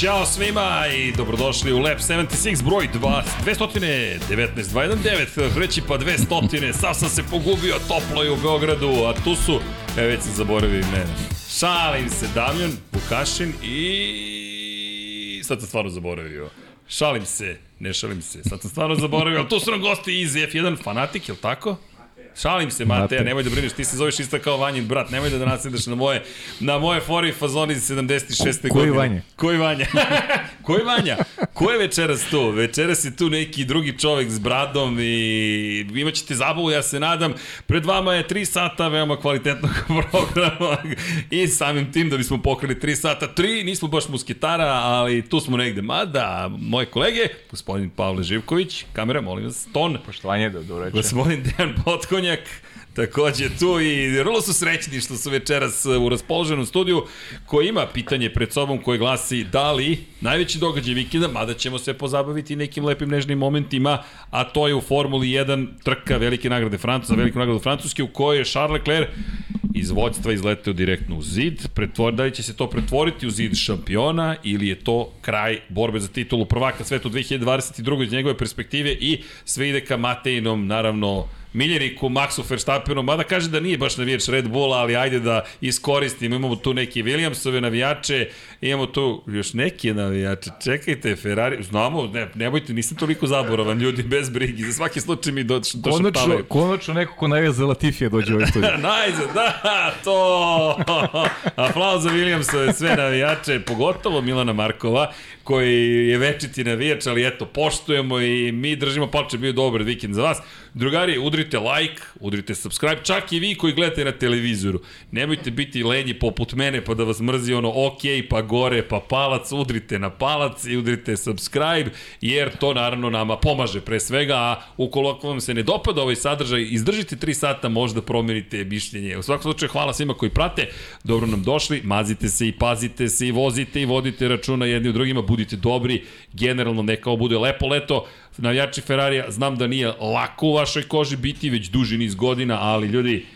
Ćao svima i dobrodošli u Lab 76 broj 2, 219 219, reći pa 200, sam sam se pogubio, toplo je u Beogradu, a tu su, e već sam zaboravio imena. Šalim se, Damjan Vukašin i sad sam stvarno zaboravio. Šalim se, ne šalim se, sad sam stvarno zaboravio, ali tu su nam gosti iz F1 Fanatik, je li tako? Šalim se, Mateja, nemoj da brineš, ti se zoveš isto kao Vanjin brat, nemoj da nasedaš na moje, na moje fori fazoni iz 76. Ko, godine. Koji Vanja? Koji Vanja? koji Vanja? Ko je večeras tu? Večeras je tu neki drugi čovek s bradom i imaćete zabavu, ja se nadam. Pred vama je 3 sata veoma kvalitetnog programa i samim tim da bismo pokrili 3 sata. 3, nismo baš musketara, ali tu smo negde. Mada, moje kolege, gospodin Pavle Živković, kamera, molim vas, ton. Poštovanje, dobro večer. Gospodin Dejan Potkonja, Drobnjak, takođe tu i vrlo su srećni što su večeras u raspoloženom studiju koji ima pitanje pred sobom koje glasi da li najveći događaj vikenda, mada ćemo se pozabaviti nekim lepim nežnim momentima, a to je u Formuli 1 trka velike nagrade Francuska, veliku nagradu Francuske u kojoj je Charles Leclerc iz vođstva izleteo direktno u zid. Pretvor, da li će se to pretvoriti u zid šampiona ili je to kraj borbe za titulu prvaka sveta u 2022. iz njegove perspektive i sve ide ka Matejinom, naravno, miljeniku Maxu Verstappenu, mada kaže da nije baš navijač Red Bulla, ali ajde da iskoristimo, imamo tu neke Williamsove navijače, imamo tu još neke navijače, čekajte, Ferrari, znamo, ne, ne bojte, nisam toliko zaboravan, ljudi, bez brigi, za svaki slučaj mi do, konačno, konačno neko ko najve za Latifije dođe u ovaj studiju. Najzad, da, to, aplauz za Williamsove, sve navijače, pogotovo Milana Markova, koji je večiti navijač, ali eto, poštujemo i mi držimo palče, bio dobar vikend za vas. Drugari, udrite like, udrite subscribe, čak i vi koji gledate na televizoru. Nemojte biti lenji poput mene pa da vas mrzi ono ok, pa gore, pa palac, udrite na palac i udrite subscribe, jer to naravno nama pomaže pre svega, a ukoliko vam se ne dopada ovaj sadržaj, izdržite 3 sata, možda promenite mišljenje. U svakom slučaju, hvala svima koji prate, dobro nam došli, mazite se i pazite se i vozite i vodite računa jedni u drugima, budite dobri, generalno neka ovo bude lepo leto, navijači Ferrarija, znam da nije lako u vašoj koži biti već duži niz godina, ali ljudi,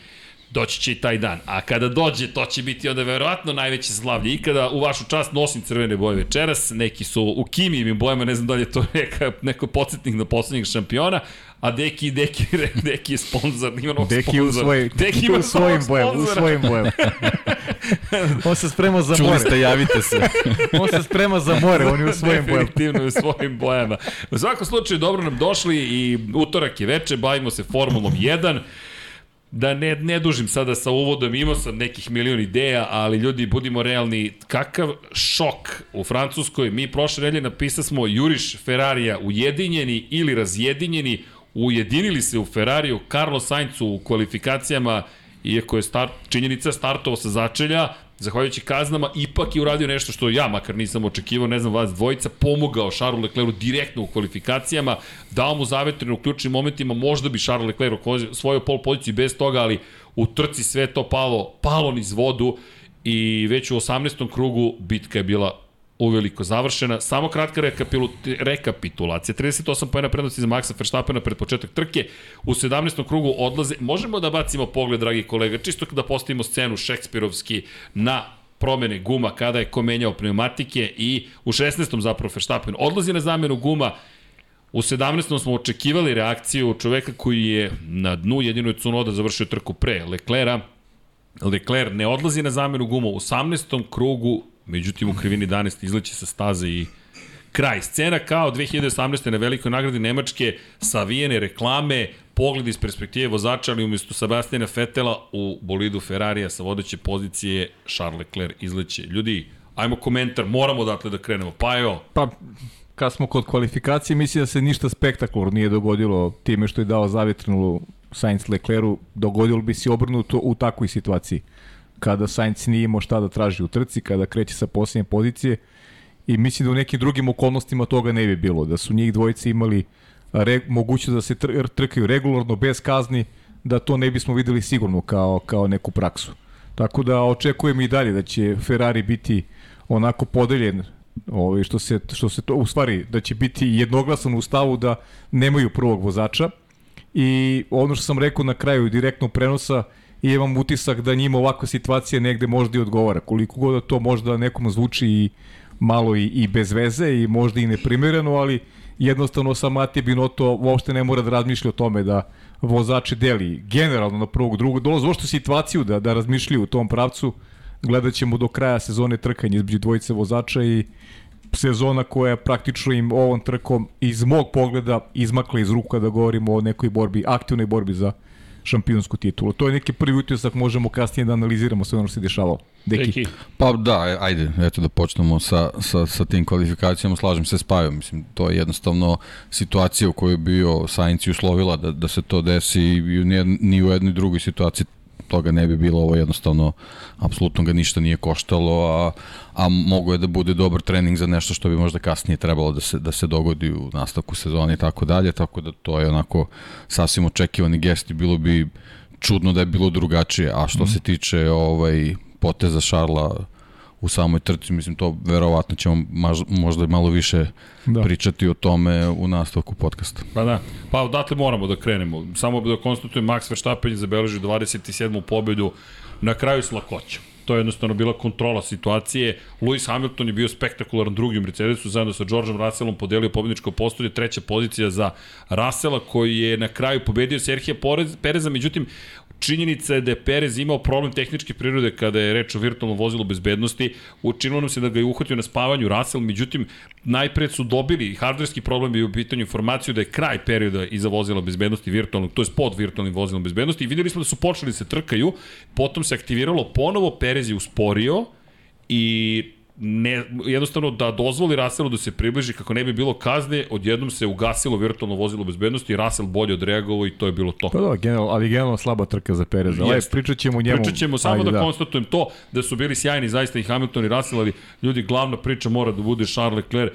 doći će i taj dan. A kada dođe, to će biti onda verovatno najveće slavlje. I kada u vašu čast nosim crvene boje večeras, neki su u kimijim bojama, ne znam da li je to neka, neko podsjetnik na poslednjeg šampiona, a Deki, Deki, Deki je sponsor, ima novog Deki sponsor. U svoj, Deki ima u svojim bojama, u svojim bojama. on se sprema za Čuli more. ste, javite se. on se sprema za more, on je u svojim bojama. Definitivno u svojim bojama. U svakom slučaju, dobro nam došli i utorak je veče, bavimo se Formulom 1 da ne, ne dužim sada sa uvodom, imao sam nekih milion ideja, ali ljudi, budimo realni, kakav šok u Francuskoj, mi prošle nedelje napisali smo Juriš Ferrarija ujedinjeni ili razjedinjeni, ujedinili se u Ferrariju, Carlos Sainz u kvalifikacijama, iako je start, činjenica startovao sa začelja, zahvaljujući kaznama, ipak je uradio nešto što ja makar nisam očekivao, ne znam vas dvojica, pomogao Charles Leclercu direktno u kvalifikacijama, dao mu zavetrinu u ključnim momentima, možda bi Charles Leclerc svoju pol poziciju bez toga, ali u trci sve to palo, palo niz vodu i već u 18. krugu bitka je bila uveliko završena. Samo kratka rekapitulacija. 38 pojena prednosti za Maxa Verstappena pred početak trke. U 17. krugu odlaze. Možemo da bacimo pogled, dragi kolega, čisto da postavimo scenu šekspirovski na promene guma kada je ko menjao pneumatike i u 16. zapravo Verstappen odlazi na zamenu guma U 17. smo očekivali reakciju čoveka koji je na dnu jedino je Cunoda završio trku pre Leclera. Lecler ne odlazi na zamenu guma. U 18. krugu Međutim, u krivini 11 izleće sa staze i kraj. Scena kao 2018. na velikoj nagradi Nemačke, savijene reklame, pogled iz perspektive vozača, ali umjesto Sebastiana Fetela u bolidu Ferrarija sa vodeće pozicije Charles Leclerc izleće. Ljudi, ajmo komentar, moramo odatle da krenemo. Pa jo. Pa, kad smo kod kvalifikacije, mislim da se ništa spektakularno nije dogodilo time što je dao zavjetrinu Sainz Leclercu, dogodilo bi se obrnuto u takvoj situaciji kada Sainz nije imao šta da traži u trci, kada kreće sa posljednje pozicije i mislim da u nekim drugim okolnostima toga ne bi bilo, da su njih dvojice imali re, mogućnost da se tr trkaju regularno, bez kazni, da to ne bismo videli sigurno kao, kao neku praksu. Tako da očekujem i dalje da će Ferrari biti onako podeljen ovaj, što se, što se to, u stvari, da će biti jednoglasan u stavu da nemaju prvog vozača i ono što sam rekao na kraju direktnog prenosa, i imam utisak da njima ovakva situacija negde možda i odgovara. Koliko god da to možda nekom zvuči i malo i, i bez veze i možda i neprimereno, ali jednostavno sa Matije Binoto uopšte ne mora da razmišlja o tome da vozači deli generalno na prvog, drugog, dolaze uopšte situaciju da, da razmišljaju u tom pravcu, gledat ćemo do kraja sezone trkanje između dvojice vozača i sezona koja je praktično im ovom trkom iz mog pogleda izmakla iz ruka da govorimo o nekoj borbi, aktivnoj borbi za šampionsku titulu. To je neki prvi utisak, možemo kasnije da analiziramo sve ono što se dešavalo. Deki. Deki. Pa da, ajde, eto da počnemo sa, sa, sa tim kvalifikacijama, slažem se s Pajom, mislim, to je jednostavno situacija u kojoj je bio Sainz i uslovila da, da se to desi i ni, ni u jednoj drugoj situaciji toga ne bi bilo, ovo jednostavno apsolutno ga ništa nije koštalo, a, a mogo je da bude dobar trening za nešto što bi možda kasnije trebalo da se, da se dogodi u nastavku sezone i tako dalje, tako da to je onako sasvim očekivani gest i bilo bi čudno da je bilo drugačije, a što mm. se tiče ovaj poteza Šarla u samoj trci, mislim to verovatno ćemo maž, možda malo više da. pričati o tome u nastavku podcasta. Pa da, pa odatle moramo da krenemo. Samo da konstatujem, Max Verstappen je zabeležio 27. pobedu na kraju s lakoćom. To je jednostavno bila kontrola situacije. Lewis Hamilton je bio spektakularan drugi u Mercedesu, zajedno sa Georgeom Russellom podelio pobedničko postolje, treća pozicija za Russella koji je na kraju pobedio Serhija Pereza, međutim Činjenica je da je Perez imao problem tehničke prirode kada je reč o virtualnom vozilu bezbednosti. Učinilo nam se da ga je uhvatio na spavanju Russell, međutim, najpred su dobili, hardverski problem je u pitanju informaciju da je kraj perioda iza vozila bezbednosti virtualnog, to je pod virtualnim vozilom bezbednosti i videli smo da su počeli da se trkaju, potom se aktiviralo ponovo, Perez je usporio i ne, jednostavno da dozvoli Russellu da se približi kako ne bi bilo kazne, odjednom se ugasilo virtualno vozilo bezbednosti i Russell bolje odreagovao i to je bilo to. Pa da, general, ali generalno slaba trka za Perez. Ali pričat ćemo njemu. Pričat ćemo, samo Ajde, da, da konstatujem to, da su bili sjajni zaista i Hamilton i Russell, ali ljudi, glavna priča mora da bude Charles Leclerc.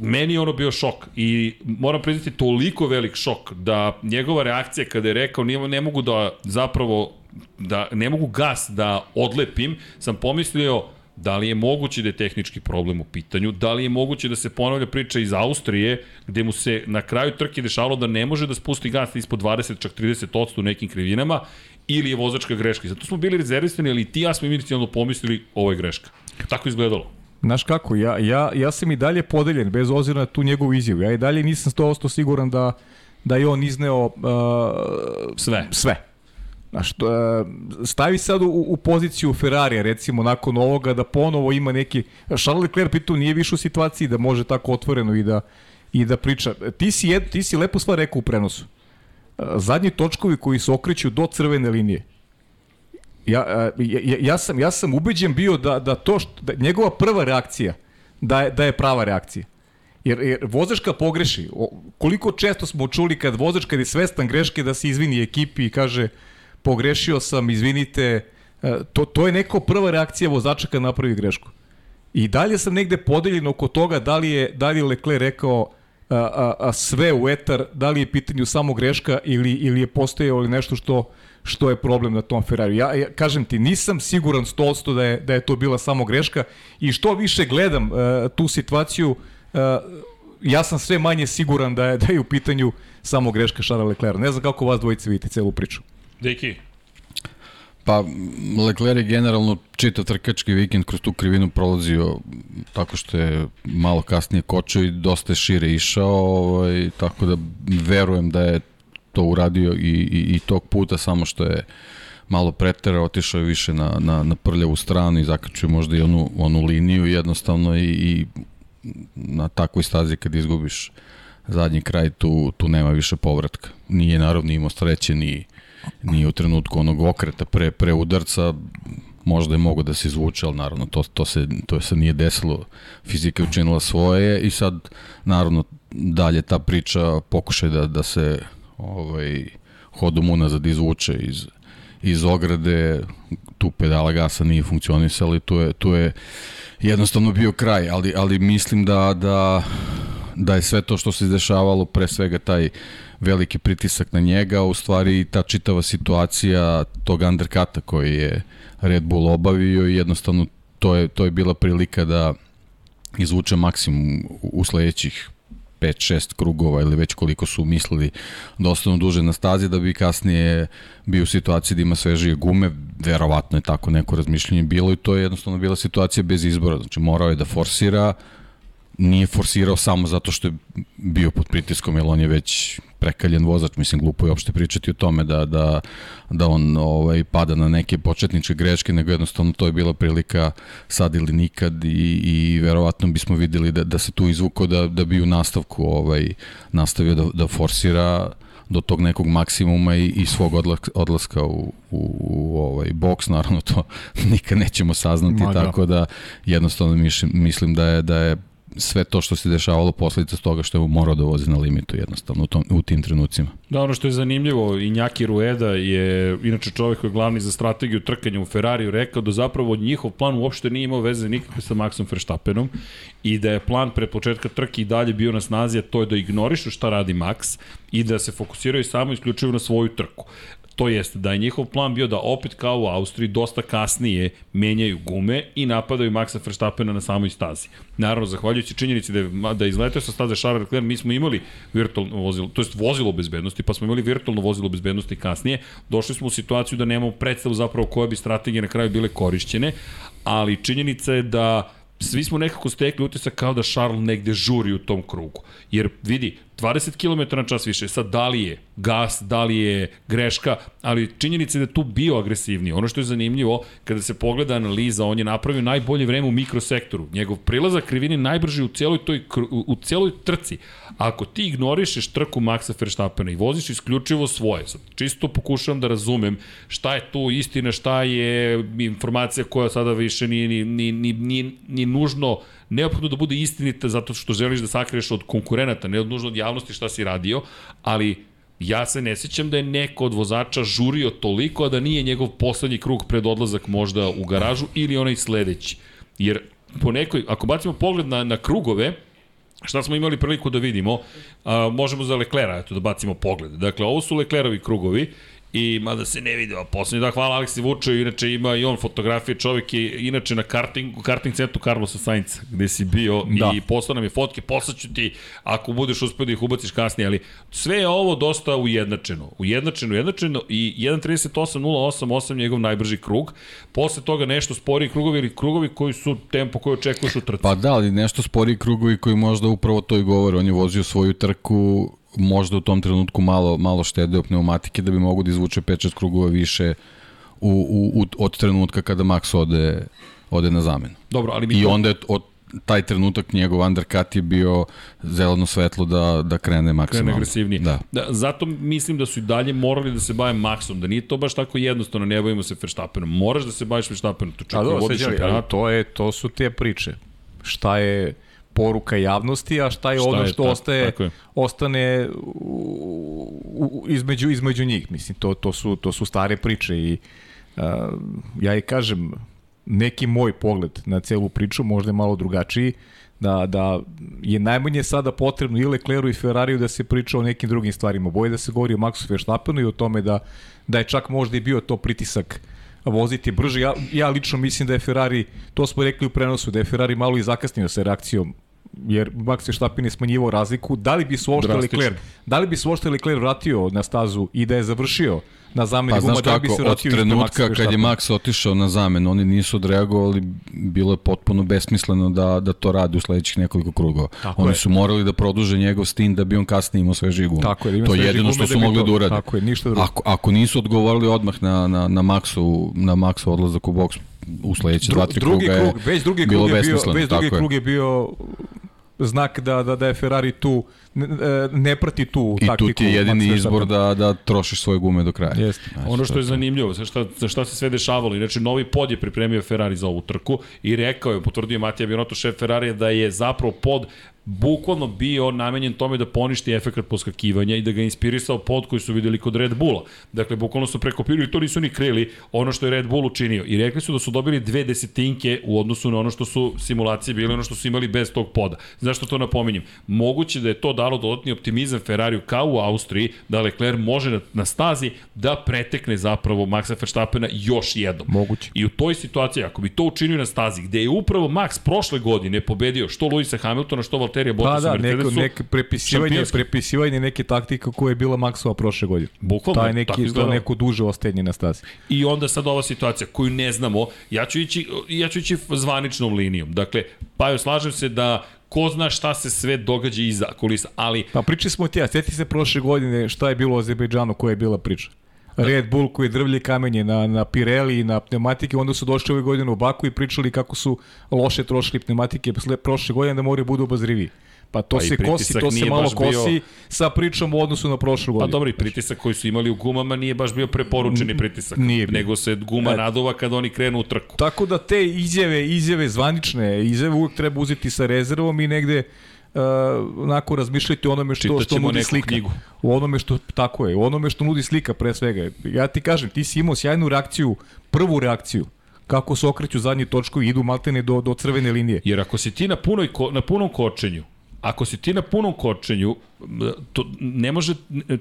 Meni je ono bio šok i moram priznati toliko velik šok da njegova reakcija kada je rekao ne mogu da zapravo da ne mogu gas da odlepim, sam pomislio Da li je moguće da je tehnički problem u pitanju? Da li je moguće da se ponavlja priča iz Austrije, gde mu se na kraju trke dešavalo da ne može da spusti gas ispod 20, čak 30% u nekim krivinama, ili je vozačka greška. Zato smo bili rezervisani, ali ti ja smo inicijalno pomislili ovo je greška. Tako izgledalo. Znaš kako, ja, ja, ja sam i dalje podeljen, bez ozira na tu njegovu izjavu. Ja i dalje nisam 100% siguran da, da je on izneo uh, sve. sve. Znaš, stavi sad u, u poziciju Ferrarija, recimo, nakon ovoga, da ponovo ima neki... Charles Leclerc pritom nije više u situaciji da može tako otvoreno i da, i da priča. Ti si, jed, ti si lepo stvar rekao u prenosu. Zadnji točkovi koji se okreću do crvene linije. Ja, ja, ja, sam, ja sam ubeđen bio da, da to što, da njegova prva reakcija da je, da je prava reakcija. Jer, jer vozačka pogreši. koliko često smo čuli kad vozač kad je svestan greške da se izvini ekipi i kaže pogrešio sam, izvinite, e, to, to je neko prva reakcija vozača kad napravi grešku. I dalje sam negde podeljen oko toga da li je, da li je Leclerc rekao a, a, a sve u etar, da li je pitanju samo greška ili, ili je postojao ili nešto što, što je problem na tom Ferrari. Ja, ja kažem ti, nisam siguran 100% da je, da je to bila samo greška i što više gledam uh, tu situaciju, uh, ja sam sve manje siguran da je, da je u pitanju samo greška Šara Leclerc. Ne znam kako vas dvojice vidite celu priču. Deki. Pa, Leclerc je generalno čitav trkački vikend kroz tu krivinu prolazio tako što je malo kasnije kočio i dosta je šire išao, ovaj, tako da verujem da je to uradio i, i, i tog puta, samo što je malo pretera, otišao je više na, na, na prljavu stranu i zakačio možda i onu, onu liniju jednostavno i, i na takvoj stazi kad izgubiš zadnji kraj tu, tu nema više povratka. Nije naravno imao sreće ni nije u trenutku onog okreta pre, pre udarca, možda je mogo da se izvuče, ali naravno to, to, se, to se nije desilo, fizika je učinila svoje i sad naravno dalje ta priča pokušaj da, da se ovaj, hodom unazad izvuče iz, iz ograde, tu pedala gasa nije funkcionisala i tu je, tu je jednostavno bio kraj, ali, ali mislim da, da, da je sve to što se izdešavalo, pre svega taj uh, veliki pritisak na njega, u stvari ta čitava situacija tog undercuta koji je Red Bull obavio i jednostavno to je, to je bila prilika da izvuče maksimum u sledećih 5-6 krugova ili već koliko su mislili da ostanu duže na stazi da bi kasnije bio u situaciji da ima svežije gume, verovatno je tako neko razmišljanje bilo i to je jednostavno bila situacija bez izbora, znači morao je da forsira, nije forsirao samo zato što je bio pod pritiskom, jer on je već prekaljen vozač, mislim glupo je uopšte pričati o tome da, da, da on ovaj, pada na neke početničke greške, nego jednostavno to je bila prilika sad ili nikad i, i verovatno bismo videli da, da se tu izvuko da, da bi u nastavku ovaj, nastavio da, da forsira do tog nekog maksimuma i, i svog odlaska, odlaska u, u, u ovaj boks, naravno to nikad nećemo saznati, Maga. tako da jednostavno mislim da je da je sve to što se dešavalo posledica s toga što je morao da vozi na limitu jednostavno u, tom, u tim trenucima. Da, ono što je zanimljivo, i Njaki Rueda je, inače čovjek koji je glavni za strategiju trkanja u Ferrariju, rekao da zapravo njihov plan uopšte nije imao veze nikakve sa Maxom Verstappenom i da je plan pre početka trke i dalje bio na snazi, a to je da ignorišu šta radi Max i da se fokusiraju samo isključivo na svoju trku. To jest da je njihov plan bio da opet kao u Austriji dosta kasnije menjaju gume i napadaju Maxa Verstappena na samoj stazi. Naravno, zahvaljujući činjenici da je, da je izletao sa staze Charles Leclerc, mi smo imali virtualno vozilo, to jest vozilo bezbednosti, pa smo imali virtualno vozilo bezbednosti kasnije. Došli smo u situaciju da nemamo predstavu zapravo koje bi strategije na kraju bile korišćene, ali činjenica je da svi smo nekako stekli utisak kao da Charles negde žuri u tom krugu. Jer vidi, 20 km na čas više, sad da li je gas, da li je greška, ali činjenica je da tu bio agresivniji. Ono što je zanimljivo, kada se pogleda analiza, on je napravio najbolje vreme u mikrosektoru. Njegov prilazak krivini najbrži u celoj, toj, u celoj trci. Ako ti ignorišeš trku Maxa Verstappena i voziš isključivo svoje, sad čisto pokušavam da razumem šta je tu istina, šta je informacija koja sada više ni, ni, ni, ni, ni nužno neophodno da bude istinita zato što želiš da sakriješ od konkurenata, ne od nužno od javnosti šta si radio, ali ja se ne sećam da je neko od vozača žurio toliko, a da nije njegov poslednji krug pred odlazak možda u garažu ili onaj sledeći. Jer po nekoj, ako bacimo pogled na, na krugove, Šta smo imali priliku da vidimo? A, možemo za Leklera, eto da bacimo pogled. Dakle, ovo su Leklerovi krugovi i mada se ne vidi, a poslednji da hvala Aleksi Vučo, inače ima i on fotografije, čovjek je inače na karting, karting centru Carlosa Sainca, gde si bio da. i poslao nam je fotke, poslaću ti ako budeš uspio da ih ubaciš kasnije, ali sve je ovo dosta ujednačeno, ujednačeno, ujednačeno i 1.38.088 njegov najbrži krug, posle toga nešto spori krugovi ili krugovi koji su tempo koji očekuješ u trci. Pa da, ali nešto spori krugovi koji možda upravo to i govore, on je vozio svoju trku možda u tom trenutku malo, malo štedeo pneumatike da bi mogu da izvuče 5-6 krugova više u, u, u, od trenutka kada Max ode, ode na zamenu. Dobro, ali mi I to... onda je od taj trenutak njegov undercut je bio zeleno svetlo da, da krene maksimalno. Krene agresivnije. Da. da. Zato mislim da su i dalje morali da se bave Maxom, da nije to baš tako jednostavno, ne bavimo se Verstappenom. Moraš da se baviš Verstappenom, to čak i vodiš šampionat. To, je, to su te priče. Šta je poruka javnosti, a šta je šta ono što je, ostaje, je. ostane u, u, između, između njih. Mislim, to, to, su, to su stare priče i uh, ja i kažem, neki moj pogled na celu priču, možda je malo drugačiji, da, da je najmanje sada potrebno i Lecleru i Ferrariju da se priča o nekim drugim stvarima. Boje da se govori o Maxu Verstappenu i o tome da, da je čak možda i bio to pritisak voziti brže. Ja, ja lično mislim da je Ferrari, to smo rekli u prenosu, da je Ferrari malo i zakasnio sa reakcijom jer Max Verstappen je smanjivao razliku, da li bi se uopšte Leclerc, da li bi se uopšte Leclerc vratio na stazu i da je završio na zameni pa, guma, da bi se vratio od trenutka kad je Max otišao na zamenu, oni nisu odreagovali, bilo je potpuno besmisleno da, da to radi u sledećih nekoliko krugova. Tako oni je. su morali da produže njegov stin da bi on kasnije imao sveži gum. Tako je, da to je jedino što da su mogli da urade. Tako je, ništa drugo. Ako, ako nisu odgovorili odmah na, na, na Maxu, na Maxu odlazak u boks u sledeće dva, tri kruga krug, je već drugi krug je bio, već drugi krug je bio znak da, da, da je Ferrari tu, ne, ne prati tu I taktiku. I tu ti je jedini izbor da, da trošiš svoje gume do kraja. Jeste. Znači, ono što je zanimljivo, za šta, za šta se sve dešavalo, inače novi pod je pripremio Ferrari za ovu trku i rekao je, potvrdio Matija Binotto, šef Ferrari, da je zapravo pod bukvalno bio namenjen tome da poništi efekt poskakivanja i da ga inspirisao pod koji su videli kod Red Bulla. Dakle, bukvalno su prekopirali, to nisu ni krili, ono što je Red Bull učinio. I rekli su da su dobili dve desetinke u odnosu na ono što su simulacije bile, ono što su imali bez tog poda. Zašto to napominjem? Moguće da je to dalo dodatni optimizam Ferrariju kao u Austriji, da Leclerc može na, na stazi da pretekne zapravo Maxa Verstappena još jednom. Moguće. I u toj situaciji, ako bi to učinio na stazi, gde je upravo Max prošle godine pobedio što Luisa Hamiltona, što Valtteri baterija Pa Bottasu da, i neko, neko prepisivanje, šampionski. prepisivanje neke taktike koja je bila Maksova prošle godine. Bukvalno, Taj neki, to neko duže ostajanje na stazi. I onda sad ova situacija koju ne znamo, ja ću ići, ja ću ići zvaničnom linijom. Dakle, pa joj slažem se da ko zna šta se sve događa iza kulisa, ali Pa pričali smo ti, a sjeti se prošle godine šta je bilo u Azerbejdžanu, koja je bila priča. Red Bull koji je drvlje kamenje na, na Pirelli i na pneumatike, onda su došli ove godine u Baku i pričali kako su loše trošili pneumatike prošle godine da moraju budu obazrivi. Pa to Pa se kosi, to se malo baš bio- kosi sa pričom u odnosu na prošlu Pa godinu. dobro, i pritisak koji su imali u gumama nije baš bio preporučeni pritisak. nije bio. Nego se guma E. naduva kad oni krenu u trku. Tako da te izjave, izjave zvanične, izjave uvek treba uzeti sa rezervom i negde uh, onako razmišljati o onome što, što nudi slika. knjigu. U onome što, tako je, u onome što nudi slika pre svega. Ja ti kažem, ti si imao sjajnu reakciju, prvu reakciju, kako se okreću zadnji točkovi i idu maltene do, do crvene linije. Jer ako si ti na, punoj, ko- na punom kočenju, ako si ti na punom kočenju, to ne može,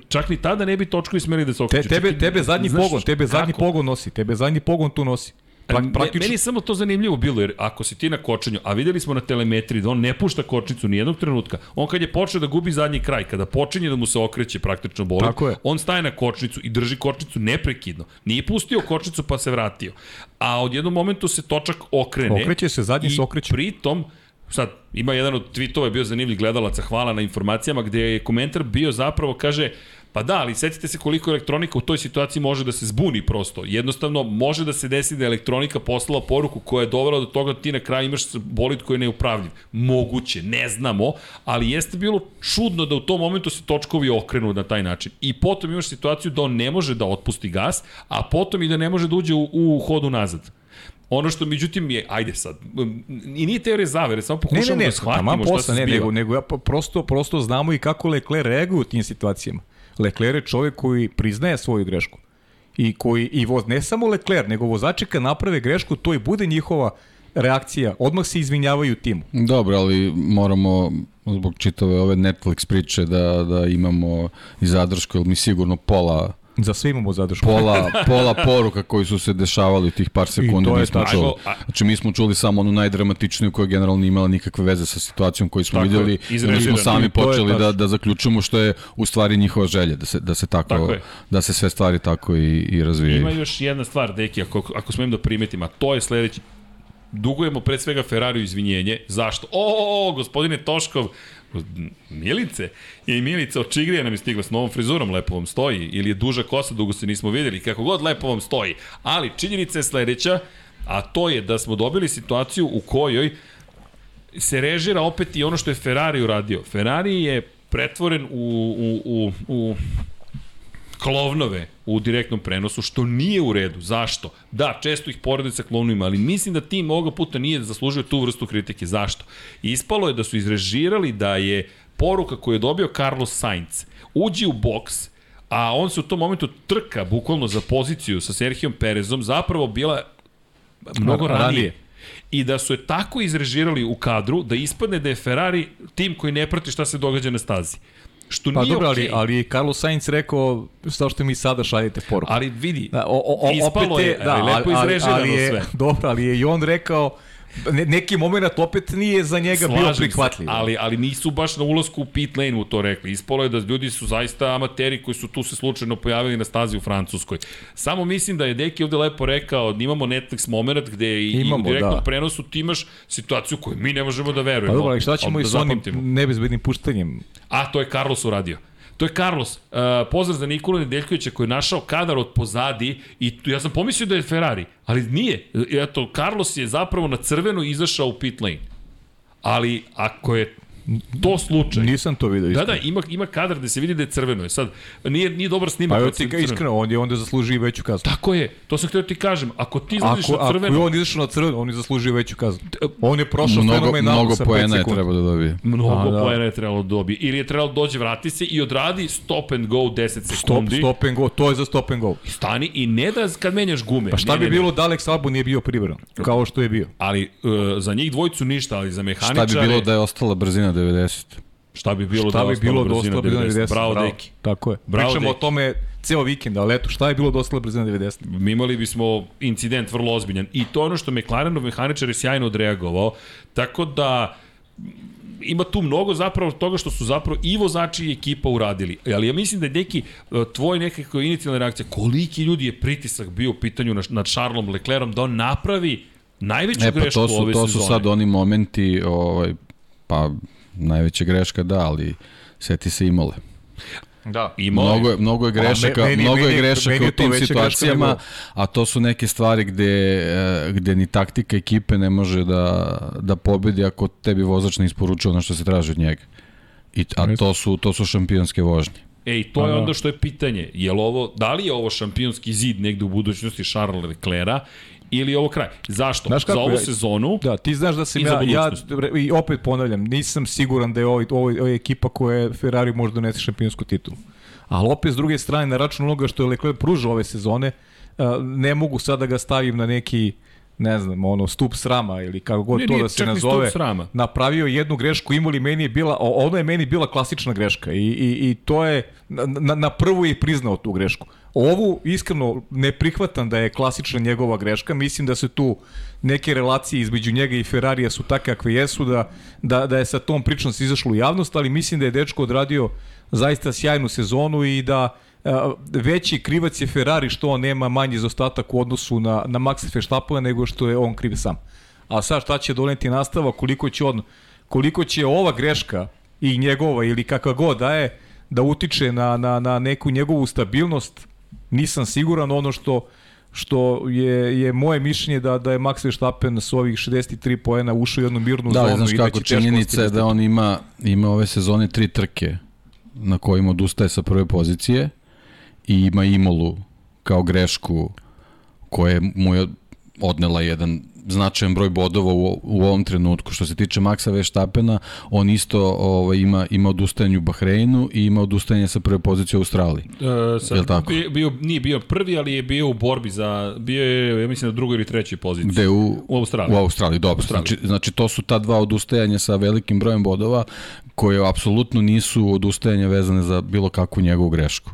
čak ni tada ne bi točkovi smeli da se Te, okreću. tebe, Čak i- tebe zadnji znaš pogon, tebe zadnji kako? pogon nosi, tebe zadnji pogon tu nosi. Pra, Me- praktično, Meni je samo to zanimljivo bilo, jer ako si ti na kočenju, a videli smo na telemetriji da on ne pušta kočnicu ni jednog trenutka, on kad je počeo da gubi zadnji kraj, kada počinje da mu se okreće praktično je. on staje na kočnicu i drži kočnicu neprekidno. Nije pustio kočnicu pa se vratio. A od jednom momentu se točak okrene. Okreće se, zadnji se okreće. pritom, sad, ima jedan od tweetova je bio zanimljiv gledalaca, hvala na informacijama, gde je komentar bio zapravo, kaže, Pa da, ali setite se koliko elektronika u toj situaciji može da se zbuni prosto. Jednostavno, može da se desi da je elektronika poslala poruku koja je dovela do toga da ti na kraju imaš bolid koji je neupravljiv. Moguće, ne znamo, ali jeste bilo čudno da u tom momentu se točkovi okrenu na taj način. I potom imaš situaciju da on ne može da otpusti gas, a potom i da ne može da uđe u, u hodu nazad. Ono što međutim je, ajde sad, i nije teorija zavere, samo Ne, pokušamo ne, ne, da shvatimo šta se ne, zbiva. nego, nego ja prosto, prosto znamo i kako Leclerc reaguje u tim situacijama. Leclerc je čovjek koji priznaje svoju grešku. I koji, i voz, ne samo Leclerc, nego vozači kad naprave grešku, to i bude njihova reakcija. Odmah se izvinjavaju timu. Dobro, ali moramo zbog čitave ove Netflix priče da, da imamo i zadršku, jer mi sigurno pola Za sve imamo zadršku. pola, pola poruka koji su se dešavali tih par sekundi nismo tačno. čuli. Znači mi smo čuli samo onu najdramatičniju koja generalno nije imala nikakve veze sa situacijom koju smo Tako je, vidjeli. I onda smo sami počeli da, da zaključimo što je u stvari njihova želja, da se, da se tako, Tako je. da se sve stvari tako i, i razvijaju. Ima još jedna stvar, deki, ako, ako smem da primetim, a to je sledeći. Dugujemo pre svega Ferrariju izvinjenje. Zašto? O, gospodine Toškov, Milice, i Milica od Čigrija nam je stigla s novom frizurom, lepo vam stoji, ili je duža kosa, dugo se nismo videli, kako god lepo vam stoji. Ali činjenica je sledeća, a to je da smo dobili situaciju u kojoj se režira opet i ono što je Ferrari uradio. Ferrari je pretvoren u, u, u, u klovnove u direktnom prenosu, što nije u redu. Zašto? Da, često ih porede sa klovnovima, ali mislim da tim ovoga puta nije zaslužio tu vrstu kritike. Zašto? Ispalo je da su izrežirali da je poruka koju je dobio Carlos Sainz uđi u boks, a on se u tom momentu trka bukvalno za poziciju sa Serhijom Perezom, zapravo bila mnogo ranije. Ranije. I da su je tako izrežirali u kadru da ispadne da je Ferrari tim koji ne prati šta se događa na stazi. Što Pa nije dobro, okej. ali, ali je Carlos Sainz rekao što što mi sada šaljete poruku. Ali vidi, Da, o, o, o, Ispalo opet je, da, lepo ali, izrežirano ali je, sve. Dobro, ali je i on rekao, ne, neki moment opet nije za njega bio Slažem se, prihvatljiv. ali, ali nisu baš na ulasku u pit lane u to rekli. Ispalo je da ljudi su zaista amateri koji su tu se slučajno pojavili na stazi u Francuskoj. Samo mislim da je Deki ovde lepo rekao, da imamo Netflix moment gde i, Imamo, i u direktnom da. prenosu ti imaš situaciju koju mi ne možemo da verujemo. Pa dobro, ali šta ćemo Da i s onim nebezbednim puštanjem? A, to je Carlos uradio. To je Carlos. Uh, pozdrav za Nikola Nedeljkovića koji je našao kadar od pozadi i tu, ja sam pomislio da je Ferrari, ali nije. Eto, Carlos je zapravo na crveno izašao u pit lane. Ali ako je to slučaj... Nisam to vidio. Da, iskreno. da, ima, ima kadar gde se vidi da je crveno. Je sad, nije, nije dobar snimak. Pa evo ti crveno. iskreno, on je onda zaslužio veću kaznu. Tako je, to sam htio da ti kažem. Ako ti izlaziš Ako, na ako je crveno, on izašao na crveno, on je zaslužio veću kaznu. On je prošao Mnogo, fenomenalno mnogo sa 5 poena je sekundi. treba da dobije. mnogo A, da. poena je trebalo da dobije. Ili je trebalo da dođe, vrati se i odradi stop and go 10 Stop, sekundi. stop and go, to je za stop and go. Stani i ne da kad menjaš gume. Pa šta ne, bi ne, ne. bilo da Alex Albon nije bio pribran, kao što je bio? Ali uh, za njih dvojicu ništa, ali za Šta mehaničare... bi bilo da je ostala brzina 90? Šta bi bilo Šta da bi bilo da brzina ostala brzina 90? Bravo, Deki. Tako je. Bravo, Pričamo Deki. o tome ceo vikend, ali eto, šta je bilo da ostala brzina 90? Mi imali bismo incident vrlo ozbiljan. I to je ono što McLarenov mehaničar je sjajno odreagovao. Tako da ima tu mnogo zapravo toga što su zapravo i vozači i ekipa uradili. Ali ja mislim da je neki tvoj nekako inicijalna reakcija, koliki ljudi je pritisak bio u pitanju nad, nad Charlesom Leclerom da on napravi najveću e, pa grešku to su, ove to sezone. su sad oni momenti, ovaj, pa najveća greška da, ali seti se imale. Da. Imao je. Mnogo je, mnogo je grešaka, meni- mnogo je grešaka meni u tim situacijama, nego- a to su neke stvari gde, e, gde ni taktika ekipe ne može da, da pobedi ako tebi vozač ne isporučuje ono što se traži od njega. I, a to su, to su šampionske vožnje. Ej, to je Pa da. onda što je pitanje. Je ovo, da li je ovo šampionski zid negde u budućnosti Charles Leclerca ili ovo kraj? Zašto? Znaš Za kako, ovu ja- sezonu Da, ti znaš da sam za ja, ja, i opet ponavljam, nisam siguran da je ovo, ovo, ovo je ekipa koja je Ferrari može doneti šampionsku titulu. Ali opet s druge strane, na račun onoga što je Leclerc pružao ove sezone, a, ne mogu sad da ga stavim na neki ne znam, ono, stup srama ili kako god Ne, to nije da se nazove, napravio jednu grešku, imali meni je bila, ono je meni bila klasična greška i, i, i to je, na, na, prvu je priznao tu grešku. Ovu, iskreno, ne prihvatam da je klasična njegova greška, mislim da se tu neke relacije između njega i Ferrarija su takve kakve jesu, da, da, da je sa tom pričom se izašlo u javnost, ali mislim da je dečko odradio zaista sjajnu sezonu i da veći krivac je Ferrari što on nema manji zaostatak u odnosu na, na Maxa Verstappena nego što je on kriv sam. A sad šta će doneti nastava, koliko će on, koliko će ova greška i njegova ili kakva god da je, da utiče na, na, na neku njegovu stabilnost, nisam siguran ono što što je, je moje mišljenje da da je Max Verstappen s ovih 63 poena ušao u jednu mirnu Da, zonu znaš da kako, će teško činjenica je da on ima, ima ove sezone tri trke na kojima odustaje sa prve pozicije i ima Imolu kao grešku koja mu je odnela jedan značajan broj bodova u, u ovom trenutku. Što se tiče Maxa Verstappena, on isto ovaj, ima, ima odustajanje u Bahreinu i ima odustajanje sa prve pozicije u Australiji. Uh, sad, Jel tako? Bio, bio, nije bio prvi, ali je bio u borbi za, bio je, ja mislim, na drugoj ili trećoj poziciji. Gde u, U Australiji. U Australiji, dobro. Australiji. Znači, znači to su ta dva odustajanja sa velikim brojem bodova koje apsolutno nisu odustajanja vezane za bilo kakvu njegovu grešku.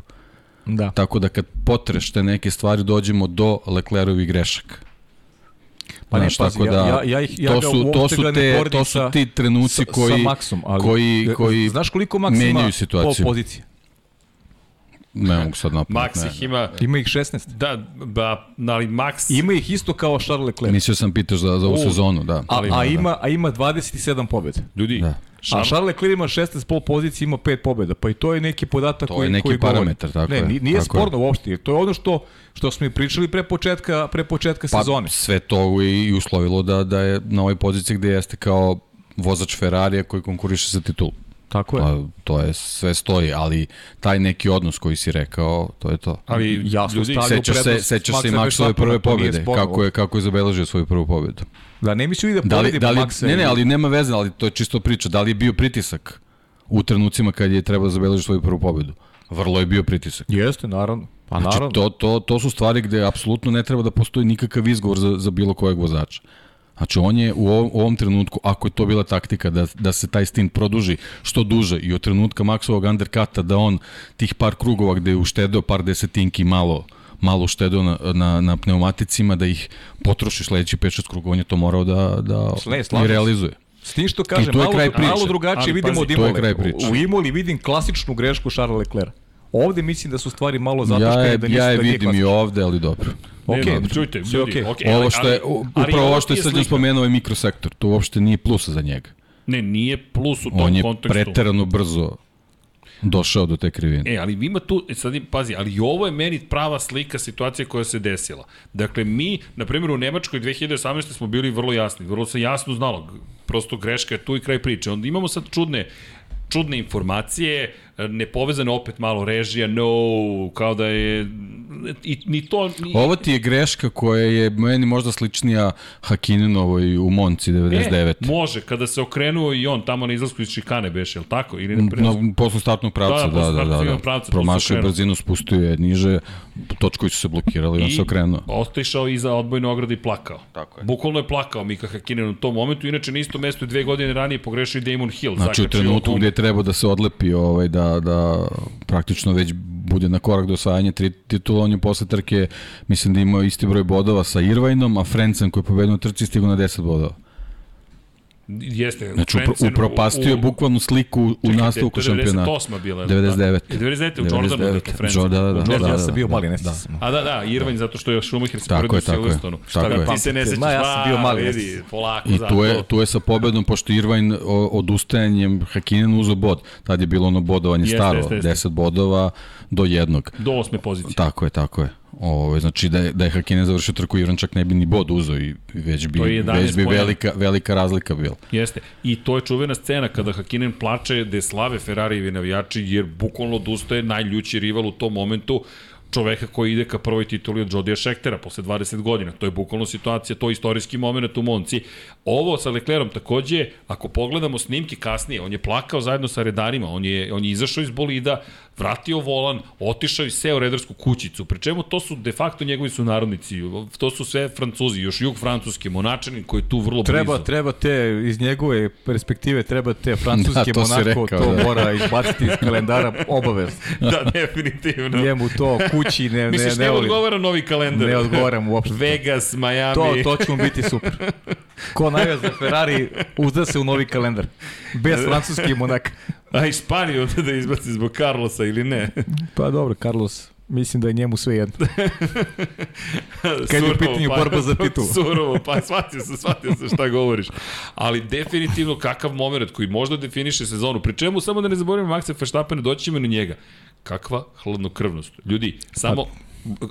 Da. Tako da kad potreš te neke stvari dođemo do Leclerovih grešaka. Pa ne, Znaš, pazi, tako ja, da, ja, ja, ih, ja to su, to su, te, to su ti trenuci sa, koji, sa Maxom, ali, koji, koji znaš koliko Max menjaju situaciju. pozicije? ne mogu sad napraviti. Max ih ima, Ima ih 16. da, ba, ali Max... Ima ih isto kao Charles Leclerc. Mislio sam pitaš za, za ovu U, sezonu, da. A, ali a, ima, ima, a ima 27 pobjeda. Ljudi, Da. A Charles, Leclerc ima 16 pol pozicije, ima 5 pobjeda. Pa i to je neki podatak To koji je neki koji govori. parametar, tako ne, je, ni- Nije tako je. sporno uopšte. To je ono što što smo i pričali pre početka, pre početka Pa sezone. sve to i, i uslovilo da, da je na ovoj poziciji gde jeste kao vozač Ferrarija koji konkuriše za titulu. Tako je. Pa, to je sve stoji, ali taj neki odnos koji si rekao, to je to. ali Jasno ljudi, Sećaš se, sećaš se Maxove prve sporno. kako je, kako je zabeležio svoju prvu pobjedu. Da, ne mislim i da Da li, da li, ne, ne, ali nema veze, ali to je čisto priča. Da li je bio pritisak u trenucima kad je trebao da zabeleži svoju prvu pobjedu? Vrlo je bio pritisak. Jeste, naravno. Pa Znači, naravno. to, to, to su stvari gde apsolutno ne treba da postoji nikakav izgovor za, za bilo kojeg vozača. Znači, on je u ovom, u ovom trenutku, ako je to bila taktika da, da se taj stint produži što duže i od trenutka Maxovog undercuta da on tih par krugova gde je uštedeo par desetinki malo malo uštedeo na, na, na pneumaticima, da ih potroši sledeći 5-6 krugova, on je to morao da, da Ne, slažem i realizuje. S tim što je malo, kraj priče. malo drugačije Ali vidimo pazi, od to je Imole. U Imoli vidim klasičnu grešku Charles Leclerc. Ovde mislim da su stvari malo zataškane. Ja je, da ja je da vidim i ovde, ali dobro. Ne, Okej, no, čujte, ljudi, okej, ali- ovo što je, ali- upravo ovo što je Srđan spomenuo je mikrosektor, to uopšte nije plus za njega. Ne, nije plus u tom On je kontekstu. preterano brzo došao do te krivine. E, ali ima tu, e, sad pazi, ali ovo je meni prava slika situacije koja se desila. Dakle, mi, na primjer, u Nemačkoj 2018. smo bili vrlo jasni, vrlo se jasno znalo, prosto greška je tu i kraj priče. Onda imamo sad čudne, čudne informacije, nepovezane opet malo režija, no, kao da je, i, ni to, ni, Ovo ti je greška koja je meni možda sličnija Hakininovoj u Monci 99. E, može, kada se okrenuo i on tamo na izlasku iz šikane beše, jel tako? Ili ne. Na, posle startnog pravca, Da, da, da, da. startnog da, pravca, Promašio brzinu, spustio je niže, točkovi su se blokirali i on se okrenuo. otišao iza odbojne ograde i plakao. Tako je. Bukvalno je plakao Mika Hakinen u tom momentu, inače na isto mesto i dve godine ranije pogrešio i Damon Hill. Znači u trenutku gde je trebao da se odlepi, ovaj, da, da praktično već bude na korak do osvajanja tri titula, on je posle trke, mislim da imao isti broj bodova sa Irvajnom, a Frencem koji je pobedio trci stigao na 10 bodova. Jeste. Znači, upro, upropastio je bukvalno sliku u, Čekaj, nastavku to je šampionata. 98 bila. 99. Da. 99. u Jordanu, dakle, Frentzen. Jo, da, da, da, znam, da, ja da, sam bio da, mali, ne da. A da, da, Irvine zato što je Schumacher se Tako poredio je, sa tako je. Je. Ti se ne sećaš, Ma, ja sam bio mali, ne vidi, polako, I tu je, tu je sa pobedom, pošto Irvine o- odustajanjem Hakinen uzo bod. Tad je bilo ono bodovanje staro, jeste, jeste. 10 bodova do jednog. Do osme pozicije. Tako je, tako je. Ove, znači da je, da je Hakinen završio trku, Irvine čak ne bi ni bod uzeo i već bi, To je 11 već bi velika, velika razlika bila. Jeste. I to je čuvena scena kada Hakinen plače da slave Ferrarijevi navijači jer bukvalno odustaje najljući rival u tom momentu čoveka koji ide ka prvoj tituli od Jodija Šektera posle 20 godina. To je bukvalno situacija, to je istorijski moment u Monci. Ovo sa Leclerom takođe, ako pogledamo snimke kasnije, on je plakao zajedno sa redarima, on je, on je izašao iz bolida, vratio volan, otišao i seo u redarsku kućicu. Pri čemu to su de facto njegovi sunarodnici, to su sve Francuzi, još jug Francuski, Monačanin koji je tu vrlo Treba, blizu. treba te, iz njegove perspektive, treba te francuske Da, to Monako, rekao, to da. mora izbaciti iz kalendara obavezno. da, definitivno. Njemu to kući ne, ne, Misliš, ne, ne, odgovara novi kalendar? Ne odgovaram uopšte. Vegas, Miami. To, to će mu biti super. Ko navija za Ferrari, uzda se u novi kalendar. Bez francuskih Monaka. A i Španiju da izbaci zbog Carlosa ili ne? Pa dobro, Carlos, mislim da je njemu sve jedno. Kad je u pitanju borba za titulu. Surovo, pa shvatio sam, shvatio sam šta govoriš. Ali definitivno kakav moment koji možda definiše sezonu. Pri čemu, samo da ne zaboravimo Maxa Verstappena, doći ćemo na njega. Kakva hladnokrvnost. Ljudi, samo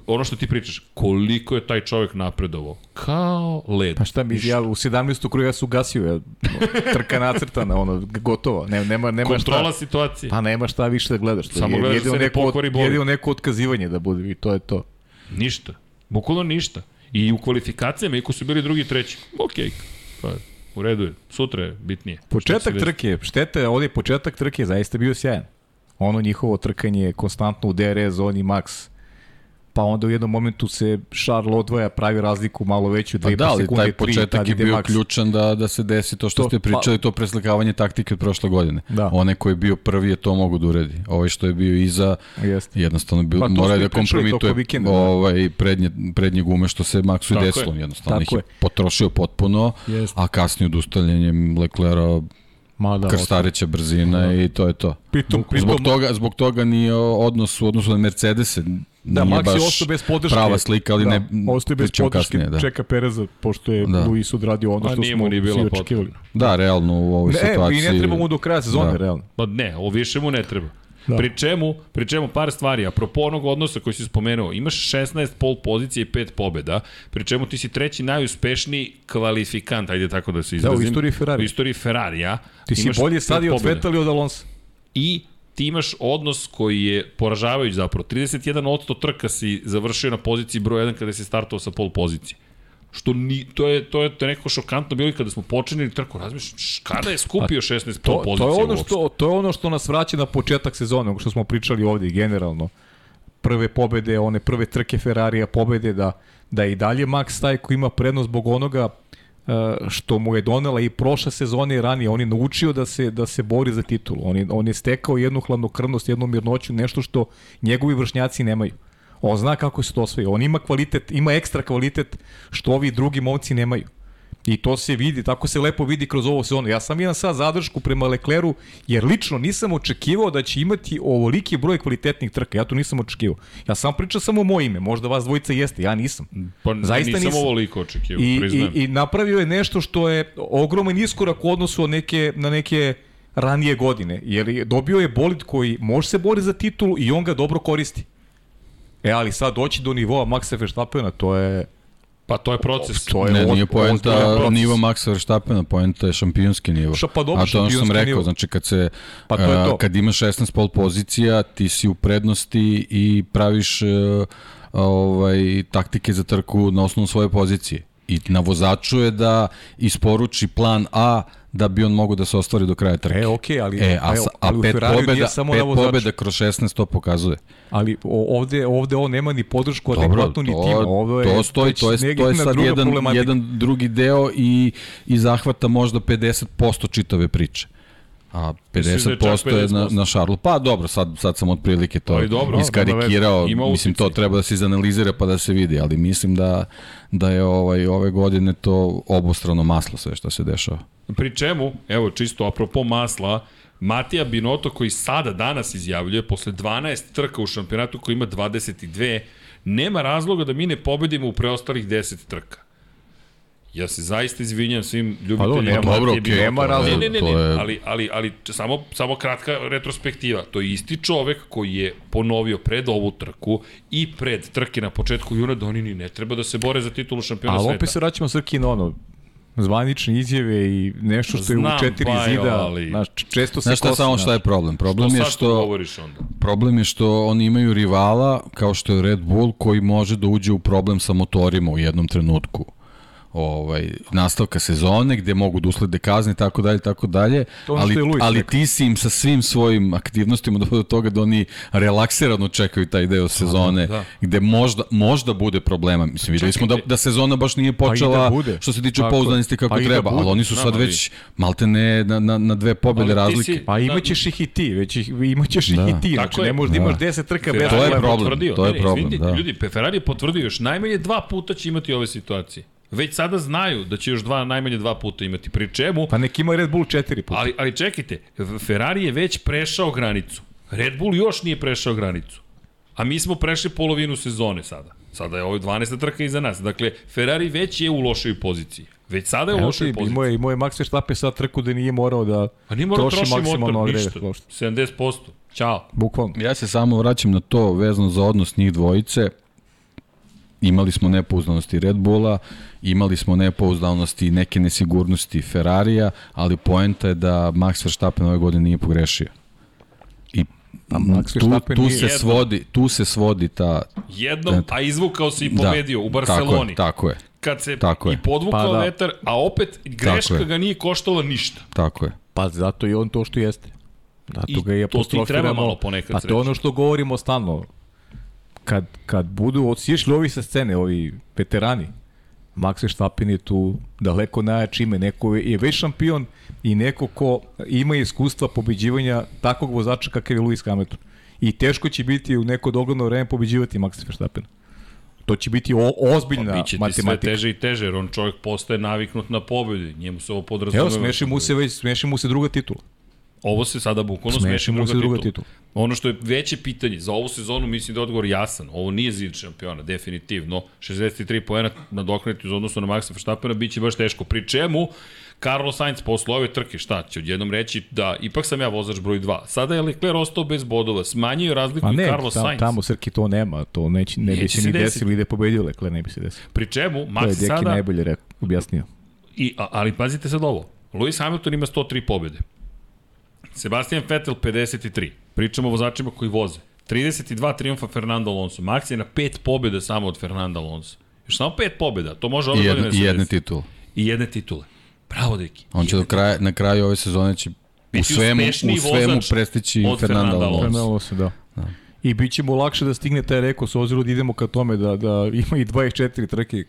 ono što ti pričaš, koliko je taj čovjek napredovao. Kao led. Pa šta mi, ja u 17. kruga ja su gasio, ja, trka nacrtana, ono, gotovo, ne, nema, nema Kontrola šta. situacije. Pa nema šta više da gledaš. To Samo je gledaš da se ne neko, pokvari bolid. jedino neko otkazivanje da bude i to je to. Ništa. Bukvalno ništa. I u kvalifikacijama, iako su bili drugi treći, okej, pa u redu je. Sutra je bitnije. Početak desi? trke, štete, ovdje početak trke zaista bio sjajan. Ono njihovo trkanje konstantno u DRS zoni max. Pa onda u jednom momentu se Charles odvoja, pravi razliku malo veću, Pa 2,5 da, ali sekunde, taj 3, početak tad je bio max. ključan da, da se desi to što To, ste pa- pričali, to preslikavanje taktike od prošle godine. Da. One koji je bio prvi je to mogu da uredi. Ovaj što je bio iza, Jeste. jednostavno bio, Pa mora da kompromituje vikenda, da. ovaj, prednje, prednje gume što se Maxu i je. desilo. Jednostavno ih Tako je je. potrošio potpuno, Jeste. a kasnije odustavljanjem Leclera Ma da, krstareća brzina i to je to. Pritom, pritom, Zbog toga, zbog toga ni odnos u odnosu na Mercedese Da, nije Max je baš bez podrške. prava slika, ali da, ne ostao je bez podrške, kasnije, da. čeka Pereza, pošto je Da. da. Luis odradio ono što nije smo ni bilo svi očekivali. Da, realno u ovoj Ne, situaciji. i ne treba mu do kraja sezone, Da. realno. Pa ne, ovo više mu ne treba. Da. Da. Pri čemu, pri čemu par stvari, apropo onog odnosa koji si spomenuo, imaš 16 pol pozicije i 5 pobeda, pri čemu ti si treći najuspešniji kvalifikant, ajde tako da se izrazim. istoriji Ferrari. U istoriji Ferrarija. Ti si bolje pet stadio od. Vettel i od Alonso. I ti imaš odnos koji je poražavajući zapravo. 31% trka si završio na poziciji broj 1 kada si startovao sa pol pozicije. Što ni, to je to je to je neko šokantno bilo i kada smo počinili trku, razmišljam, kada je skupio 16 pol To, pozicija to, je ono uopšte? što, to je ono što nas vraća na početak sezone, što smo pričali ovde generalno. Prve pobede, one prve trke Ferrarija, pobede da, da je i dalje Max taj koji ima prednost zbog onoga uh, što mu je donela i prošle sezone i ranije. On je naučio da se, da se bori za titulu. On je, on je stekao jednu hladnokrvnost, jednu mirnoću, nešto što njegovi vršnjaci nemaju. On zna kako se to osvoji. On ima kvalitet, ima ekstra kvalitet što ovi drugi momci nemaju. I to se vidi, tako se lepo vidi kroz ovu sezonu. Ja sam imam sad zadršku prema Lecleru, jer lično nisam očekivao da će imati ovoliki broj kvalitetnih trka. Ja to nisam očekivao. Ja sam pričao samo o moje ime, možda vas dvojica jeste, ja nisam. Pa Zaista nisam, nisam. ovoliko očekivao, I, priznajem. i, I napravio je nešto što je ogroman iskorak u odnosu od neke, na neke ranije godine. Jer je- dobio je bolid koji može se bori za titulu i on ga dobro koristi. E, ali sad doći do nivoa Maxa Verstappena, to je... Pa to je proces. To je Ne, oz- nije poenta nivo Maxa Verstappena, poenta je šampionski nivo. Šta, pa dobro, A to ono što sam rekao, nivo. znači kad se Pa to je to. kad imaš 16 pol pozicija, ti si u prednosti i praviš e, ovaj taktike za trku na osnovu svoje pozicije. I na vozaču je da isporuči plan A da bi on mogao da se ostvari do kraja trke. E, okej, ali, E, a, evo, a ali u pet Ferrariju pobeda, samo pet pobeda kroz 16 to pokazuje. Ali ovde, ovde on nema ni podršku adekvatnu ni to, tima. Ovo je, to stoji, već to je, to je sad jedan, jedan drugi deo i, i zahvata možda 50% čitave priče. A Mislim da je 50% je na, 50%. na Šarlu. Pa dobro, sad, sad sam otprilike to Ali dobro, iskarikirao, ima mislim to treba da se izanalizira pa da se vidi, ali mislim da, da je ovaj, ove godine to obostrano maslo sve što se dešava. Pri čemu, evo čisto apropo masla, Matija Binoto koji sada danas izjavljuje posle 12 trka u šampionatu koji ima 22, nema razloga da mi ne pobedimo u preostalih 10 trka. Ja se zaista izvinjam svim ljubiteljima Matije dobro, okej, Binotto. nema razloga. Ne, ne, ne, je- ali, ali, ali samo, samo kratka retrospektiva. To je isti čovek koji je ponovio pred ovu trku i pred trke na početku juna da oni ni ne treba da se bore za titulu šampiona Ali sveta. opet se vraćamo Srki na ono, zvanične izjave i nešto što je Znam, u četiri Bajo, zida, ali- znaš, često se Znaš šta samo šta je problem? Problem Što je što govoriš onda? problem je što oni imaju rivala kao što je Red Bull koji može da uđe u problem sa motorima u jednom trenutku ovaj nastavka sezone gde mogu da uslede kazne i tako dalje tako dalje ali ali rekao. ti si im sa svim svojim aktivnostima do, do toga da oni relaksirano čekaju taj deo sezone da. gde možda možda bude problema mislim videli smo da da sezona baš nije Pa da počela bude. što se tiče pouzdanosti kako Pa da treba ali bude. oni su sad ali- već maltene na, na, na dve pobede Ali ti razlike si- Pa Da. imaćeš ih i ti, već ih, imaćeš ih Da. i ti, Tako znači je. ne možeš da Da. imaš 10 trka bez To je problem, potvrdio. to je Ne, ne, problem, izvinite, da. Ljudi, Ferrari je potvrdio još najmanje dva puta će imati ove situacije. Već sada znaju da će još dva, najmanje dva puta imati. Pri čemu, Pa nek ima Red Bull četiri puta. ali, ali čekajte, Ferrari je već prešao granicu. Red Bull još nije prešao granicu. A mi smo prešli polovinu sezone sada. Sada je ovo 12. trka iza nas. Dakle, Ferrari već je u lošoj poziciji. Već sada je u Evo lošoj ti, poziciji. imao je, imao je Max Verstappen sad trku da nije morao da A nije morao troši troši maksimalno motor, ništa. uopšte. 70%. Ćao. Bukvalno. Ja se samo vraćam na to vezano za odnos njih dvojice. Imali smo nepouzdanosti Red Bulla, imali smo nepouzdanosti i neke nesigurnosti Ferrarija, ali poenta je da Max Verstappen ove godine nije pogrešio. I A Max tu, Verstappen tu se svodi, tu se svodi ta Jednom, a izvukao se i da, pobedio u Barceloni. Tako je, kad se Tako je. i podvukao Pa da. vetar, a opet greška je. ga nije koštala ništa. tako je. Pa zato je on to što jeste. Zato I ga je to ti treba malo ponekad Pa to je ono što govorimo stalno. Kad, kad budu odsješli ovi sa scene, ovi veterani, Max Verstappen je tu daleko najjači ime, neko je već šampion i neko ko ima iskustva pobeđivanja takvog vozača kakav je Lewis Hamilton. I teško će biti u neko dogledno vreme pobeđivati Max Verstappen. To će biti o, ozbiljna Pa, Biće ti sve matematika. teže i teže, jer on čovjek postaje naviknut na pobedu. Njemu se ovo podrazumeva. Evo, smeši mu se već, smeši mu se druga titula. Ovo se sada bukvalno Smeši druga, se druga titula. Ono što je veće pitanje, za ovu sezonu mislim da je odgovor jasan. Ovo nije zid šampiona, definitivno. 63 poena nadoknati uz odnosu na Maxa Verstappena biće baš teško. Pri čemu, Carlos Sainz posle ove trke, šta će odjednom reći da ipak sam ja vozač broj 2. Sada je Leclerc ostao bez bodova, smanjio razliku Pa i ne, Carlos tamo, Sainz. tamo Srki to nema, to neće, ne bi Neće se se ni desilo i da je pobedio Leclerc, ne bi se desilo. Pri čemu, To Max je Deki sada... najbolje rekao, objasnio. I, a, ali pazite sad ovo. Lewis Hamilton ima 103 pobjede. Sebastian Vettel 53. Pričamo o vozačima koji voze. 32 triumfa Fernando Alonso. Max je na 5 pobjeda samo od Fernanda Alonso. Još samo 5 pobjeda. To može ove godine da i jedne desi. titule. I jedne titule. Bravo, deki. On će do kraja, na kraju ove sezone će u svemu, u svemu prestići Fernanda Alonso. Alonso. Fernando se, da. da. I bit će mu lakše da stigne taj rekord s obzirom da idemo ka tome da, da ima i 24 trke.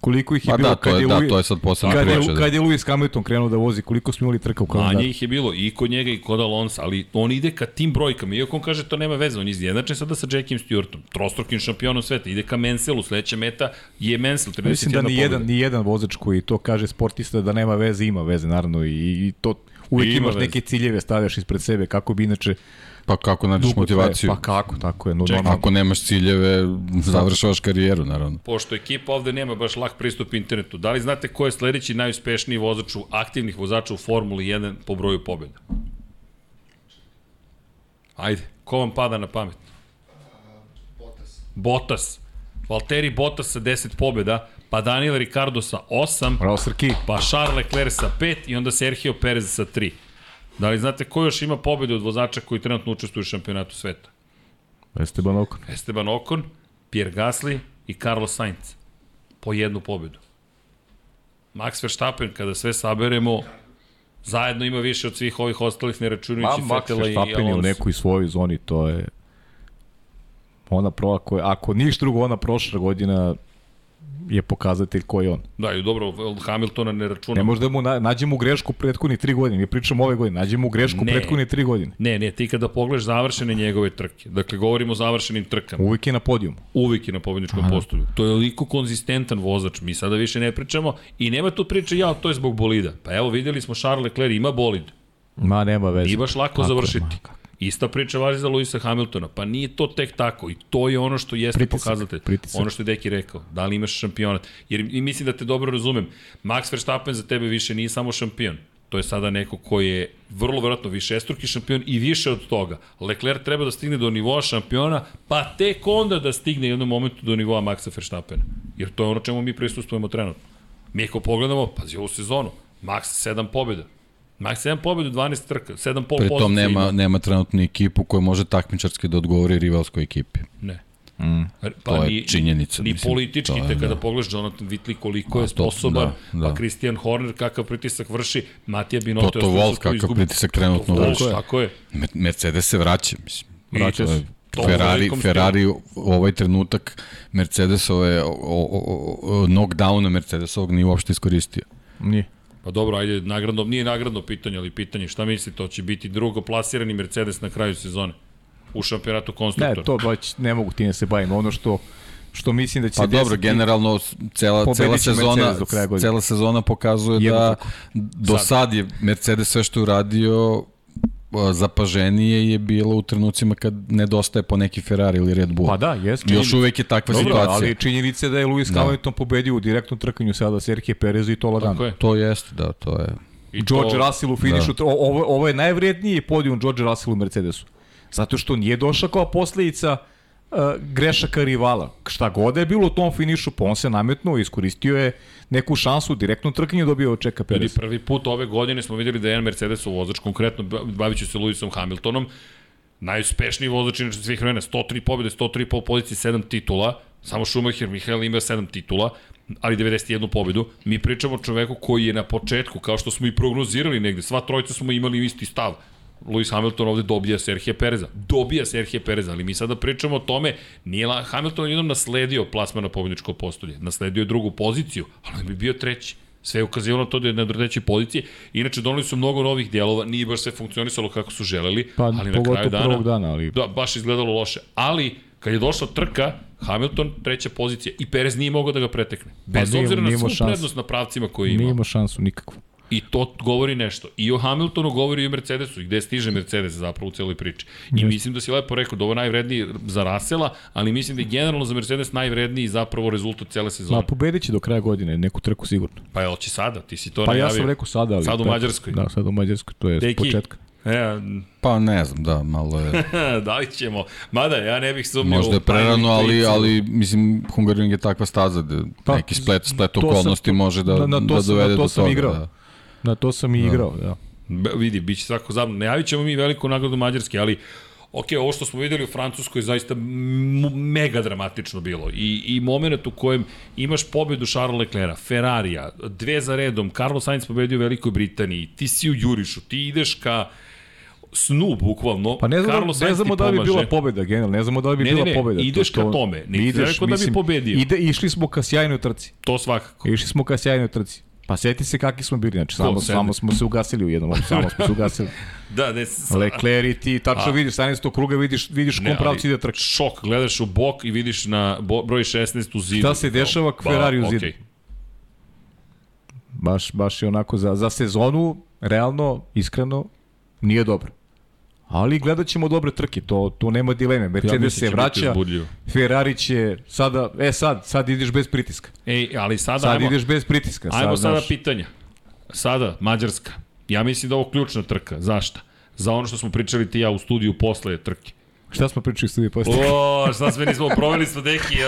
Koliko ih je Pa bilo da, kad je, je, da, Louis- to je sad posebna kad je, priča. Da. kad je Lewis Hamilton krenuo da vozi, koliko smo imali trka u kalendaru? Manje ih je bilo i kod njega i kod Alonso, ali on ide ka tim brojkama. Iako on kaže to nema veze, on je izjednačen sada sa Jackiem Stewartom, trostrukim šampionom sveta. Ide ka Mansellu, sledeća meta je Mansell, 31 Mislim da ni pobjeda. jedan, ni jedan vozač koji to kaže sportista da nema veze, ima veze naravno i, i to uvijek Ima imaš veze. neke ciljeve stavljaš ispred sebe kako bi inače Pa kako nađeš dugo motivaciju? traje. Pa kako, tako je. No, Čekaj. Ako nemaš ciljeve, završavaš karijeru, naravno. Pošto ekipa ovde nema baš lak pristup internetu, da li znate ko je sledeći najuspešniji vozač u aktivnih vozača u Formuli 1 po broju pobjeda? Ajde, ko vam pada na pamet? Bottas. Bottas. Valtteri Bottas sa 10 pobjeda, pa Daniel Ricardo sa 8, Bravo Srki. pa Charles Leclerc sa 5 i onda Sergio Perez sa 3. Da li znate ko još ima pobjede od vozača koji trenutno učestvuju u šampionatu sveta? Esteban Ocon. Esteban Ocon, Pierre Gasly i Carlos Sainz. Po jednu pobedu. Max Verstappen, kada sve saberemo, zajedno ima više od svih ovih ostalih, ne računajući Max Fetela i Verstappen je u Alonso. nekoj svojoj zoni, to je ona pro, ako, ako ništa drugo, ona prošla godina je pokazatelj ko je on. Da, i dobro, Hamiltona ne računamo. Ne možda mu na, nađemo grešku prethodnih tri godine. Mi pričamo ove godine, nađemo grešku Ne. prethodnih tri godine. Ne, ne, ti kada pogledaš završene njegove trke, dakle govorimo o završenim trkama, Uvijek je na podijum. uvijek je na pobedničkom postolju. To je liko konzistentan vozač, mi sada više ne pričamo i nema tu priče, ja, to je zbog bolida. Pa evo, videli smo Charles Leclerc, ima bolid, Ma, nema veze. nije baš lako Kako, završiti. ma, kako. Ista priča važi za Luisa Hamiltona, pa nije to tek tako i to je ono što jeste Pritisak, pokazatelj. pritisak. Ono što je Deki rekao, da li imaš šampionat. Jer i mislim da te dobro razumem, Max Verstappen za tebe više nije samo šampion. To je sada neko ko je vrlo verovatno višestruki šampion i više od toga. Leclerc treba da stigne do nivoa šampiona, pa tek onda da stigne jednom momentu do nivoa Maxa Verstappena. Jer to je ono čemu mi prisustujemo trenutno. Mi ako pogledamo, pazi ovu sezonu, Max 7 pobjeda. Max 7 pobjeda, 12 trka, 7 pol Pri tom pozicija nema, ima. nema trenutno ekipu koja može takmičarski da odgovori rivalskoj ekipi. Ne. Mm. Pa To je ni, činjenica, Ni mislim, politički, to je, te kada da. pogledaš Jonathan Whitley koliko je to- sposoban, da, da. pa Christian Horner kakav pritisak vrši, Matija Binotto Toto Wolff kakav pritisak trenutno Wolff, vrši. Tako je. Me- Mercedes se vraća, mislim. Vraća To je se. To Ferrari, Ferrari u ovaj trenutak Mercedesove o, o, o, knockdowna Mercedesovog nije uopšte iskoristio. Nije. Pa dobro, ajde, nagradno, nije nagradno pitanje, ali pitanje, šta mislite, to će biti drugo plasirani Mercedes na kraju sezone u šampionatu Ne, konstruktora? to već ne mogu ti da se bavim. Ono što, što mislim da će Pa se dobro, desiti, generalno cela, cela sezona, cela sezona pokazuje Jednu da trku. do Sad. sad je Mercedes sve što je uradio zapaženije je bilo u trenucima kad nedostaje po neki Ferrari ili Red Bull. Pa da, jes. Još uvek je takva Dobro, situacija. ali činjenica je da je Lewis Da. Hamilton pobedio u direktnom trkanju sada Serhije Perez i to lagano. Tako je. To jeste, da, to je. I George to, Russell u finišu, da. ovo, ovo je najvredniji podijum George Russell u Mercedesu. Zato što nije došao kao posledica uh, grešaka rivala. Šta god je bilo u tom finišu, pa on se nametnuo i iskoristio je neku šansu u direktnom trkanju dobio od Čeka Ljudi, Perez. prvi put ove godine smo videli da je jedan Mercedesov vozač, konkretno bavit se Lewisom Hamiltonom, najuspešniji vozač inače svih vremena, 103 pobjede, 103 pol pozicije, 7 titula, samo Schumacher, Mihael ima 7 titula, ali 91 pobedu. Mi pričamo o čoveku koji je na početku, kao što smo i prognozirali negde, sva trojica smo imali isti stav. Lewis Hamilton ovde dobija Serhije Pereza. Dobija Serhije Pereza, ali mi sada pričamo o tome, nije la, Hamilton jednom nasledio plasman na pobjedničko postolje. Nasledio je drugu poziciju, ali bi bio treći. Sve je ukazivalo na to da je na trećoj poziciji. Inače, doneli su mnogo novih dijelova, nije baš sve funkcionisalo kako su želeli, Pa, ali na kraju dana... dana, ali- Da, baš izgledalo loše. Ali, kad je došla trka, Hamilton treća pozicija i Perez nije mogao da ga pretekne. Bez nije- obzira na nije svu šanse. prednost na pravcima koje Nije ima. imao šansu nikakvu. I to govori nešto. I o Hamiltonu govori i o Mercedesu, i gde stiže Mercedes zapravo u celoj priči. I mislim da si lepo rekao da ovo je najvredniji za Rasela, ali mislim da je generalno za Mercedes najvredniji zapravo rezultat cele Ma, sezone. pobedit će do kraja godine neku trku sigurno. Pa je će sada, ti si to Pa ja najavio. sam rekao sada, ali... Sad u Mađarskoj. Da, sad u Mađarskoj, to je Deki. početka. E, Pa ne znam, da, malo je, da li ćemo? Mada, ja ne bih sumnio. možda je prerano, ali, ali mislim, Hungaroring je takva staza da Pa, neki splet, splet to sam- okolnosti može da, na- na to da sam- na dovede to do sam toga. igrao. Da. Na to sam i igrao, da. Be, vidi, bit će svako zabavno. Najavit ćemo mi veliku nagradu Mađarske, ali ok, ovo što smo videli u Francuskoj je zaista mega dramatično bilo. I, i moment u kojem imaš pobedu Charles Leclerca, Ferrarija, dve za redom, Carlos Sainz pobedio u Velikoj Britaniji, ti si u Jurišu, ti ideš ka snu, bukvalno. Pa ne znamo, Carlos ne znamo da li bi bila pobeda, generalno, ne znamo da li bi Ne, ne, bila ne, pobeda. ideš ka tome, nisi rekao da bi pobedio. Ide, išli smo ka sjajnoj trci. To svakako. Išli smo ka sjajnoj trci. Pa sjeti se kakvi smo bili, znači samo, samo smo se ugasili u jednom, samo smo se ugasili. Da, ne, s- Leclerc i ti, tačno A. vidiš, 17. kruga vidiš, vidiš kom pravci ide trka. Šok, gledaš u bok i vidiš na bo, broj 16 u zidu. Šta se dešava k Ferrari u zidu? okej. Baš, baš je onako za, za sezonu, realno, iskreno, nije dobro. Ali gledat ćemo dobre trke, to, to nema dileme. Mercedes mislim se će biti vraća. Ferrari će sada, e sad, sad ideš bez pritiska. Ej, ali sada, Sad ajmo, ideš bez pritiska. Sad, ajmo sada znaš, pitanja. Sada, Mađarska. Ja mislim da je ovo ključna trka. Zašta? Za ono što smo pričali ti ja u studiju posle trke. Šta smo pričali studiju posle? O, šta sve nismo proveli smo deki.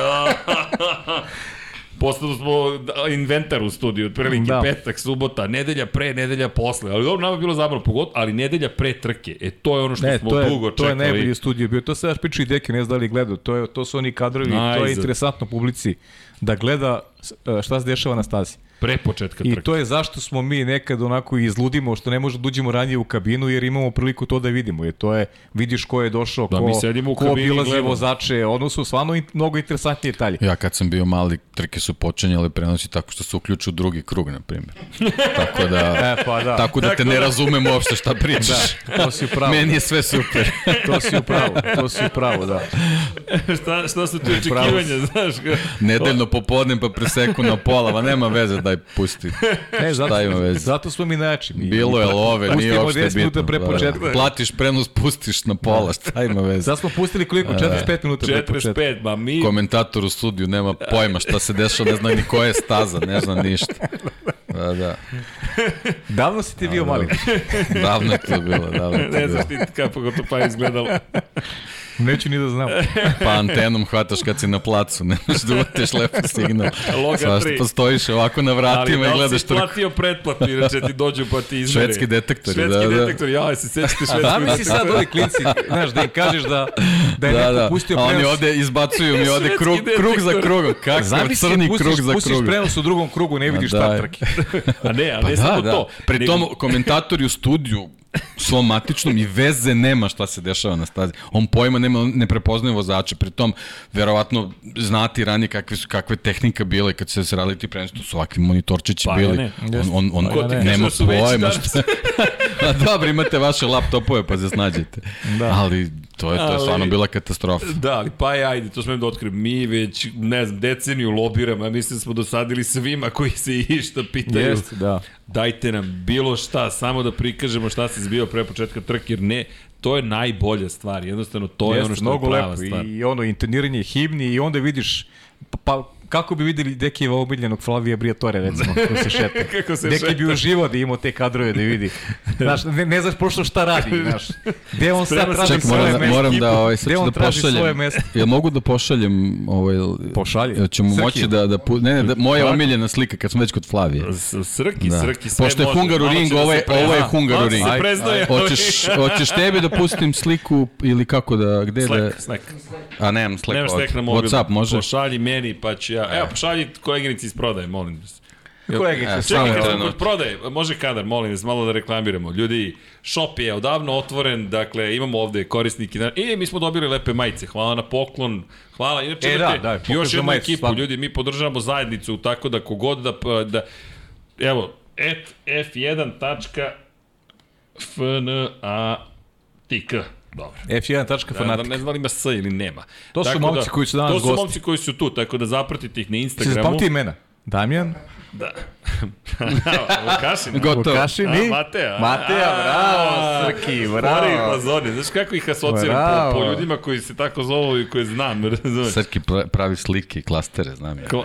Postali smo da, inventar u studiju, otprilike Da. da. petak, subota, nedelja pre, nedelja posle. Ali dobro, nama je bilo zabavno, pogotovo, ali nedelja pre trke. E, to je ono što Ne, smo je, dugo to je čekali. najbolji studio bio. To se daš priča i Deki, ne znam da li gledao. To, je, to su oni kadrovi, to je Najzad. interesantno publici da gleda e, šta se dešava na stazi. Pre početka I trke. to je zašto smo mi nekad onako izludimo što ne možemo da uđemo ranije u kabinu jer imamo priliku to da vidimo. Jer to je, vidiš ko je došao, Da, ko, mi sedimo u ko kabini i obilazi vozače, ono su stvarno in, mnogo interesantnije detalje. Ja kad sam bio mali, trke su počinjale prenosi tako što se uključu drugi krug, na primjer. tako da, E, pa da. tako da te ne razumem uopšte šta pričaš. To si upravo. Meni je sve super. To si upravo, to si upravo, da. šta, šta su tu Pravo očekivanja, znaš? Nedeljno popodne pa preseku na pola, ma nema veze, daj pusti. Ne, zato, Šta ima veze? zato smo mi najjači. Mi, Bilo je love, nije Pustimo uopšte 10 minuta bitno. pre Da, početka. da. Platiš prenos, pustiš na pola, šta ima veze? Sad smo pustili koliko? 45 minuta pre početka. 45, ma mi... Komentator u studiju nema pojma šta se dešava, ne zna ni koja je staza, ne zna ništa. Da, da. Davno si ti bio mali. Davno je to bilo, davno je to Ne bilo. znaš ti kako to pa izgledalo. Neću ni da znam. Pa antenom hvataš kad si na placu, ne možeš da uvatiš lepo signal. Loga Svašta tri. pa stojiš ovako na Ali vratima da i li gledaš si trku. platio pretplatu, inače ti dođu pa ti izmeri. Švedski detektori, Švedski da, da. detektori, ja, se sećate švedski Zamisli sad ovi klinci, znaš, da im kažeš da, da je Da, neko da, pustio a oni prenos. ovde izbacuju mi ovde krug, krug za detektor. krugom. Kakav Zamisli, crni pustiš, krug za pustiš krugom. prenos u drugom krugu, ne vidiš Ma šta trke. A ne, a Pa ne da, samo da. to. Pri tom komentatori u studiju svom matičnom i veze nema šta se dešava na stazi. On pojma nema, ne prepoznaje vozače. Pri tom, verovatno, znati ranije kakve su kakve tehnika bile kad se radili ti to su ovakvi monitorčići Pa, bili. ne. On, on, on ti kaže nema da pojma šta. A dobro, imate vaše laptopove pa se snađete. Da. Ali to je, to je Ali- stvarno bila katastrofa. Da, ali pa je, ajde, to smem da otkrijem. Mi već, ne znam, deceniju lobiramo, ja mislim da smo dosadili svima koji se išta pitaju. Jeste, da. Dajte nam bilo šta, samo da prikažemo šta se zbio pre početka trke, jer ne, to je najbolja stvar, jednostavno to je Jeste, ono što je prava lepo. stvar. I ono, intoniranje himni i onda vidiš, pa kako bi videli Dekijeva omiljenog Flavija Briatore, recimo, ko se šeta. Kako se Deki bi šeta. uživao da ima te kadrove da vidi. Znaš, ne, ne znaš prošto šta radi, znaš. Gde on sad Sprema traži Ček, svoje moram, da, mesto. moram da, ovaj, sad ću da pošaljem. mesto? Jel mogu da pošaljem ovaj... Pošalji. Jel ćemo Srki. moći da, da, pu- ne, ne, da, moja Kako? omiljena slika kad smo već kod Flavije. Srki, Da. srki, sve Pošto je. Hungaru ring, da ovo je- ovo je Hungaru će ring. Aj. Hoćeš, hoćeš tebi da pustim sliku ili kako da, gde da... Slack, Slack. A nemam Slack, Nemaš Slack na mobilu. Whatsapp može? Pošalji meni, pa ću ja... Evo, pošalji koleginici iz prodaje, molim vas. Kolegice, E, Čekaj, kad smo kod prodaje, može kadar, molim vas, malo da reklamiramo. Ljudi, shop je odavno otvoren, dakle, imamo ovde korisnike. I mi smo dobili lepe majice, hvala na poklon, hvala. Inače, E, da, da, još jednu majicu, ekipu, ljudi, mi podržavamo zajednicu, tako da kogod da, da evo, et f1.fna.tk. Dobro. F1.fanatik. Da, da, ne znam da li ima S ili nema. To su Tako momci koji su danas To su gosti. momci koji su tu, tako da zapratite ih na Instagramu. zapamti imena? Damjan, Da. Vukašin. Gotovo. Vukašin i... A, Mateja. Mateja, bravo, Srki, bravo. Fori fazoni. Znaš kako ih asociram po, po ljudima koji se tako zovu i koje znam, razumeš? Srki pra- pravi slike i klastere, znam ja. Kla,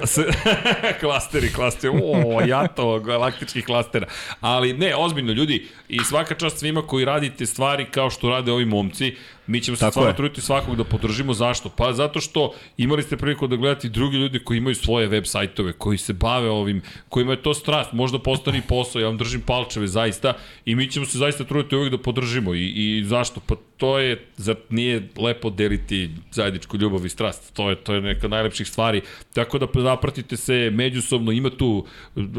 klasteri, klasteri, o, jato, galaktičkih klastera. Ali ne, ozbiljno ljudi, i svaka čast svima koji radite stvari kao što rade ovi momci, mi ćemo se Tako stvarno je. truditi svakog da podržimo. Zašto? Pa zato što imali ste priliku da gledate i drugi ljudi koji imaju svoje web sajtove, koji se bave ovim, kojima je to strast, možda postane i posao, ja vam držim palčeve zaista i mi ćemo se zaista truditi uvijek da podržimo. I, i zašto? Pa to je, zar nije lepo deliti zajedničku ljubav i strast? To je, to je neka najlepših stvari. Tako da zapratite se međusobno, ima tu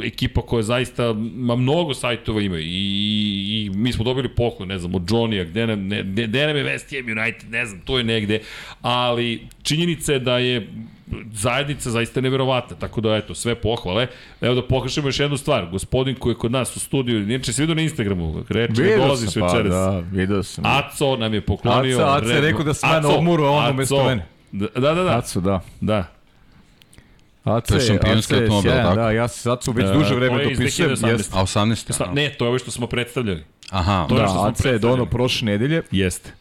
ekipa koja zaista, ma mnogo sajtova ima i, i mi smo dobili poklon, ne znam, od Johnny-a, gde nam, ne, gde, gde nam je West Ham United, ne znam, to je negde, ali činjenica je da je zajednica zaista neverovatna, tako da eto, sve pohvale. Evo da pokažemo još jednu stvar, gospodin koji je kod nas u studiju, inače se vidio na Instagramu, reče da Vidio dolaziš sam, pa večeras. da, vidio sam. Aco nam je poklonio. Aca, Aca je rekao da sam ja na Aco, odmoru, a on Aco. umesto mene. Da, da, da. da. Acu, da. da. Aca To je šampionski automobil, tako? Da, ja se Acu već E, duže to vreme je iz dopisujem. 2018. Jeste. A 18. Sa, ne, to je ovo što smo predstavljali. Aha, To je Da, što smo Aca je dono prošle nedelje Jeste.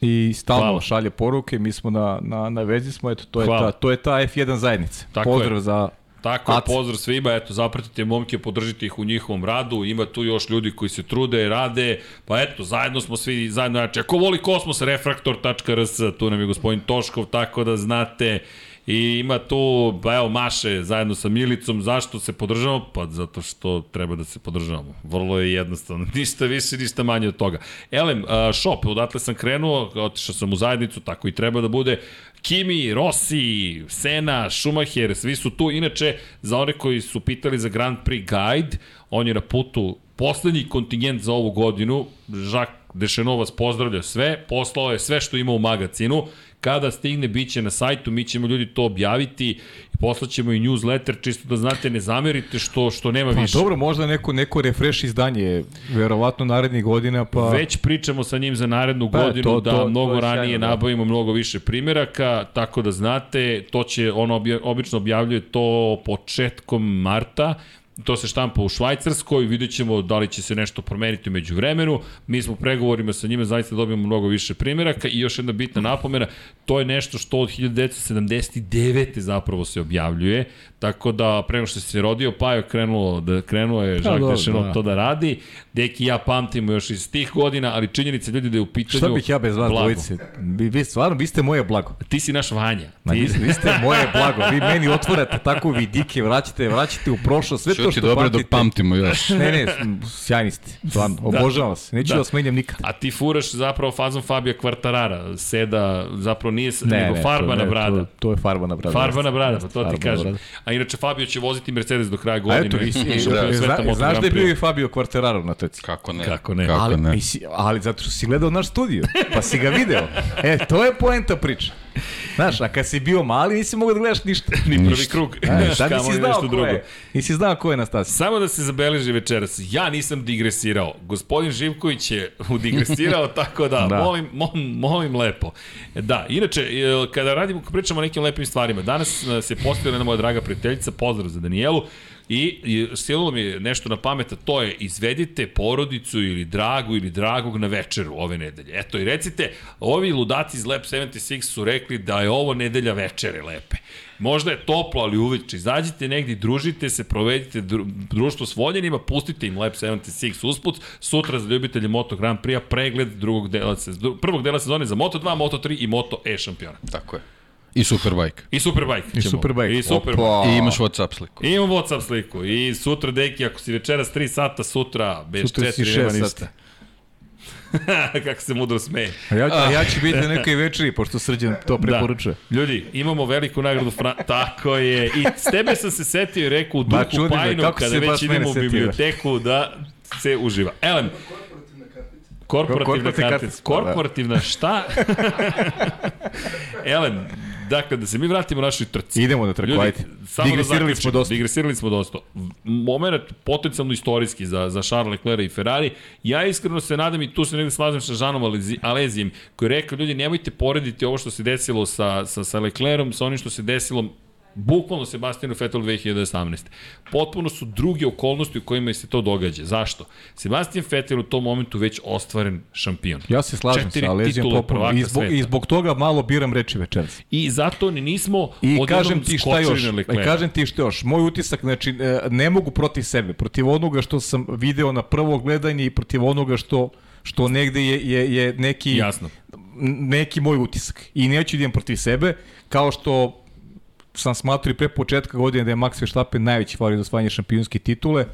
I stalno Hvala. šalje poruke, mi smo na, na, na vezi smo, eto, to je, Hvala. ta, to je ta F1 zajednica. Tako Pozdrav je. za Tako Aca. pozdrav svima, eto, zapratite momke, podržite ih u njihovom radu, ima tu još ljudi koji se trude, rade, pa eto, zajedno smo svi, zajedno, znači, ako voli kosmos, refraktor.rs, tu nam je gospodin Toškov, tako da znate, I ima tu, pa evo, Maše zajedno sa Milicom, zašto se podržavamo? Pa zato što treba da se podržavamo. Vrlo je jednostavno, ništa više, ništa manje od toga. Elem, šop, odatle sam krenuo, otišao sam u zajednicu, tako i treba da bude. Kimi, Rossi, Sena, Schumacher, svi su tu. Inače, za one koji su pitali za Grand Prix Guide, on je na putu poslednji kontingent za ovu godinu, Jacques Dešenov vas pozdravlja sve, poslao je sve što ima u magazinu, kada stigne bit će na sajtu, mi ćemo ljudi to objaviti i poslaćemo i newsletter, čisto da znate, ne zamerite što, što nema Pa više. dobro, možda neko, neko refresh izdanje, verovatno narednih godina, pa... Već pričamo sa njim za narednu Pa, godinu to- da to- mnogo to je ranije sjajno, da. nabavimo mnogo više primjeraka, tako da znate, to će, ono obja, obično objavljuje to početkom marta, to se štampa u Švajcarskoj, vidjet ćemo da li će se nešto promeniti umeđu vremenu. Mi smo u pregovorima sa njima, zaista dobijemo mnogo više primjeraka i još jedna bitna napomena, to je nešto što od 1979. zapravo se objavljuje, tako da pre nego što se rodio, pa je krenulo, da, krenuo je Jacques dobro, Deschenot da. to da radi. Deki ja pamtimo još iz tih godina, ali činjenica ljudi da je u pitanju Šta bih ja bez vas dvojice? Vi, vi stvarno, vi ste moje blago. Ti si naš Vanja. Ma, Ti, vi, vi ste moje blago. Vi meni otvorate tako vidike, vraćate, vraćate u prošlost, sve to Što što ti dobro pamtite. dok pamtimo još. Ne, ne, sjajni ste. Stvarno, obožavam vas. Neću da. Da. vas menjam nikad. a ti furaš zapravo fazom Fabija Kvartarara. Seda, zapravo nije Ne, nego ne, farbana to, brada. To, to je farbana brada. Farbana brada, pa to ti kažem. A inače Fabio će voziti Mercedes do kraja A godine. eto, i, i, i, sveta zna, znaš da je bio i Fabio Quartararo na trci? Kako ne? Kako ne? Kako ali, ne? si, ali zato što si gledao naš studio, pa si ga video. E, to je poenta priče. Znaš, a kad si bio mali nisi mogao da gledaš ništa. Ni prvi Ništa. krug. E, sad nisi znao nešto ko drugo. je. Nisi znao ko je na stasi. Samo da se zabeleži večeras, ja nisam digresirao. Gospodin Živković je digresirao, tako da, Da. da. Molim, molim, molim lepo. Da, inače, e, kada radimo, pričamo o nekim lepim stvarima, danas e, se postavila jedna moja draga prijateljica, pozdrav za Danijelu, I, i sililo mi je nešto na pamet, to je izvedite porodicu ili dragu ili dragog na večeru ove nedelje. Eto i recite, ovi ludaci iz Lab 76 su rekli da je ovo nedelja večere lepe. Možda je toplo, ali uveče. Izađite negdje, družite se, provedite dru, društvo s voljenima, pustite im Lab 76 usput. Sutra za ljubitelje Moto Grand Prix pregled drugog dela, prvog dela sezone za Moto 2, Moto 3 i Moto E šampiona. Tako je. I Superbike. I Superbike. I ćemo. Superbike. I Superbike. Opa. I imaš Whatsapp sliku. I imam Whatsapp sliku. I sutra, deki, ako si večeras 3 sata, sutra, bez Sutra si 4, nema ništa. sati. Kako se mudro smeje. A ja, a ja ću biti na nekoj večeri, pošto Srđan to preporučuje. Da. Ljudi, imamo veliku nagradu Fran... Tako je. I s tebe sam se setio i rekao u duhu me, pajnu, kada se već idemo u biblioteku, da se uživa. Elem, Korporativna Korporativna kartica. kartica, da. Korporativna šta? Elem, dakle, da se mi vratimo našoj trci. Idemo na trku, ajde. da Digresirali zaključimo, smo dosta. Digresirali smo dosta. Moment potencijalno istorijski za, za Charles Leclerc i Ferrari. Ja iskreno se nadam i tu se negde slažem sa Žanom Alezi- Alezijem, koji je rekao, ljudi, nemojte porediti ovo što se desilo sa, sa, sa Leclerom sa onim što se desilo bukvalno Sebastianu Vettel 2018. Potpuno su druge okolnosti u kojima se to događa. Zašto? Sebastian Vettel u tom momentu već ostvaren šampion. Ja se slažem Četiri sa Alezijom prvaka I zbog, sveta. I zbog toga malo biram reči večeras. I zato ni nismo I kažem ti šta još, i kažem ti šta još, moj utisak, znači, e, ne mogu protiv sebe, protiv onoga što sam video na prvo gledanje i protiv onoga što što negde je, je, je neki, Jasno. neki moj utisak. I neću da idem protiv sebe, kao što sam smatrao i pre početka godine da je Max Verstappen najveći favorit za osvajanje šampionske titule.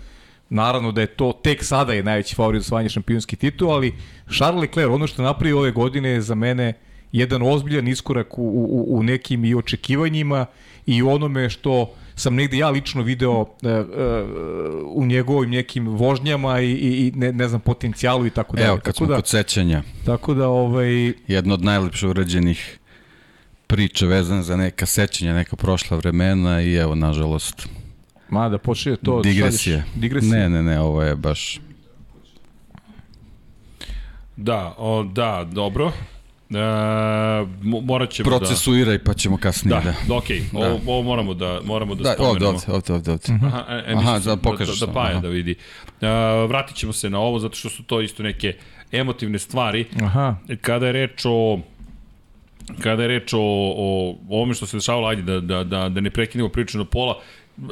Naravno da je to tek sada je najveći favorit za osvajanje šampionske titule, ali Charles Leclerc, ono što je napravio ove godine je za mene jedan ozbiljan iskorak u, u, u nekim i očekivanjima i u onome što sam negde ja lično video e, e, u njegovim nekim vožnjama i, i, i ne, ne znam, potencijalu i tako dalje. Evo, kad tako smo da, kod sećanja, Tako da, ovaj, jedna od najlepše urađenih priča vezana za neka sećanja, neka prošla vremena i evo, nažalost, ma da počne to... digresije. šalješ- Digresije. Ne, ne, ne, ovo je baš... Da, o, da, dobro. E, mo- morat ćemo Procesuiraj pa ćemo kasnije da... da... Da, da okej, okay. ovo, ovo moramo da, moramo da, Da, spomenemo. ovde, ovde, ovde, ovde. ovde. Aha, e, e, Aha, da sam pokažeš da, da, samo, Paja aha. da vidi. Uh, vratit ćemo se na ovo zato što su to isto neke emotivne stvari. Aha. Kada je reč o kada je reč o, o ovome što se dešavalo, ajde da, da, da, da ne prekinemo priču na pola,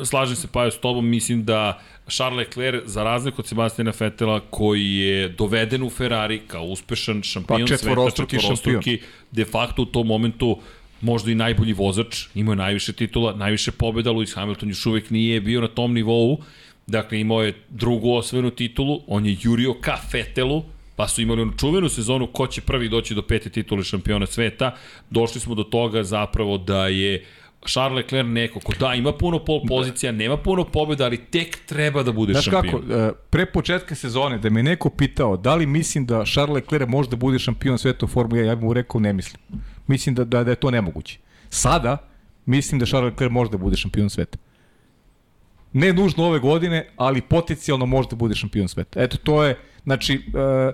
slažem se Pajo s tobom, mislim da Charles Leclerc, za razliku od Sebastiana Vettela, koji je doveden u Ferrari kao uspešan šampion Pa sveta, četvorostruki četvorostruki, de facto u tom momentu možda i najbolji vozač, imao je najviše titula, najviše pobjeda, Lewis Hamilton još uvek nije bio na tom nivou, dakle imao je drugu osvojenu titulu, on je jurio ka Fetelu, pa su imali onu čuvenu sezonu ko će prvi doći do pete titule šampiona sveta, došli smo do toga zapravo da je Charles Leclerc neko ko da ima puno pol pozicija, nema puno pobjeda, ali tek treba da bude Znaš šampion. kako, e, pre početka sezone, da me neko pitao da li mislim da Charles Leclerc može da bude šampion sveta u Formuli 1, ja bih mu rekao ne mislim. Mislim da, da, da je to nemoguće. Sada, mislim da Charles Leclerc može da bude šampion sveta. Ne nužno ove godine, ali potencijalno može da bude šampion sveta. Eto, to je, znači, e, e,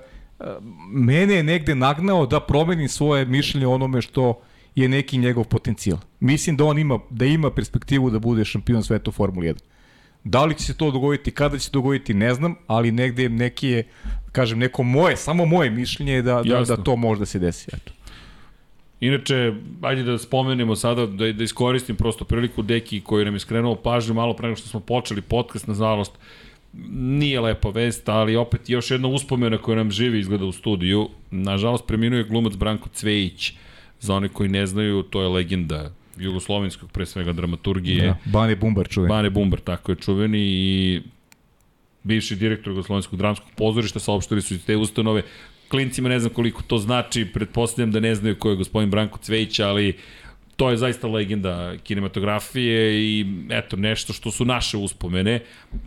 mene je negde nagnao da promenim svoje mišljenje onome što je neki njegov potencijal. Mislim da on ima, da ima perspektivu da bude šampion sveta u Formuli 1. Da li će se to dogoditi, kada će se dogoditi, ne znam, ali negde neki je, kažem, neko moje, samo moje mišljenje je da, da, Jasno. da to može da se desi. Eto. Inače, ajde da spomenemo sada, da, da iskoristim prosto priliku Deki koji nam je skrenuo pažnju malo pre nego što smo počeli podcast, nažalost, nije lepa vest, ali opet još jedna uspomena koja nam živi izgleda u studiju. Nažalost, preminuo je glumac Branko Cvejić. Za one koji ne znaju, to je legenda jugoslovenskog, pre svega dramaturgije. Da, Bane Bumbar čuje. Bane Bumbar, tako je čuveni i bivši direktor Jugoslovenskog dramskog pozorišta, saopštili su iz te ustanove. Klincima ne znam koliko to znači, pretpostavljam da ne znaju ko je gospodin Branko Cvejić, ali to je zaista legenda kinematografije i eto, nešto što su naše uspomene.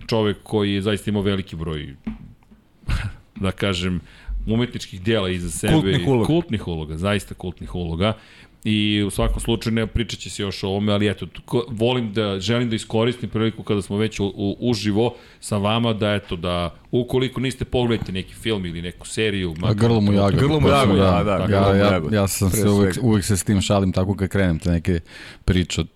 Čovek koji je zaista imao veliki broj, da kažem, umetničkih dijela iza sebe. Kultnih uloga. Kultnih uloga, zaista kultnih uloga. I u svakom slučaju ne pričat će se još o ovome, ali eto, volim da, želim da iskoristim priliku kada smo već u, u, uživo sa vama, da eto, da ukoliko niste pogledajte neki film ili neku seriju, A grlo mu jagoda. Grlo mu jagoda, da, da, Ja, grlo mu ja, jagoda. ja sam se uvek, uvek se s tim šalim tako kad krenem te neke priče od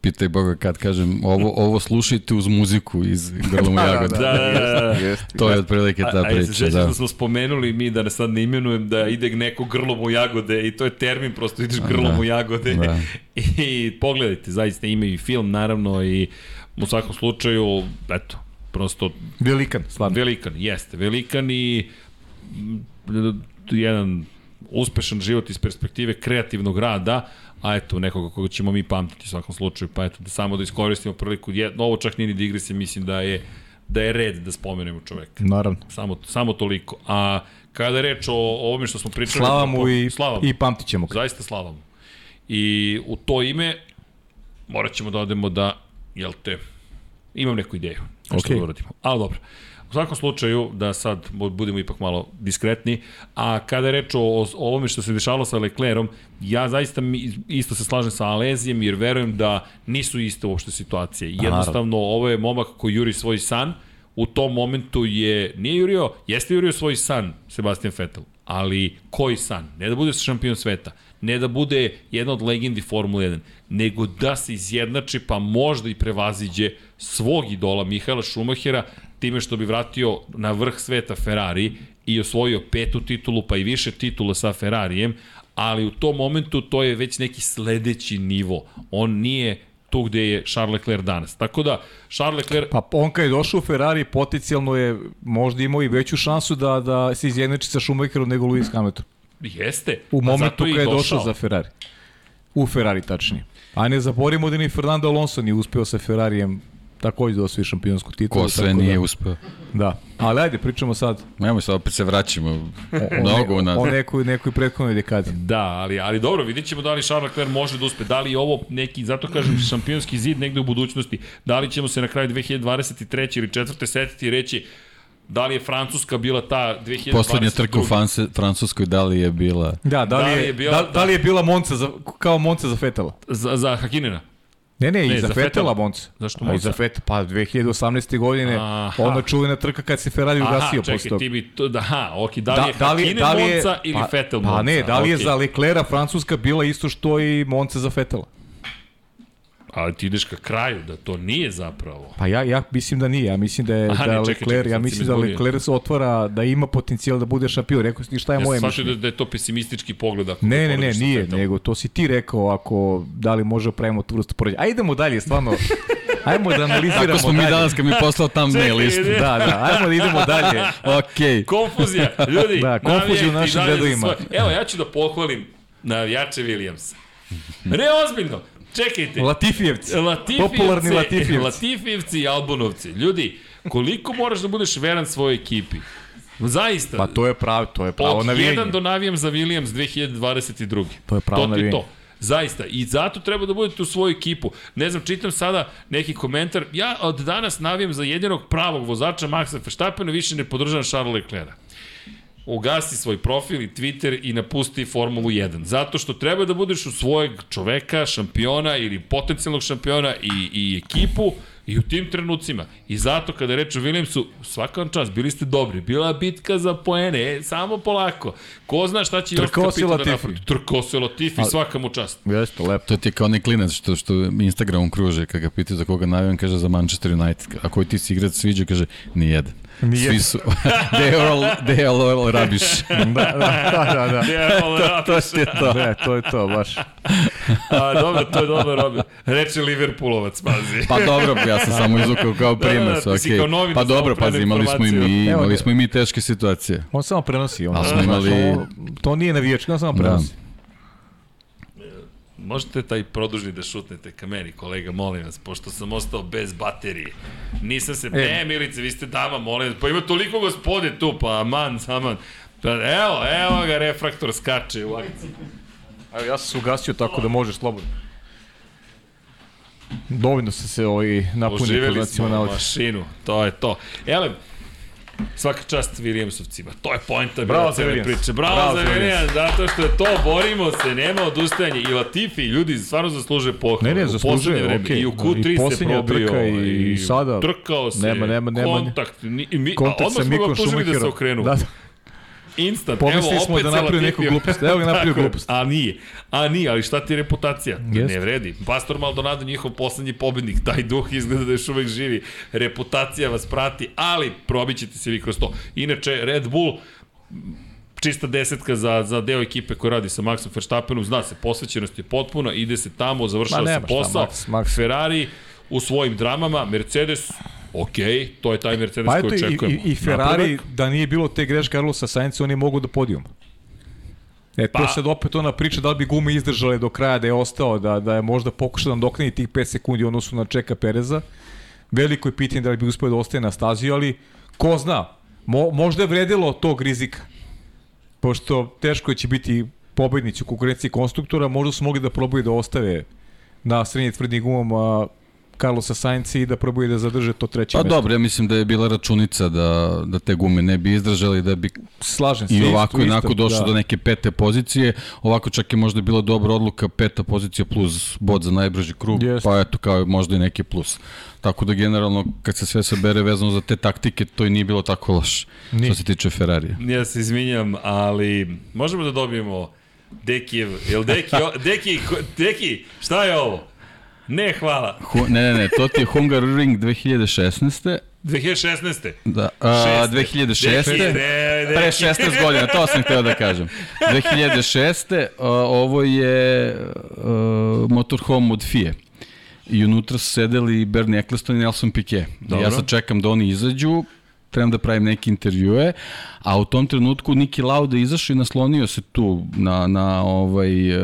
pitaj Boga kad kažem ovo, ovo slušajte uz muziku iz Grlo mu jagoda. Da, da, da, da. Jeste. To je otprilike ta A, a priča, sećaš da. da smo spomenuli mi, da ne sad ne imenujem, da ide neko grlom u jagode i to je termin, prosto ideš grlom da. u jagode. Da. I pogledajte, zaista ima i film, naravno, i u svakom slučaju, eto, prosto Velikan, stvarno. Velikan, jeste, velikan i jedan uspešan život iz perspektive kreativnog rada, a eto, nekoga koga ćemo mi pamtiti u svakom slučaju, pa eto, da samo da iskoristimo priliku, jedno, ovo čak nije ni digresija, mislim da je da je red da spomenemo čoveka. Naravno. Samo, samo toliko. A kada je reč o, o ovome što smo pričali... Slava mu i, slava i pamtit ćemo. Zaista slava mu. I u to ime morat ćemo da odemo da, jel te, imam neku ideju. Nešto Okej. da uradimo. Ali dobro. U svakom slučaju, da sad budemo ipak malo diskretni, a kada je reč o, o ovome što se dešavalo sa Leclerom, ja zaista mi, isto se slažem sa Alezijem, jer verujem da nisu iste uopšte situacije. Jednostavno, ovo je momak koji juri svoj san, u tom momentu je, nije jurio, jeste jurio svoj san, Sebastian Vettel, ali koji san? Ne da bude šampion sveta, ne da bude jedna od legendi Formule 1, nego da se izjednači pa možda i prevaziđe svog idola Mihaela Schumachera time što bi vratio na vrh sveta Ferrari i osvojio petu titulu pa i više titula sa Ferrarijem, ali u tom momentu to je već neki sledeći nivo. On nije tu gde je Charles Leclerc danas. Tako da, Charles Leclerc Pa on kad je došao u Ferrari, potencijalno je možda imao i veću šansu da, da se izjednači sa Schumacherom nego Lewis Hamilton. jeste. U a momentu zato kad i je došao za Ferrari. U Ferrari tačnije. A ne zaborimo da ni Fernando Alonso nije uspeo sa Ferrarijem takođe da osvoji šampionsku titulu. Ko sve tako nije da, uspeo. Da. Ali ajde, pričamo sad Nemoj se, opet se vraćamo o, o, mnogo o, unazad. o nekoj, nekoj prethodnoj dekadi. Da, ali, ali dobro, vidjet ćemo da li Charles Leclerc može da uspe. Da li je ovo neki, zato kažem, šampionski zid negde u budućnosti. Da li ćemo se na kraju 2023. ili 4. setiti i reći da li je Francuska bila ta 2022. Poslednja trka u Franse, Francuskoj, da li je bila... Da, da li, Da li je, je bila- da, da li je bila Monca za, kao Monca za Fetela? Za, za Hakinena. Ne, ne, Ne, i za, za Fetela. Monca. Zašto A i Monca? za Fetela, pa 2018. godine, Aha. ona čuvena trka kad se Ferrari Aha, ugasio čekaj, posle toga. ti bi to, da, aha, ok, da li je Hakinen Monca ili pa, Vettel Monca? Pa ne, da li je Ok. za Leclerca Francuska bila isto što i Monca za Fetela? Ali ti ideš ka kraju, da to nije zapravo. Pa ja, ja mislim da nije, ja mislim da je Aha, da ne, čekaj, Leclerc, čekaj, ja mislim da. Leclerc se otvara da ima potencijal da bude šampion. Rekao si ti šta je Ja moje mišljenje. da, da je to pesimistički pogled. Ako Ne, ne, ne, nije, Vettelom. nego to si ti rekao ako da li može pravimo tu vrstu poređenja. Ajde idemo dalje, stvarno. Ajmo da analiziramo Tako smo mi dalje. danas kad mi je poslao mail listu. Da, da, ajmo da idemo dalje. Okej. Konfuzija, ljudi. Da, konfuzija u našim dalje redovima. Evo, ja ću da pohvalim navijače Williamsa. Ne, ozbiljno. Čekajte. Latifijevci. Latifijevci, Popularni Latifijevci. Latifijevci i Albonovci. Ljudi, koliko moraš da budeš veran svojoj ekipi? Zaista. Pa to je pravo, to je pravo Od navijanje. 1 do navijam za Williams 2022. To je pravo to ti to. Zaista. I zato treba da budete u svoju ekipu. Ne znam, čitam sada neki komentar. Ja od danas navijam za jedinog pravog vozača Maxa Verstappena, više ne podržavam Charles Leclerc ugasi svoj profil i Twitter i napusti Formulu 1. Zato što treba da budeš u svojeg čoveka, šampiona ili potencijalnog šampiona i, i ekipu i u tim trenucima. I zato kada reč o Williamsu, svaka vam čast, bili ste dobri. Bila je bitka za poene, e, samo polako. Ko zna šta će još Trkao se kapita da napravi. Trkao se Latifi, svaka mu čast. Jeste, lepo. To ti je kao onaj klinac što, što Instagramom kruže, kad ga pitaju za koga navijam, kaže za Manchester United. A koji ti si igrač sviđa, kaže, nijedan. Nijedan. Svi su, they are all, they are all rubbish. Da, da, da, da. da. Ja, to, je to. Da, to je to, baš. A, dobro, to je dobro, Robe. Reče Liverpoolovac, pazi. Pa dobro, ja sam samo izvukao kao Da, da, primer. ti si okej. kao novinar Pa dobro, pazi, imali smo i mi, imali smo i mi teške situacije. On samo prenosi. On, Ali smo imali- to nije navijački, on samo prenosi. Možete taj produžni da šutnete ka meni, kolega, molim vas, pošto sam ostao bez baterije. Nisam se... E. Ne, Milice, vi ste dama, molim vas. Pa ima toliko gospode tu, pa aman, aman. Pa, evo, evo ga, refraktor skače u akciji. Evo, ja sam se ugasio tako da možeš slobodno. Dovoljno se se ovaj napuni Oživeli smo mašinu, to je to. Elem, Svaka čast Williamsovcima. To je poenta bila cele priče. Bravo, Bravo za Williams, zato što je to, borimo se, nema odustajanja. I Latifi, ljudi, stvarno zaslužuje pohvalu. Ne, ne, zaslužuje, okej. I u Q3 I se probio. trka i sada. Trkao se. Nema, nema, nema. Kontakt. Ni, i mi, Kontakt a odmah smo ga optužili da se okrenu. Da, da. Instant. Pomislili Evo, smo da napravio neku glupost. Evo ga napravio glupost. A nije. A nije, ali šta ti je reputacija? Jeste. Ne vredi. Pastor Maldonado, njihov poslednji pobednik, taj duh izgleda da još uvek živi. Reputacija vas prati, ali probit ćete se vi kroz to. Inače, Red Bull, čista desetka za, za deo ekipe koji radi sa Maxom Verstappenom, zna se, posvećenost je potpuna, ide se tamo, završava se nema šta, posao. Max, Max. Ferrari u svojim dramama, Mercedes, ok, to je taj Mercedes Pa koji i, očekujemo. i, i Ferrari, Napredak. da nije bilo te greške Carlosa Sainca, oni mogu da podijum. E, to Pa- je sad opet ona priča da li bi gume izdržale do kraja, da je ostao, da, da je možda pokušao da dokneni tih 5 sekundi u odnosu na Čeka Pereza. Veliko je pitanje da li bi uspio da ostaje na stazi, ali ko zna, mo, možda je vredilo tog rizika. Pošto teško će biti pobednici u konkurenciji konstruktora, možda su mogli da probaju da ostave na srednje tvrdnim gumama Carlosa Sainca i da probaju da zadrže to treće Pa mesto. dobro, ja mislim da je bila računica da, da te gume ne bi izdržali, da bi Slažem se. i isto, ovako i isto, onako došlo da. do neke pete pozicije. Ovako čak je možda bila dobra odluka, peta pozicija plus bod za najbrži krug, Jeste. pa eto kao možda i neki plus. Tako da generalno kad se sve sabere vezano za te taktike, to i nije bilo tako loše. Što se tiče Ferrarija. Ja se izvinjam, ali možemo da dobijemo Dekijev, jel Deki, Deki, Deki, šta je ovo? Ne, hvala. Hu, ne, ne, ne, to ti je Hungaroring 2016. 2016. Da, a, Šeste. 2006. Deki, ne, Deki. Pre 16 godina, to sam hteo da kažem. 2006. A, ovo je a, motorhome od FIE. I unutra su sedeli Bernie Eccleston i Nelson Piquet. Dobro. Ja sad čekam da oni izađu, trebam da pravim neke intervjue, a u tom trenutku Niki Lauda izašao i naslonio se tu na, na, ovaj, e,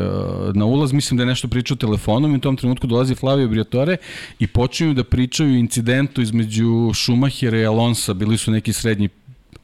na ulaz, mislim da je nešto pričao telefonom i u tom trenutku dolazi Flavio Briatore i počinju da pričaju incidentu između Schumachera i Alonsa, bili su neki srednji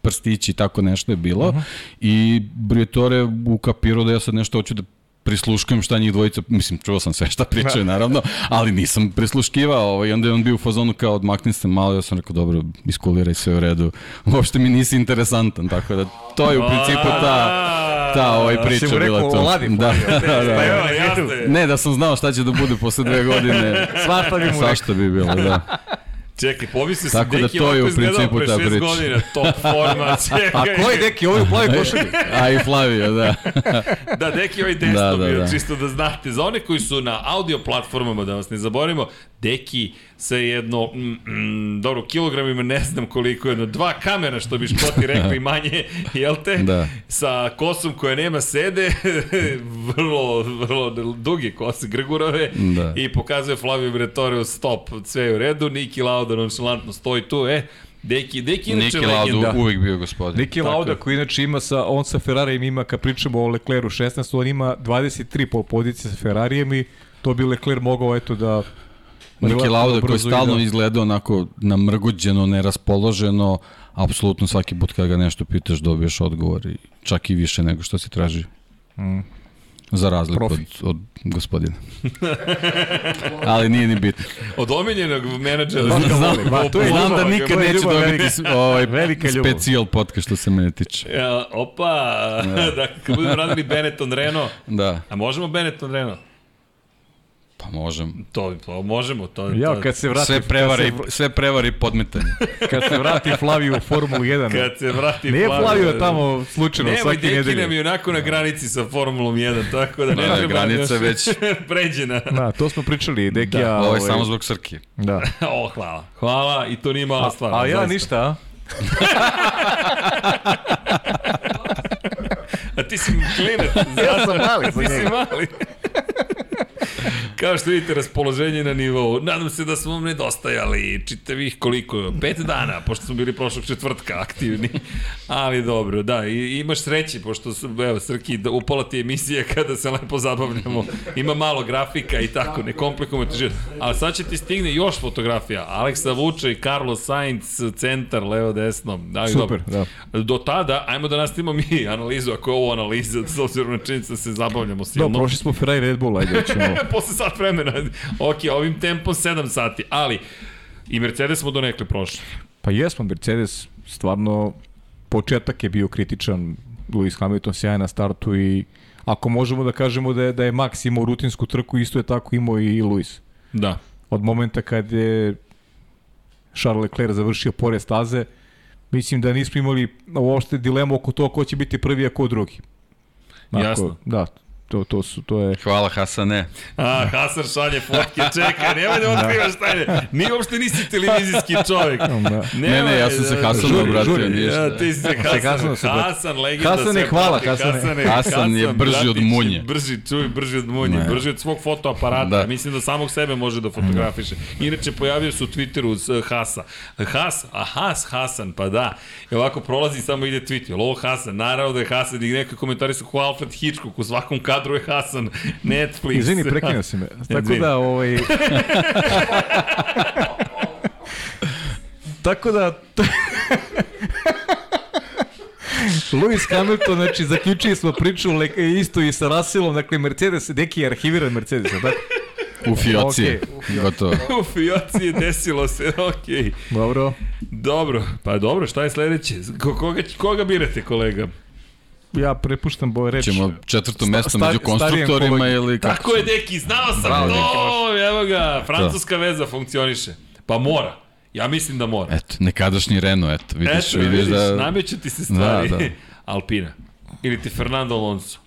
prstići i tako nešto je bilo. Uh -huh. i Briatore ukapirao da ja sad nešto hoću da prisluškujem šta njih dvojica, mislim, čuo sam sve šta pričaju, naravno, ali nisam prisluškivao, ovaj, onda je on bio u fazonu kao odmakni se malo, ja sam rekao, dobro, iskuliraj sve u redu, uopšte mi nisi interesantan, tako da to je u principu ta, ta ovaj priča rekao, bila to. "Oladi, Da, da, da, Pa evo, da. jasno je. Ne, da sam znao šta će da bude posle dve godine. Svašta bi mu. Svašta bi bilo, da. Čekaj, pomislio sam Tako da Deki to je u principu ta šest priča. godina, top forma, čekaj. A ko je deki? Ovo je u plavoj košulji. A i Flavio, da. Da, Deki ovaj desno Da, da, bio, da. čisto da znate. Za one koji su na audio platformama, da vas ne zaboravimo, Deki sa jedno, mm, mm, dobro, kilogramima ne znam koliko, jedno dva kamera, što bi škoti rekli manje, jel te? Da. Sa kosom koja nema sede, vrlo, vrlo duge kose Grgurove Da. i pokazuje Flavio Bretore u stop, sve je u redu, Niki Lauda nonšalantno stoji tu, e, Deki, Deki inače Niki Lauda legenda. uvijek bio gospodin. Niki Tako Lauda koji inače ima sa, on sa Ferrarijem ima, kad pričamo o Lecleru 16, on ima 23 pol pozicije sa Ferrarijem i to bi Lecler mogao eto da Niki Lauda koji brzo i stalno da- izgleda onako namrgođeno, neraspoloženo, apsolutno svaki put kada ga nešto pitaš dobiješ odgovor i čak i više nego što si traži. Mm. Za razliku od, Profi. od gospodina. Ali nije ni bitno. Od omiljenog menadžera. Znam, volim, ba, to je znam ljubav, da nikad neće ljubav dobiti velika. ovaj Velika ljubav. specijal podcast što se mene tiče. Ja, opa, da, kad budemo radili Benetton Renault, Da, a možemo Benetton Renault? Pa možem. To, to možemo, to, Ja, to, kad se vrati, Sve prevari, kad se, sve prevari podmetanje. kad se vrati Flavio u Formulu 1. kad se vrati Nije Flavio- Flavio tamo slučajno Nemoj, svake Deki nam nedelje. je onako na granici sa Formulom 1, tako da ne Da, treba granica još već- pređena. Da, to smo pričali, Dekija. Da, ovo je samo zbog Srki. Da. o, hvala. Hvala i to nije mala stvar. A ja zaista. ništa, a? A ti si klinac. Ja sam mali za Ti si njega. mali. Kao što vidite, raspoloženje na nivou. Nadam se da smo vam nedostajali čitavih koliko? Pet dana, pošto smo bili prošlog četvrtka aktivni. Ali dobro, da, i, imaš sreće, pošto su, evo, Srki, da upala ti emisija kada se lepo zabavljamo. Ima malo grafika i tako, ne komplikujemo ti život. Ali sad će ti stigne još fotografija. Aleksa Vuča i Carlos Sainz, centar, levo, desno. Ali, Super, dobro. Do tada, ajmo da nastavimo mi analizu, ako je ovo analiza, s obzirom na činjenicu da se zabavljamo silno. Da, prošli smo Ferrari Red Bull, ajde, ćemo. Posle sat vremena. Ok, ovim tempom 7 sati, ali i Mercedes smo donekle prošli. Pa jesmo, Mercedes stvarno početak je bio kritičan, Lewis Hamilton sjajan na startu i ako možemo da kažemo da je, da je Max imao rutinsku trku, isto je tako imao i Lewis. Da. Od momenta kad je Charles Leclerc završio pored staze, mislim da nismo imali uopšte dilemu oko toga ko će biti prvi, a ko drugi. Jasno. Da, to, to, su, to je... Hvala Hasane. A, Hasan šalje fotke, čekaj, nemoj da otkrivaš tajne. Ni uopšte nisi televizijski čovjek. Da. Ne, ne, ja sam se Hasanu obratio. šta. Ja, ti si se Hasan, Hasanu Hasan, legenda. Hasane, sve hvala, prati. Hasane. Hasan je brži od munje. Brži, čuj, brži od munje, Ne. brži od svog fotoaparata. Da. Mislim da samog sebe može da fotografiše. Inače, pojavio se u Twitteru s Hasa. Has, a Has Hasan, pa da. I ovako prolazi, samo ide tweet. Jel ovo Hasan? Naravno da je Hasan. I neki komentari su ko Alfred Hitchcock. U svakom kadru je Hasan. Netflix. Izvini, prekinuo si me. Tako da, ovaj... Tako da... Lewis Hamilton, znači, zaključili smo priču le- isto i sa Russellom, dakle, Mercedes, neki je arhiviran Mercedes, tako? U fioci. Fioci. Gotovo. U Fioci je desilo se, okej. Dobro. Dobro, pa dobro, šta je sledeće? Ko- Koga, koga birate, kolega? Ja prepuštam boje reč. Ćemo četvrto mesto sta- među konstruktorima ili kako? Tako je, deki, znao sam Bravo, to, deki, evo ga, francuska veza funkcioniše. Pa mora, ja mislim da mora. Eto, nekadašnji Renault, eto, vidiš, Eto, vidiš, vidiš, da... nameću ti se stvari. Da, da. Alpina. Ili ti Fernando Alonso.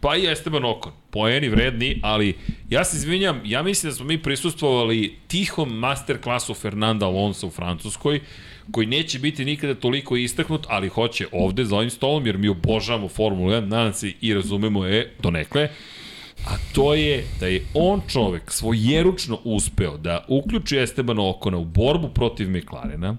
Pa i Esteban Ocon. Poeni vredni, ali ja se izvinjam, ja mislim da smo mi prisustvovali tihom masterklasu Fernanda Alonso u Francuskoj, koji neće biti nikada toliko istaknut, ali hoće ovde za ovim stolom, jer mi obožavamo Formulu 1, nadam se i razumemo je donekle, a to je da je on čovek svojeručno uspeo da uključi Estebana Okona u borbu protiv McLarena,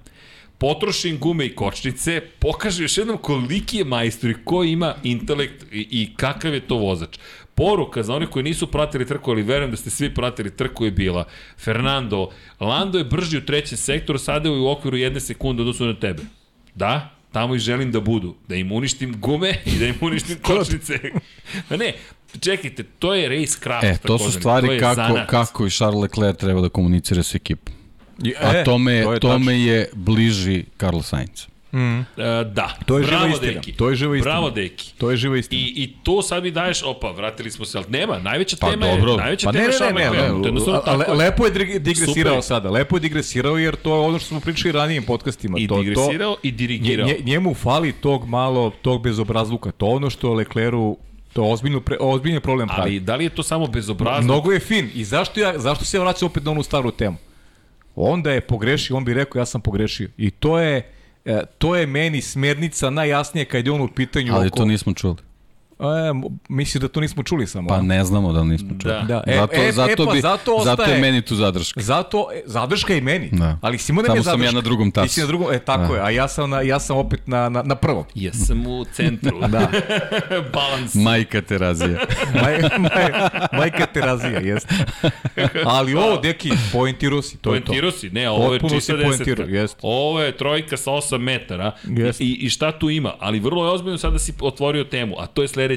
potroši im gume i kočnice, pokaže još jednom koliki je majstor i ko ima intelekt i, i kakav je to vozač. Poruka za one koji nisu pratili trku, ali verujem da ste svi pratili trku je bila Fernando, Lando je brži u trećem sektoru, sada je u okviru jedne sekunde odnosu na tebe. Da, tamo i želim da budu. Da im uništim gume i da im uništim kočnice. Pa ne, čekajte, to je race craft. E, to su stvari je kako, zanat. kako i Charles Leclerc treba da komunicira s ekipom. I- A e, tome, to je tome je bliži Carlos Sainz. Mm, E, da, To je živa bravo istina. deki. To je živa istina. Bravo deki. to je živa istina. I, I to sad mi daješ, opa, vratili smo se, ali nema, najveća Pa tema dobro. je, najveća Pa tema ne, ne, ne, ne, ne, jednostavno le, lepo je dig- digresirao Super. sada, lepo je digresirao jer to je ono što smo pričali ranijim podcastima. I to, digresirao to, i dirigirao. nje, njemu fali tog malo, tog bezobrazluka, to ono što Lecleru, to ozbiljno, pre, ozbiljno problem pravi. Ali da li je to samo bezobrazno? Mnogo je fin. I zašto, ja, zašto se vraćam opet na onu staru temu? Onda je pogrešio, on bi rekao ja sam pogrešio. I to je, e, to je meni smernica najjasnije kad je on u pitanju Ali oko... to nismo čuli. E, misliš da to nismo čuli samo? Pa ne znamo da nismo čuli. Da. Da, e, zato, e, zato, e, pa bi, zato zato ostaje- je meni tu zadrška. Zato, e, zadrška i meni. Da. Ali Simone mi Samo je sam zadrška. ja na drugom tasu. Ti si na drugom, e, tako Da. je. A ja sam, na, ja sam opet na, na, na prvom. Ja sam u centru. Da. Balans. Majka Terazija. Maj, maj, majka Terazija, jeste. Ali ovo, deki, pointirao si, to je to. Poentirao si, ne, ovo je čista desetka. jeste. Ovo je trojka sa 8 metara Jeste. I, i šta tu ima, ali vrlo je ozbiljno sada si otvorio temu, a to je sledeće.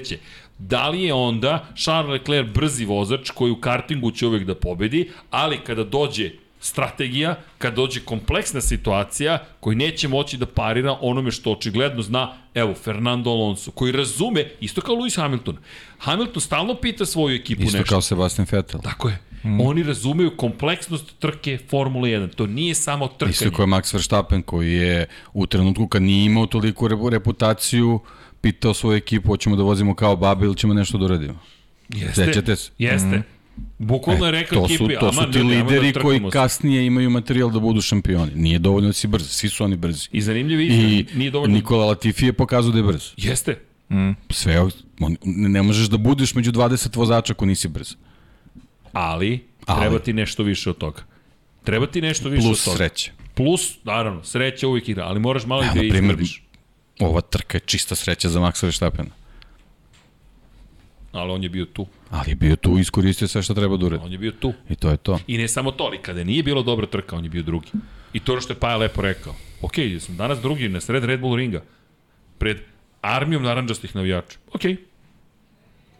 Da li je onda Charles Leclerc brzi vozač koji u kartingu će uvek da pobedi, ali kada dođe strategija, kada dođe kompleksna situacija koji neće moći da parira onome što očigledno zna, evo, Fernando Alonso, koji razume, isto kao Lewis Hamilton. Hamilton stalno pita svoju ekipu Isto nešto. kao Sebastian Vettel. Tako je. Mm. Oni razumeju kompleksnost trke Formule 1. To nije samo trkanje. Isto kao je Max Verstappen koji je u trenutku kad nije imao toliku repu- reputaciju pitao svoju ekipu hoćemo da vozimo kao babi ili ćemo nešto da uradimo. Jeste. Sećate se? Jeste. Bukvalno je rekao to su, ekipi, to su "Aman, ti ljudi, lideri da koji se." kasnije imaju materijal da budu šampioni. Nije dovoljno da si brz, svi su oni brzi. I zanimljiv je I nije dovoljno... Nikola Latifi je pokazao da je brz. Jeste. Sve, on, ne možeš da budeš među 20 vozača ako nisi brz. Ali, Ali. treba ti nešto više od toga. Treba ti nešto više Plus od toga. sreće. Plus, naravno, sreća uvijek igra, ali moraš malo Evo, i da izgradiš. Ova trka je čista sreća za Maxa Verstappena. Ali on je bio tu. Ali je bio tu i iskoristio sve što treba da uradi. On je bio tu. I to je to. I ne samo to, ali kada nije bilo dobra trka, on je bio drugi. I to što je Paja lepo rekao. Ok, ja sam danas drugi na sred Red Bull ringa. Pred armijom naranđastih navijača. Ok,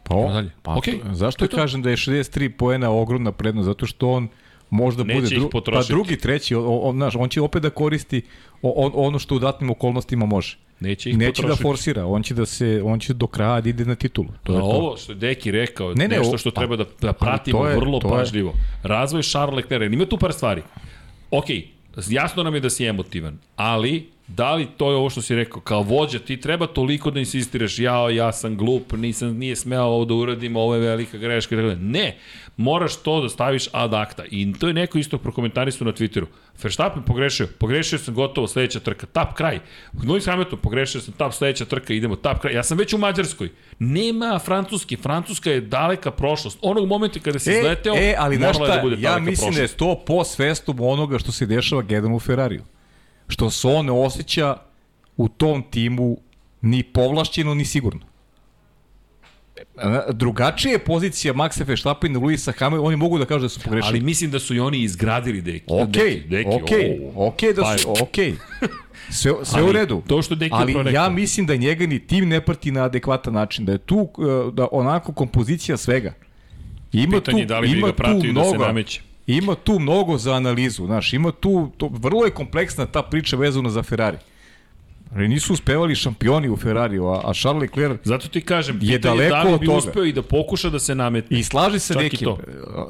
Pa, Idemo dalje. pa Okej, to- zašto to je to. kažem da je 63 poena ogromna prednost? Zato što on možda Neće bude ih dru, pa drugi, treći, on, on, znaš, on će opet da koristi o- on, ono što u datnim okolnostima može. Neće ih Neće da forsira, on će da se on će do kraja da ide na titulu. To je A to. ovo što je Deki rekao, Ne, ne, ne, nešto što pa- treba da, da pratimo to je- vrlo to je- pažljivo. Razvoj Charles Leclerc, ima tu par stvari. Ok, jasno nam je da si emotivan, ali da li to je ovo što si rekao, kao vođa ti treba toliko da insistiraš, jao, ja sam glup, nisam, nije smeo ovo da uradim, ovo je velika greška. Ne, moraš to da staviš ad acta. I to je neko isto prokomentarisao na Twitteru. Verstappen pogrešio, pogrešio sam gotovo sledeća trka, tap kraj. Lewis Hamilton pogrešio sam, tap sledeća trka, idemo tap kraj. Ja sam već u Mađarskoj. Nema francuski, Francuska je daleka prošlost. Onog momenta kada si izleteo, e, ali morala je šta, da bude ja daleka mislim da je prošlost. to po svestom onoga što se dešava Gedom u Ferrariju. Što se on ne osjeća u tom timu ni povlašćeno, ni sigurno. E, Drugačija je pozicija Maxa Verstappen i Luisa Hamiltona, oni mogu da kažu da su pogrešili. Ali mislim da su i oni izgradili deki. Okej, deki, deki, okej, o. okej da Pa su, je. okej. Sve, sve Ali u redu. to što Deki Ali ja mislim da njega ni tim ne prati na adekvatan način, da je tu uh, da onako kompozicija svega. Ima Pitanje tu, da li bi ima ga tu pratio i da se nameće. Ima tu mnogo za analizu, znaš, ima tu, to, vrlo je kompleksna ta priča vezana za Ferrari. Ali nisu uspevali šampioni u Ferrariju, a, a Charles Leclerc Zato ti kažem, Je pitanje da daleko li od bi toga. uspeo i da pokuša da se nametne. I slaži se Čak neki. to.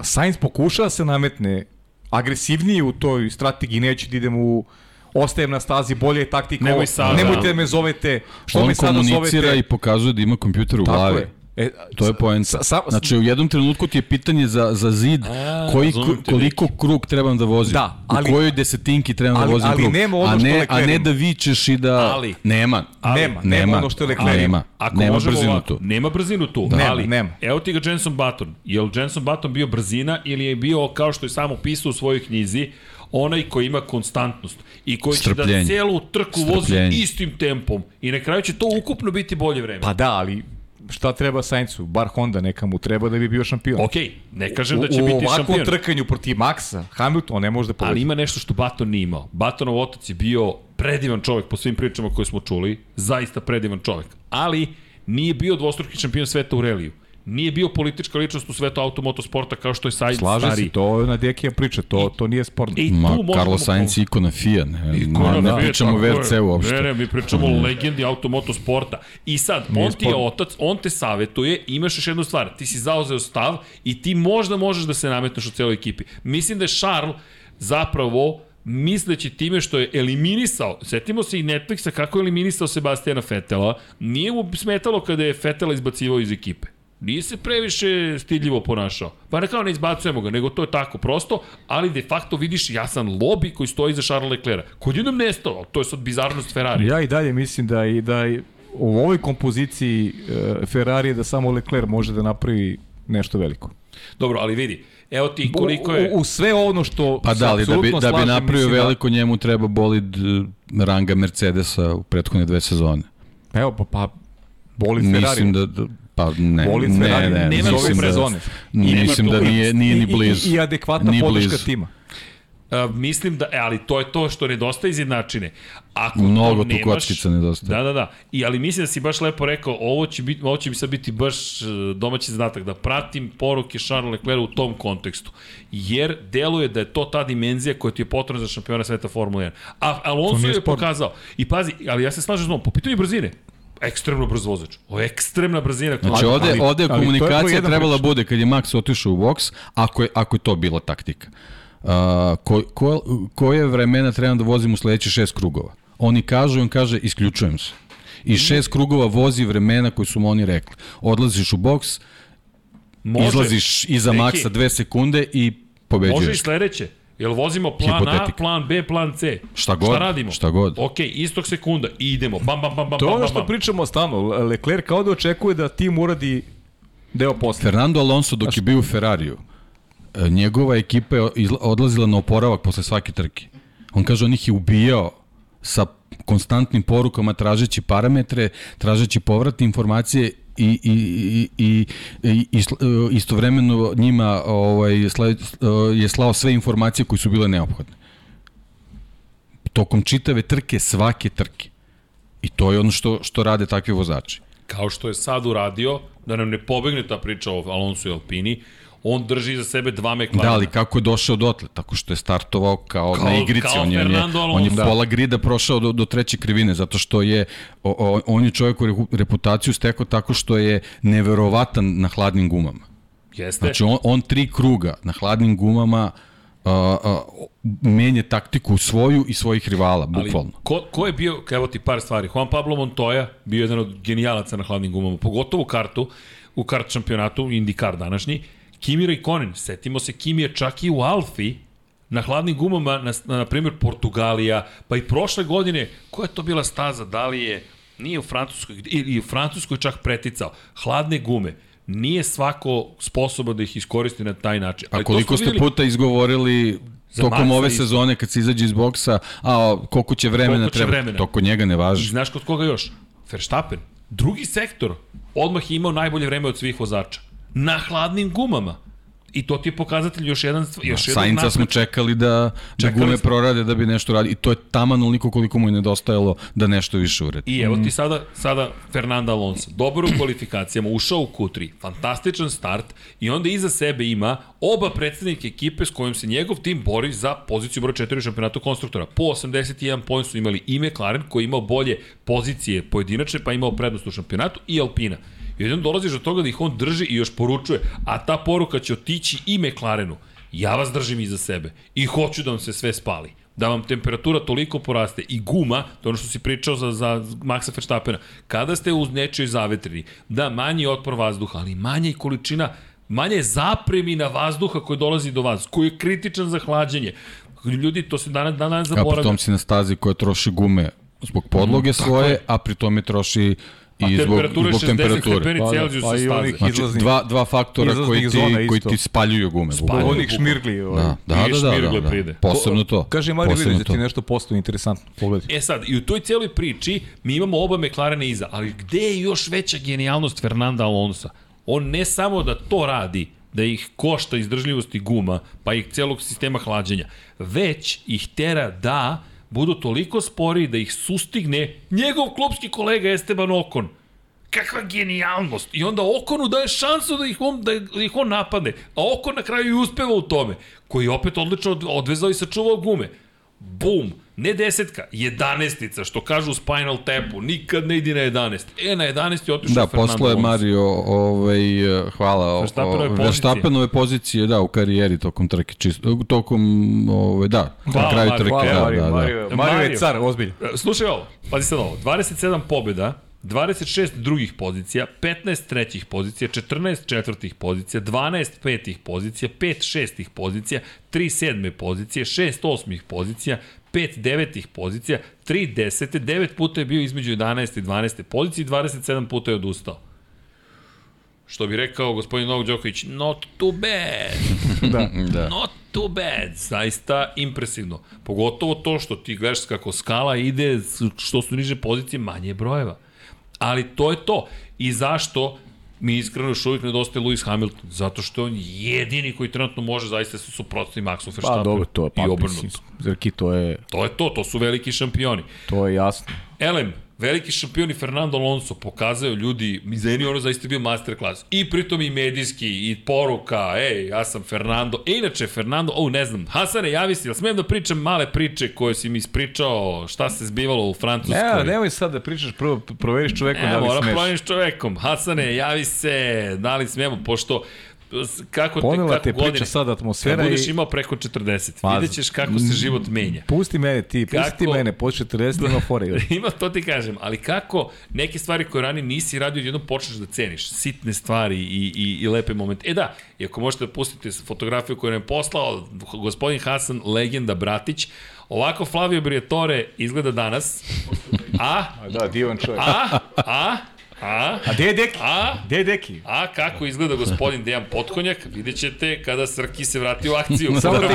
Sainz pokuša da se nametne agresivnije u toj strategiji, neću da idem u ostajem na stazi, bolje je taktika. Nemoj sada. Nemojte da me zovete. Što On me sada komunicira zovete? i pokazuje da ima kompjuter u Tako glavi. je. E, To je poenta. sa- sa- Znači, u jednom trenutku ti je pitanje za, za zid A, koji, koliko krug trebam da vozim. Da, ali- u kojoj desetinki trebam ali- da vozim ali krug. nema ono a, što ne, a ne da vičeš i da... Ali- nema. Ali- nema, nema ono što je Leclerc ima. Nema, Ako nema brzinu ovako, tu. Nema brzinu tu, Nema, ali nema. evo ti ga Jenson Button. Je li Jenson Button bio brzina ili je bio, kao što je samo pisao u svojoj knjizi, onaj koji ima konstantnost i koji će da Strpljenje. celu trku vozi Strpljenje. istim tempom i na kraju će to ukupno biti bolje vreme. Pa da, ali šta treba Sainzu? Bar Honda neka mu treba da bi bio šampion. Ok, ne kažem da će u, u biti ovakvom šampion. trkanju protiv Maxa, Hamilton on ne može da pobedi. Ali ima nešto što Baton nije imao. Batonov otac je bio predivan čovek po svim pričama koje smo čuli, zaista predivan čovek. Ali nije bio dvostruki šampion sveta u reliju. Nije bio politička ličnost u svetu automotosporta kao što je Sainz Slaže stari. se, to je na Dekija priča, to, to nije sporno. I Ma, Carlos Sainz je ikona FIA, ne, Ikona ne, ne Fiat, pričamo. VRC uopšte. Ne, ne, mi pričamo o legendi automotosporta. I sad, Nije on ti je otac, on te savetuje, imaš još jednu stvar, ti si zauzeo stav i ti možda možeš da se nametneš u celoj ekipi. Mislim da je Charles zapravo misleći time što je eliminisao, setimo se i Netflixa kako je eliminisao Sebastijana Fetela, nije mu smetalo kada je Fetela izbacivao iz ekipe. Nije se previše stidljivo ponašao. Pa ne kao ne izbacujemo ga, nego to je tako prosto, ali de facto vidiš jasan lobby koji stoji za Charles Leclerc. Kod jednom nestao, to je sad bizarnost Ferrari. Ja i dalje mislim da i da i u ovoj kompoziciji e, Ferrari da samo Leclerc može da napravi nešto veliko. Dobro, ali vidi, evo ti koliko je... U, u sve ono što Pa da, ali da bi, da bi napravio da- veliko njemu treba bolid eh, ranga Mercedesa u prethodne dve sezone. Evo, pa, pa bolid Ferrari. Mislim da, da pa ne, Bolid ne, Ferrari ne, nema mislim da, sezone. mislim da nije, nije ni blizu. I, i, i adekvatna Ni podrška blizu. tima. A, mislim da, e, ali to je to što nedostaje iz jednačine. Ako Mnogo tu nemaš, kockica nedostaje. Da, da, da. I, ali mislim da si baš lepo rekao, ovo će, biti, ovo će mi sad biti baš e, domaći zadatak, da pratim poruke Charles Leclerc u tom kontekstu. Jer deluje da je to ta dimenzija koja ti je potrebna za šampiona sveta Formula 1. A Alonso je sporno. pokazao. I pazi, ali ja se slažem s tom, po pitanju brzine, ekstremno brz vozač. Je ekstremna brzina. Znači ovde, ali- ovde je ali je komunikacija jedan trebala priča. bude kad je Max otišao u boks, ako je, ako je to bila taktika. Uh, ko, ko, koje vremena trebam da vozim u sledećih šest krugova? Oni kažu i on kaže isključujem se. I šest krugova vozi vremena koji su mu oni rekli. Odlaziš u boks, Može. izlaziš iza Neki, Maxa dve sekunde i pobeđuješ. Može i sledeće. Jel vozimo plan A, plan B, plan C? Šta god, Šta radimo? šta god. Ok, istog sekunda, i idemo. Bam, bam, bam, bam, To je ono što bam. pričamo stalno. Leclerc kao da očekuje da tim uradi deo posla. Fernando Alonso dok je bio u Ferrariju, e, njegova ekipa je odlazila na oporavak posle svake trke. On kaže, on ih je ubijao sa konstantnim porukama, tražeći parametre, tražeći povratne informacije i, i, i, i, e, istovremeno njima ovaj, e, je slao sve informacije koje su bile neophodne. Tokom čitave trke, svake trke. I to je ono što, što rade takvi vozači. Kao što je sad uradio, da nam ne pobegne ta priča o Alonso i Alpini, on drži za sebe dva McLarena. Da, ali kako je došao dotle? Tako što je startovao kao, Kao- na igrici. kao on je, on je, Fernando on je Alonso. pola grida prošao do, do treće krivine, zato što je, o, o, on je čovjek je reputaciju stekao tako što je neverovatan na hladnim gumama. Jeste. Znači, on, on tri kruga na hladnim gumama a, a, menje taktiku svoju i svojih rivala, Ali bukvalno. ko, ko je bio, evo ti par stvari, Juan Pablo Montoya bio jedan od genijalaca na hladnim gumama, pogotovo u kartu, u kart šampionatu, IndyCar današnji, Kimi Raikkonen, setimo se, Kimi je čak i u Alfi, na hladnim gumama, na, na, na primjer Portugalija, pa i prošle godine, koja je to bila staza, da li je, nije u Francuskoj, ili u Francuskoj čak preticao, hladne gume, nije svako sposoban da ih iskoristi na taj način. A Ali to koliko ste videli- puta izgovorili tokom ove isto. sezone kad se izađe iz boksa, a koliko će vremena Koliko će treba, vremena? to kod njega ne I važi. znaš kod koga još? Verstappen. Drugi sektor. Odmah je imao najbolje vreme od svih vozača. Na hladnim gumama. I to ti je pokazatelj još jedan, još jedan Sainca smo čekali da, da Čekali gume smo. prorade da bi nešto radi. I to je taman onoliko koliko mu je nedostajalo da nešto više uredi. I evo ti sada, sada Fernando Alonso. Dobar u kvalifikacijama, ušao u Q3, fantastičan start i onda iza sebe ima oba predsednike ekipe s kojim se njegov tim bori za poziciju broj 4 u šampionatu konstruktora. Po 81 poen su imali i McLaren koji je imao bolje pozicije pojedinačne pa imao prednost u šampionatu i Alpina. I jednom dolaziš do toga da ih on drži i još poručuje, a ta poruka će otići i McLarenu. Ja vas držim iza sebe i hoću da vam se sve spali. Da vam temperatura toliko poraste i guma, to je ono što si pričao za, za Maxa Verstappena, kada ste uz nečoj zavetrini, da manji je otpor vazduha, ali manja je količina, manja je zapremina vazduha koji dolazi do vas, koji je kritičan za hlađenje. Ljudi, to se danas, danas A zaboravlja. pritom si na stazi koja troši gume zbog podloge svoje, a pritom je troši i zbog, zbog 60 temperature. stepeni Pa da, pa i onih Znači, izlaznih, dva, dva faktora koji ti, koji ti spaljuju gume. bukvalno. Onih šmirgli. Ovaj. Da, da, da, da, da, da. pride. Posebno to. Kaže Mario Vidić da ti to. nešto postoji interesantno. Pogledaj. E sad, i u toj cijeloj priči mi imamo oba McLarena iza, ali gde je još veća genijalnost Fernanda Alonsa? On ne samo da to radi, da ih košta izdržljivosti guma, pa ih celog sistema hlađenja, već ih tera da budu toliko spori da ih sustigne njegov klubski kolega Esteban Okon. Kakva genijalnost! I onda Okonu daje šansu da ih on, da ih on napadne. A Okon na kraju i uspeva u tome. Koji je opet odlično od- odvezao i sačuvao gume. Bum! Ne desetka, jedanestica, što kažu u Spinal Tapu. Nikad ne idi na 11. E, na 11 je otišao Da, Fernando posle je Alonso. Mario, ovaj, hvala, Verstappenove pozicije. Verstappenove pozicije, da, u karijeri tokom trke, čisto, tokom, ovaj, da, Hvala, na kraju trke, Hvala, da, Mario, da, da. Mario, Mario je car, ozbilj. E, Slušaj ovo, pazi sad ovo. 27 pobjeda, 26 drugih pozicija, 15 trećih pozicija, 14 četvrtih pozicija, 12 petih pozicija, 5 šestih pozicija, 3 sedme pozicije, 6 osmih pozicija, 5 devetih pozicija, 3 desete, 9 puta je bio između 11. i 12. pozicije i 27 puta je odustao. Što bi rekao gospodin Novak Đoković, not too bad. Da. Da. Not too bad. Zaista impresivno. Pogotovo to što ti gledaš kako skala ide, što su niže pozicije, manje je brojeva. Ali to je to. I zašto mi iskreno još uvijek nedostaje Lewis Hamilton? Zato što on jedini koji trenutno može zaista se suprotiti Maxu Verstappenu. Pa dobro, to je pa, I obrnuto. Zrki, to je, To je to, to su veliki šampioni. to je jasno. Elem, veliki šampion i Fernando Alonso pokazao ljudi, njih ono zaista bio masterclass. I pritom i medijski, i poruka, ej, ja sam Fernando. E, inače, Fernando, o, ne znam, Hasane, javi se, jel smijem da pričam male priče koje si mi ispričao, šta se zbivalo u Francuskoj? Ne, nemoj sad da pričaš, prvo proveriš čovekom Ne, da li smeš. proveriš čovekom. Hasane, javi se, da li smemo, pošto kako, te, Ponela kako te godine, priča sad kad atmosfera budeš i... imao preko 40, Pa, vidjet ćeš kako se život menja. Pusti mene ti, pusti Kako- ti mene, posle 40 ima fore. Ima, to ti kažem, ali kako neke stvari koje ranije nisi radio, jednom počneš da ceniš, sitne stvari i, i, i lepe momente. E da, i ako možete da pustite fotografiju koju nam je poslao gospodin Hasan, legenda Bratić, ovako Flavio Briatore izgleda danas, A da, divan čovjek. a, a, a, A gde je Deki? a, Gde je Deki? A kako izgleda gospodin Dejan Potkonjak, vidjet ćete kada Srki se vrati u akciju. Samo ti-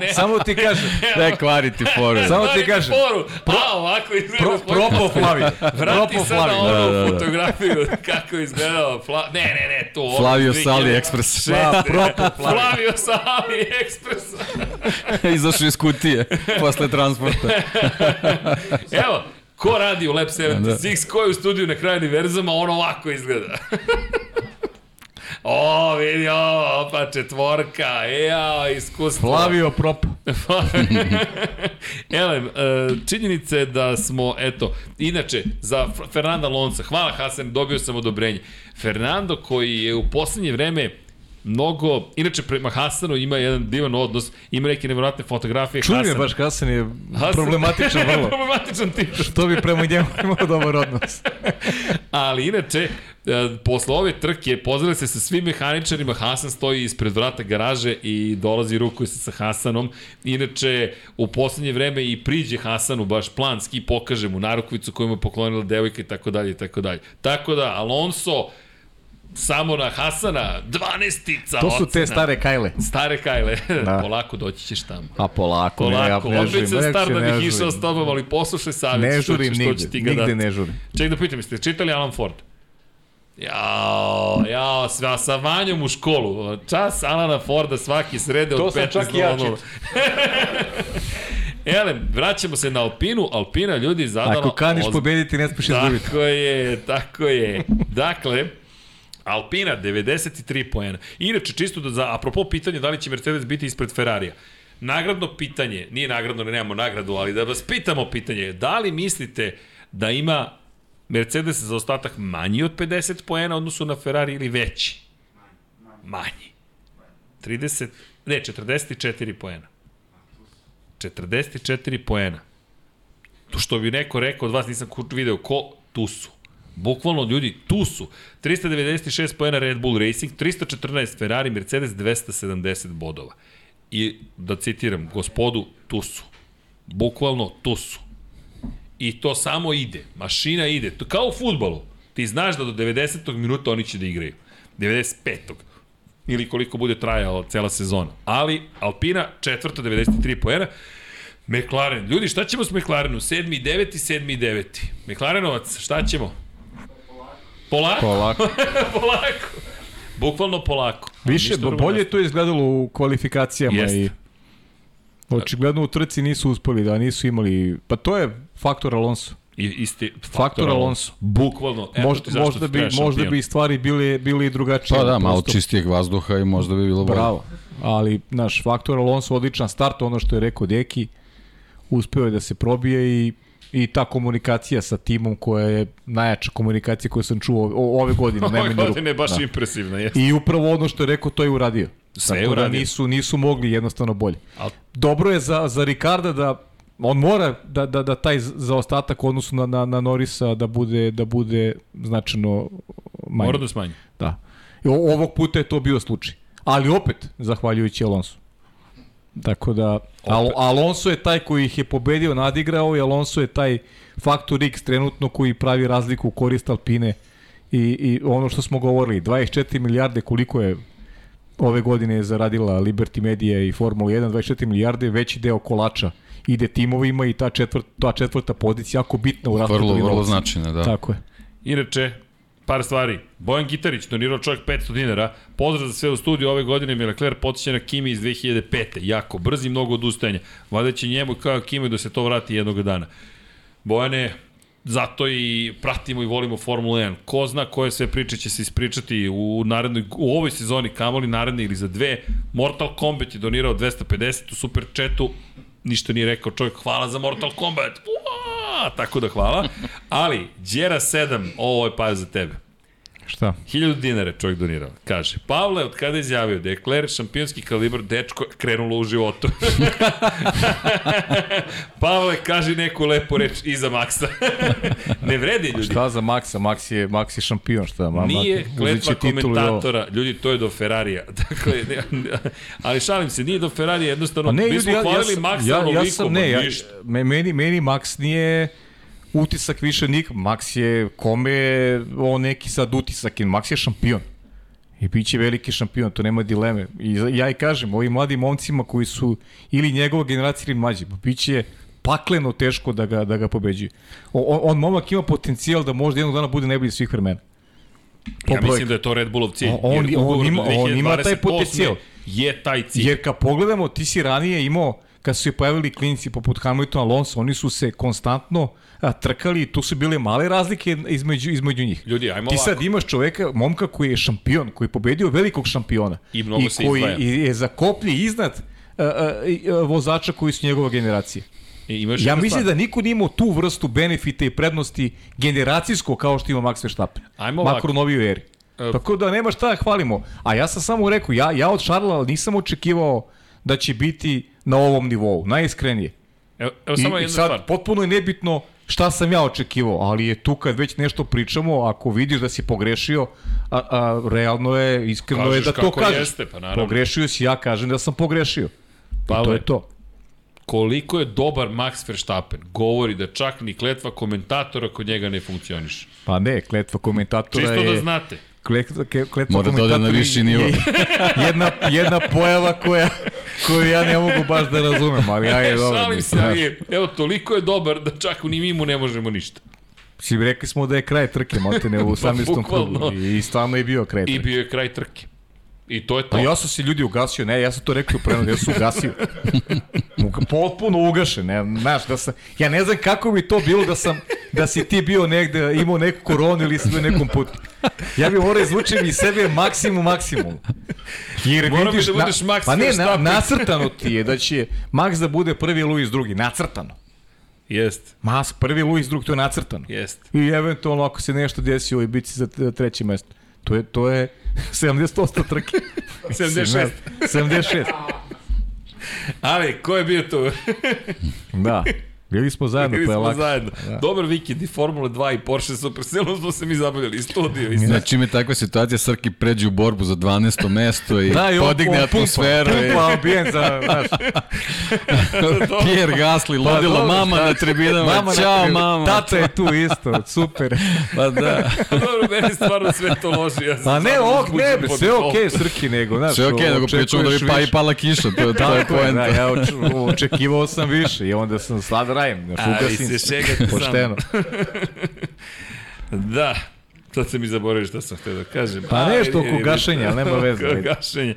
ne, Samo ti kažem, Ne kvariti foru. Samo ti kažem. Foru. A, ovako izgleda pro, gospodin propo Flavi. Vrati Propo sad na Flavi. onu Da, da, da. fotografiju kako je izgledao. Fla... Ne, ne, ne, to. Flavio sa 2006. AliExpressa. Da, propo Flavi. Flavio sa AliExpressa. Izašao iz kutije posle transporta. Evo, ko radi u Lab 76, ko je u studiju na kraju univerzuma, on ovako izgleda. o, vidi ovo, pa četvorka, ejao, iskustvo. Flavio prop. Elem, e, činjenica je da smo, eto, inače, za Fernanda Alonso, hvala Hasan, dobio sam odobrenje. Fernando koji je u poslednje vreme mnogo, inače prema Hasanu ima jedan divan odnos, ima neke nevjerojatne fotografije Čujem Hasan. baš Hasan je Hasan- problematičan vrlo. problematičan tip. Što bi prema njemu imao dobar odnos. Ali inače, e, posle ove trke pozdravlja se sa svim mehaničarima, Hasan stoji ispred vrata garaže i dolazi rukuje se sa Hasanom. Inače, u poslednje vreme i priđe Hasanu baš planski, pokaže mu narukvicu koju mu je poklonila devojka i tako dalje i tako dalje. Tako da, Alonso, samo na Hasana, 12-tica To su te ocena. stare kajle. Stare kajle. Da. Polako doći ćeš tamo. A polako, ne, ja Polako, ne opet žurim. sam star da ne bih išao s tobom, ali poslušaj savjet. Ne što žurim što nigde, ti ga nigde dati. ne žurim. Ček da pitam, jeste čitali Alan Ford? Jao, jao, sve, sa Vanjom u školu. Čas Alana Forda svaki srede To od sam 15 čak i ja do 0. Elem, vraćamo se na Alpinu. Alpina, ljudi, zadala... Ako kaniš oz- pobediti, ne smiješ izgubiti. Tako je, tako je. Dakle, Alpina 93 poena. Inače, čisto da za, apropo pitanja da li će Mercedes biti ispred Ferrarija. Nagradno pitanje, nije nagradno, ne nemamo nagradu, ali da vas pitamo pitanje, da li mislite da ima Mercedes za ostatak manji od 50 poena odnosu na Ferrari ili veći? Manji. 30, ne, 44 poena. 44 poena. To što bi neko rekao od vas, nisam video ko, tu su. Bukvalno ljudi, tu su. 396 poena Red Bull Racing, 314 Ferrari, Mercedes 270 bodova. I da citiram, gospodu, tu su. Bukvalno tu su. I to samo ide. Mašina ide. To kao u futbolu. Ti znaš da do 90. minuta oni će da igraju. 95. Ili koliko bude trajala cela sezona. Ali Alpina četvrta 93 poena. McLaren. Ljudi, šta ćemo s McLarenom? 7. i 9. 7. i 9. McLarenovac, šta ćemo? Polako? Polako. polako. Bukvalno polako. Više, drugo bolje je to izgledalo u kvalifikacijama Jeste. i očigledno u trci nisu uspeli da nisu imali, pa to je faktor Alonso. I, isti, Faktor Alonso. Bukvalno. Eto Možda, možda, bi, možda bi stvari bile, bile i drugačije. Pa da, malo Prosto- čistijeg vazduha i možda bi bilo bolje. Bravo. Ali, naš, faktor Alonso odličan start, ono što je rekao Deki, uspeo je da se probije i i ta komunikacija sa timom koja je najjača komunikacija koju sam čuo ove godine. Ove godine je baš Da. impresivna, jeste. I upravo ono što je rekao, to je uradio. Sve je Tako da uradio. nisu, nisu mogli jednostavno bolje. Al- Dobro je za, za Ricarda da on mora da, da, da taj zaostatak u odnosu na, na, na Norisa da bude, da bude značajno manji. Mora da smanji. Da. I ovog puta je to bio slučaj. Ali opet, zahvaljujući Alonso. Tako da, Al Alonso je taj koji ih je pobedio, nadigrao i Alonso je taj faktor X trenutno koji pravi razliku u korist Alpine i, i ono što smo govorili, 24 milijarde koliko je ove godine zaradila Liberty Media i Formula 1, 24 milijarde, veći deo kolača ide timovima i ta, četvrt, ta četvrta pozicija jako bitna u raspodelu Vrlo, vrlo značajna, da. Tako je. Inače, par stvari. Bojan Gitarić, donirao čovjek 500 dinara. Pozdrav za sve u studiju ove godine. Mi Leclerc potiče na Kimi iz 2005. Jako brz i mnogo odustajanja. Valjda će njemu kao Kimi da se to vrati jednog dana. Bojane, zato i pratimo i volimo Formulu 1. Ko zna koje sve priče će se ispričati u, narednoj, u ovoj sezoni, kamoli naredne ili za dve. Mortal Kombat je donirao 250 u Super Chatu. Ništa nije rekao čovjek, hvala za Mortal Kombat. Uaa, tako da hvala. Ali, Đera 7, ovo je pa za tebe. Šta? 1000 dinara je čovjek donirao. Kaže, Pavle, od kada je izjavio da je Kler šampionski kalibar, dečko krenulo u životu. Pavle, kaži neku lepu reč iza Maksa. ne vredi, ljudi. Šta za Maxa? Max je, Max je šampion, šta? Ma, Nije kletva i komentatora, ljudi, to je do Ferrarija. Dakle, ne, ali šalim se, nije do Ferrarija, jednostavno, ne, mi ljudi, smo ja, ja, hvalili sam, Maxa ja, ja onoliko, sam, ne, ja, meni, meni Max nije utisak više nik, Max je, kome je on neki sad utisak, Max je šampion. I bit će veliki šampion, to nema dileme. I ja i kažem, ovim mladim momcima koji su ili njegova generacija ili mlađi, pa bit će pakleno teško da ga, da ga pobeđuje. On, on momak ima potencijal da možda jednog dana bude najbolji svih vremena. Po Ja brojku. mislim da je to Red Bullov cilj. On- on- on ima- on ima taj 2028 potencijal. Je taj cilj. Jer kad pogledamo, ti si ranije imao, kad su se pojavili klinci poput Hamiltona Alonso, oni su se konstantno a, trkali i tu su bile male razlike između, između njih. Ljudi, ajmo Ti ovako. sad imaš čoveka, momka koji je šampion, koji je pobedio velikog šampiona I mnogo se koji izdvaja. je za koplje iznad a, a, i, a, vozača koji su njegova generacija. I imaš Ja mislim da niko nije imao tu vrstu benefita i prednosti generacijsko kao što ima Max Verstappen. Ajmo ovako. Makro u novijoj eri. E, Tako da nema šta da hvalimo. A ja sam samo rekao, ja, ja od Šarla nisam očekivao da će biti na ovom nivou, najiskrenije. Evo, evo I, samo i jedna sad stvar. potpuno je nebitno šta sam ja očekivao, ali je tu kad već nešto pričamo, ako vidiš da si pogrešio, a, a realno je, iskreno Kažeš je da to kažeš. jeste, pa naravno. Pogrešio si, ja kažem da sam pogrešio. I to je to. koliko je dobar Max Verstappen, govori da čak ni kletva komentatora kod njega ne funkcioniše. Pa ne, kletva komentatora Čisto je... da znate. Kletva, kletva Mora da ode na viši nivo. je jedna, jedna pojava koja, koju ja ne mogu baš da razumem, ali ja je dobro. Šalim se, ali evo, toliko je dobar da čak ni mi mu ne možemo ništa. Svi rekli smo da je kraj trke, maltene u 18. Pa krugu. I stvarno je bio kraj I trke. bio je kraj trke. I to je to. Pa ja sam se ljudi ugasio, ne, ja sam to rekao u prenosu, ja sam ugasio. Uga- Potpuno ugašen, ne, znaš, da sam, ja ne znam kako bi to bilo da sam, da si ti bio negde, imao neku koronu ili si bio nekom putu. Ja bih morao izvučem iz sebe maksimum, maksimum. Jer Morao bi vidiš, da budeš na, pa ne, na, nacrtano ti je da će Max da bude prvi Luis drugi, nacrtano. Jest, Mas, prvi Luis drugi, to je nacrtano. jest. I eventualno ako se nešto desi u ovoj bici za treće mesto. To je, to je 70% trke. 76. 76. Ali, ko je bio tu? Da. Bili smo zajedno, Bili pa je smo lako. zajedno. Da. Dobar vikend i Formula 2 i Porsche Super Silno smo se mi zabavljali i studio i sve. Znači, čime je takva situacija, Srki pređe u borbu za 12. mesto i Da, i on, podigne on atmosferu. Pumpa, i- pumpa ambijent za, znaš, Pierre Gasly, Pa ludilo, dobro, mama na tribinama, mama, ćao na- mama. Tata je tu isto, super. Pa da. Dobro, meni stvarno sve to loži. Ja Pa ne, ok, ne, sve okej, okay, Srki, nego, znaš. Sve okej, nego pričamo da bi pa i pala kiša, to, to je je, poenta. da, ja oč- očekivao sam više i onda sam sad rajem, znaš, ugasim se. Pošteno. Da, sad se mi zaboravio šta sam htio da kažem. Pa nešto oko gašenja, ali nema veze, Oko gašenja.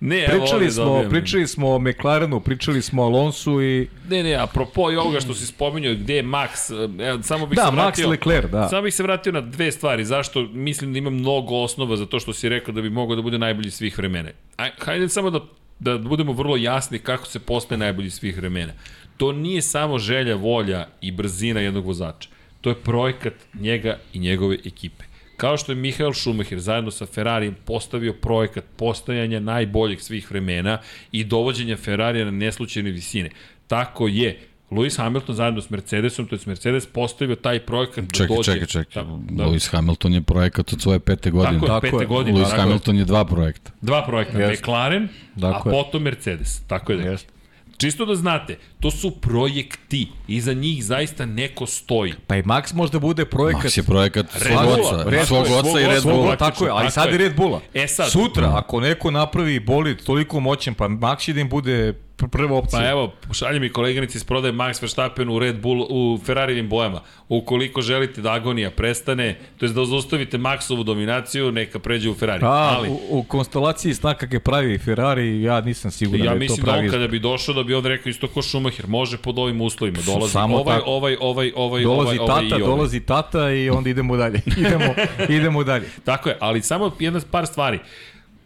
Ne, Pričali smo, dobijem. pričali smo o McLarenu, pričali smo o Alonsu i Ne, ne, apropo i ovoga što si spominjao, gde je Max, evo, samo bih da, se Max vratio... Leclerc, da. Samo bih se vratio na dve stvari. Zašto mislim da ima mnogo osnova za to što si rekao da bi mogao da bude najbolji svih vremena. Aj, hajde samo da, da budemo vrlo jasni kako se postaje najbolji svih vremena. To nije samo želja, volja i brzina jednog vozača. To je projekat njega i njegove ekipe. Kao što je Michael Schumacher zajedno sa Ferrarijem postavio projekat postojanja najboljeg svih vremena i dovođenja Ferrarija na neslučajne visine. Tako je Lewis Hamilton zajedno s Mercedesom, to je Mercedes postavio taj projekat da Čekaj, dođe. čekaj, čekaj. Tako, da, Lewis Hamilton je projekat od svoje pete godine. tako je, Tako pete je. godine. Lewis tako. Hamilton je dva projekta. Dva projekta, Jeste. McLaren, Tako a je. potom Mercedes. Tako je da. Jeste. Čisto da znate, to su projekti. Iza njih zaista neko stoji. Pa i Max možda bude projekat. Max je projekat svog oca, svog oca i Red Bulla. Tako je, ali sad je. Red Bulla. E sad- Sutra, ako neko napravi bolid toliko moćan, pa Max će da im bude prva opcija. Pa evo, šalje mi koleganici iz prodaje Max Verstappen u Red Bull u Ferrarijevim bojama. Ukoliko želite da agonija prestane, to je da zaustavite Maxovu dominaciju, neka pređe u Ferrari. A, Ali, u, u konstelaciji snaka je pravi Ferrari, ja nisam siguran ja da je to mislim da pravi on kada bi došao da bi on rekao isto ko Schumacher, može pod ovim uslovima. Dolazi Samo ovaj, tako. ovaj, ovaj, ovaj, Dolazi ovaj, ovaj tata, i ovaj. dolazi tata i onda idemo dalje. idemo, idemo dalje. Tako je, ali samo jedna par stvari.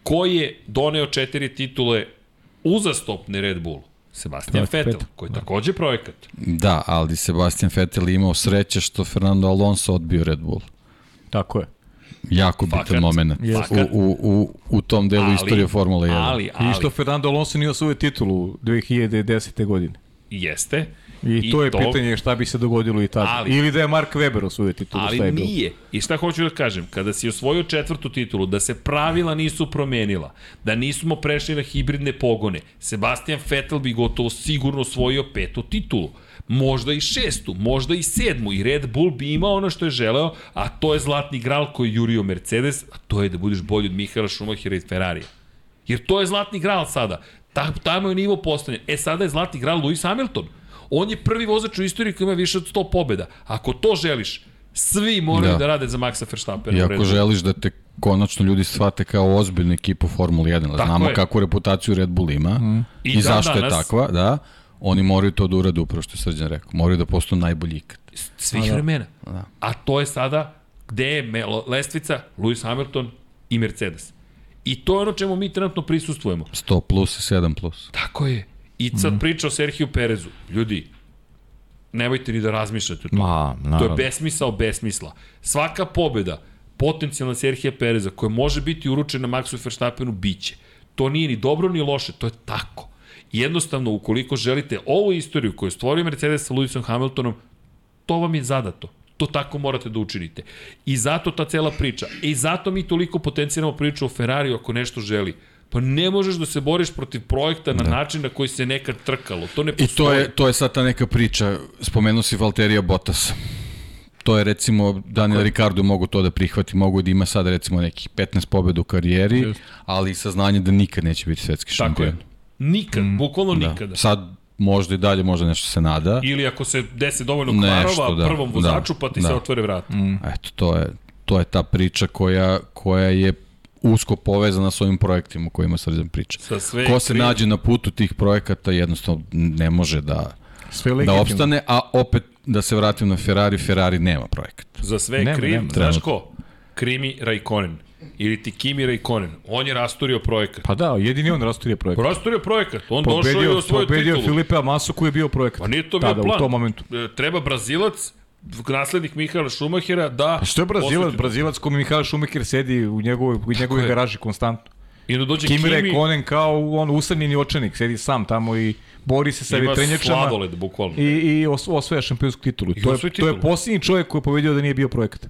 Ko je doneo četiri titule uzastopne Red Bullu? Sebastian Vettel, Vettel, koji je takođe projekat. Da, ali Sebastian Vettel je imao sreće što Fernando Alonso odbio Red Bull. Tako je. Jako bitan Fakat. moment Fakat. u, u, u, u tom delu Ali- istorije Formule 1. Ali, ali, I što Fernando Alonso nije osvojio titulu 2010. godine. jeste. I, to je pitanje šta bi se dogodilo i tada. Ali- Ili da je Mark Webber osvojio titulu. šta Ali je bilo. nije. I šta hoću da kažem, kada si osvojio četvrtu titulu, da se pravila nisu promenila, da nismo prešli na hibridne pogone, Sebastian Vettel bi gotovo sigurno osvojio petu titulu. Možda i šestu, možda i sedmu i Red Bull bi imao ono što je želeo, a to je zlatni gral koji je jurio Mercedes, a to je da budeš bolji od Mihaela Schumachera i Ferrarija. Jer to je zlatni gral sada. Ta, tamo je nivo postavljen. E sada je zlatni gral Lewis Hamilton. On je prvi vozač u istoriji koji ima više od 100 pobjeda. Ako to želiš, svi moraju da, Da. rade za Maxa Verstappena. I ako želiš da te konačno ljudi shvate kao ozbiljnu ekipu Formule 1, Tako znamo je. kakvu reputaciju Red Bull ima mm. I i, zašto danas- je takva, da, oni moraju to da urade upravo što je Srđan rekao. Moraju da postanu najbolji ikad. svih vremena. A to je sada gde je melo, lestvica Lewis Hamilton i Mercedes. I to je ono čemu mi trenutno prisustujemo. 100 plus i 7 plus. Tako je. I sad mm. priča o Serhiju Perezu. Ljudi, nemojte ni da razmišljate o tome. Ma, To je besmisao besmisla. Svaka pobjeda potencijalna Serhija Pereza koja može biti uručena Maxu Verstappenu biće. To nije ni dobro ni loše, to je tako. Jednostavno, ukoliko želite ovu istoriju koju je stvorio Mercedes sa Lewisom Hamiltonom, to vam je zadato. To tako morate da učinite. I zato ta cela priča. I zato mi toliko potencijamo priču o Ferrariju ako nešto želi. Pa ne možeš da se boriš protiv projekta na način na koji se nekad trkalo. To ne I postoji. to je, to je sad ta neka priča, spomenuo si Valterija Bottas. To je recimo Daniel Ricardo mogu to da prihvati, mogu da ima sad recimo nekih 15 pobjeda u karijeri, Just. ali i saznanje da nikad neće biti svetski Tako je. šampion. Nikad, mm, bukvalno Da. nikada. Sad možda i dalje, možda nešto se nada. Ili ako se desi dovoljno Nešto, kvarova da, prvom vozaču, da, pa ti da. se otvore vrata. Mm. Eto, to je, to je ta priča koja, koja je usko povezana s ovim projektima o kojima Srđan priča. Ko se kriv- nađe na putu tih projekata jednostavno ne može da, Sve da opstane, a opet da se vratim na Ferrari, Ferrari nema projekat. Za sve je Nema, kriv, nema. znaš ko? Krimi Raikkonen. Ili ti Kimi Raikkonen. On je rasturio projekat. Pa da, jedini on rasturio projekat. Rasturio projekat. On došao i Pobedio, osvojio pobedio titulu. Filipe Masu koji je bio projekat. Pa nije to bio Tada, plan. u tom momentu. E, Treba Brazilac, naslednik Mihaela Šumahera, da... Pa što je Brazilac? Brazilac kome Mihael Schumacher sedi u njegovoj, u njegovoj je. garaži konstantno. I da dođe Kimi Kimi, Raikkonen kao on usamljeni očenik, sedi sam tamo i bori se sa ima vetrenjačama sladoled, bukvalno. i, i os, osvaja šampionsku titulu. I To je, to je posljednji čovjek koji je pobedio da nije bio projekat.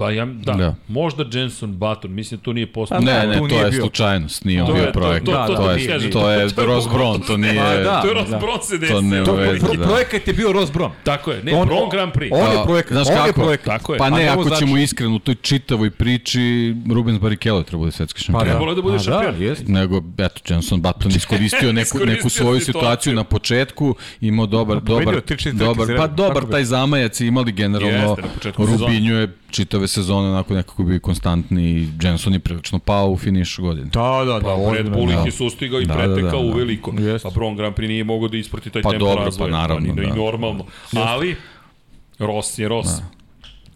Pa ja, da, Da. možda Jenson Button, mislim da to nije postao. Pa Ne, ne, to je bio. slučajnost, nije on bio je- to- to- to- je, to je To je Ross Brown, to nije... Pa da. to je Ross da. Brown se desio. To nema To, veze, pro, da. projekat je bio Ross Brown. Tako je, ne, on, Brown Grand Prix. On je projekat, znaš on je kako? projekat. Tako je. Pa ne, ne ako ćemo iskreno u toj čitavoj priči, Rubens Barrichello treba bude svetski Pa šampion. da, Trebalo je da bude Pa šampion. Jest. nego eto Jenson Button iskoristio neku neku svoju situaciju. na početku, imao dobar pobedio dobar dobar pa dobar taj zamajac je imali generalno. Rubinju je čitave sezone onako nekako bio konstantni i Jenson je prilično pao u finišu godine. Da, da, da. Pa Red ozbiljno, Bull ih da. je sustigao i Da, da, pretekao da, u da. veliko. Jeste. Pa Brown Grand Prix nije mogao da isprati taj Pa tempo dobro, pa razvoja. naravno, ni, da. I normalno. Ali, Ross je Ross.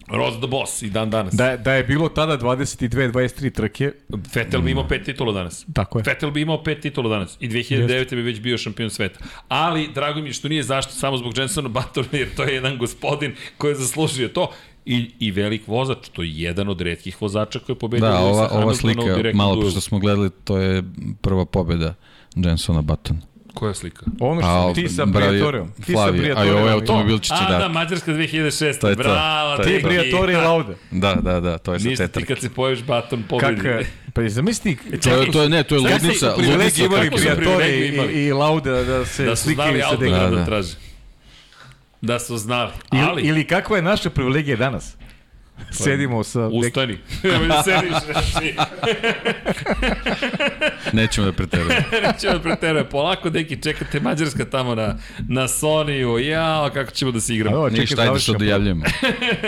Ross the boss i dan danas. Da, da je bilo tada 22-23 trke, Vettel bi imao pet titula danas. tako je. Vettel bi imao pet titula danas i 2009. bi već bio šampion sveta. Ali, drago mi je što nije zašto samo zbog Jensona Buttona, jer to je jedan gospodin koji je zaslužio to. I, I velik vozač, to je jedan od redkih vozača koji je pobedio Da, ova, ova slika, malo duelu. što smo gledali, to je prva pobjeda Jensona Button. Koja slika? Ono što ti sa Briatoreom. Ti sa Flavije, a ovaj i- automobil će A, da, da. Mađarska 2006. To je to. Bravo, To je Ti i Lauda. Da, da, da, to je sa Ništa ti kad se pojaviš baton pobedi. Kaka, pa zamisli To je, to je, ne, to je ludnica, privilegije ludnica imali kako su taktika. Briatore privilegiju imali? i, i Lauda da se da su slikaju sa da, Da, da. traže. Da su znali. Ili, Ali, ili kakva je naša privilegija danas? Sedimo sa... ustani. Nemoj sediš, znači. Nećemo da preterujemo. Nećemo da preteruje. Polako, deki, čekate Mađarska tamo na, na Sonyu. Jao, kako ćemo da se igramo. Ništa, ajde sad dojavljujemo.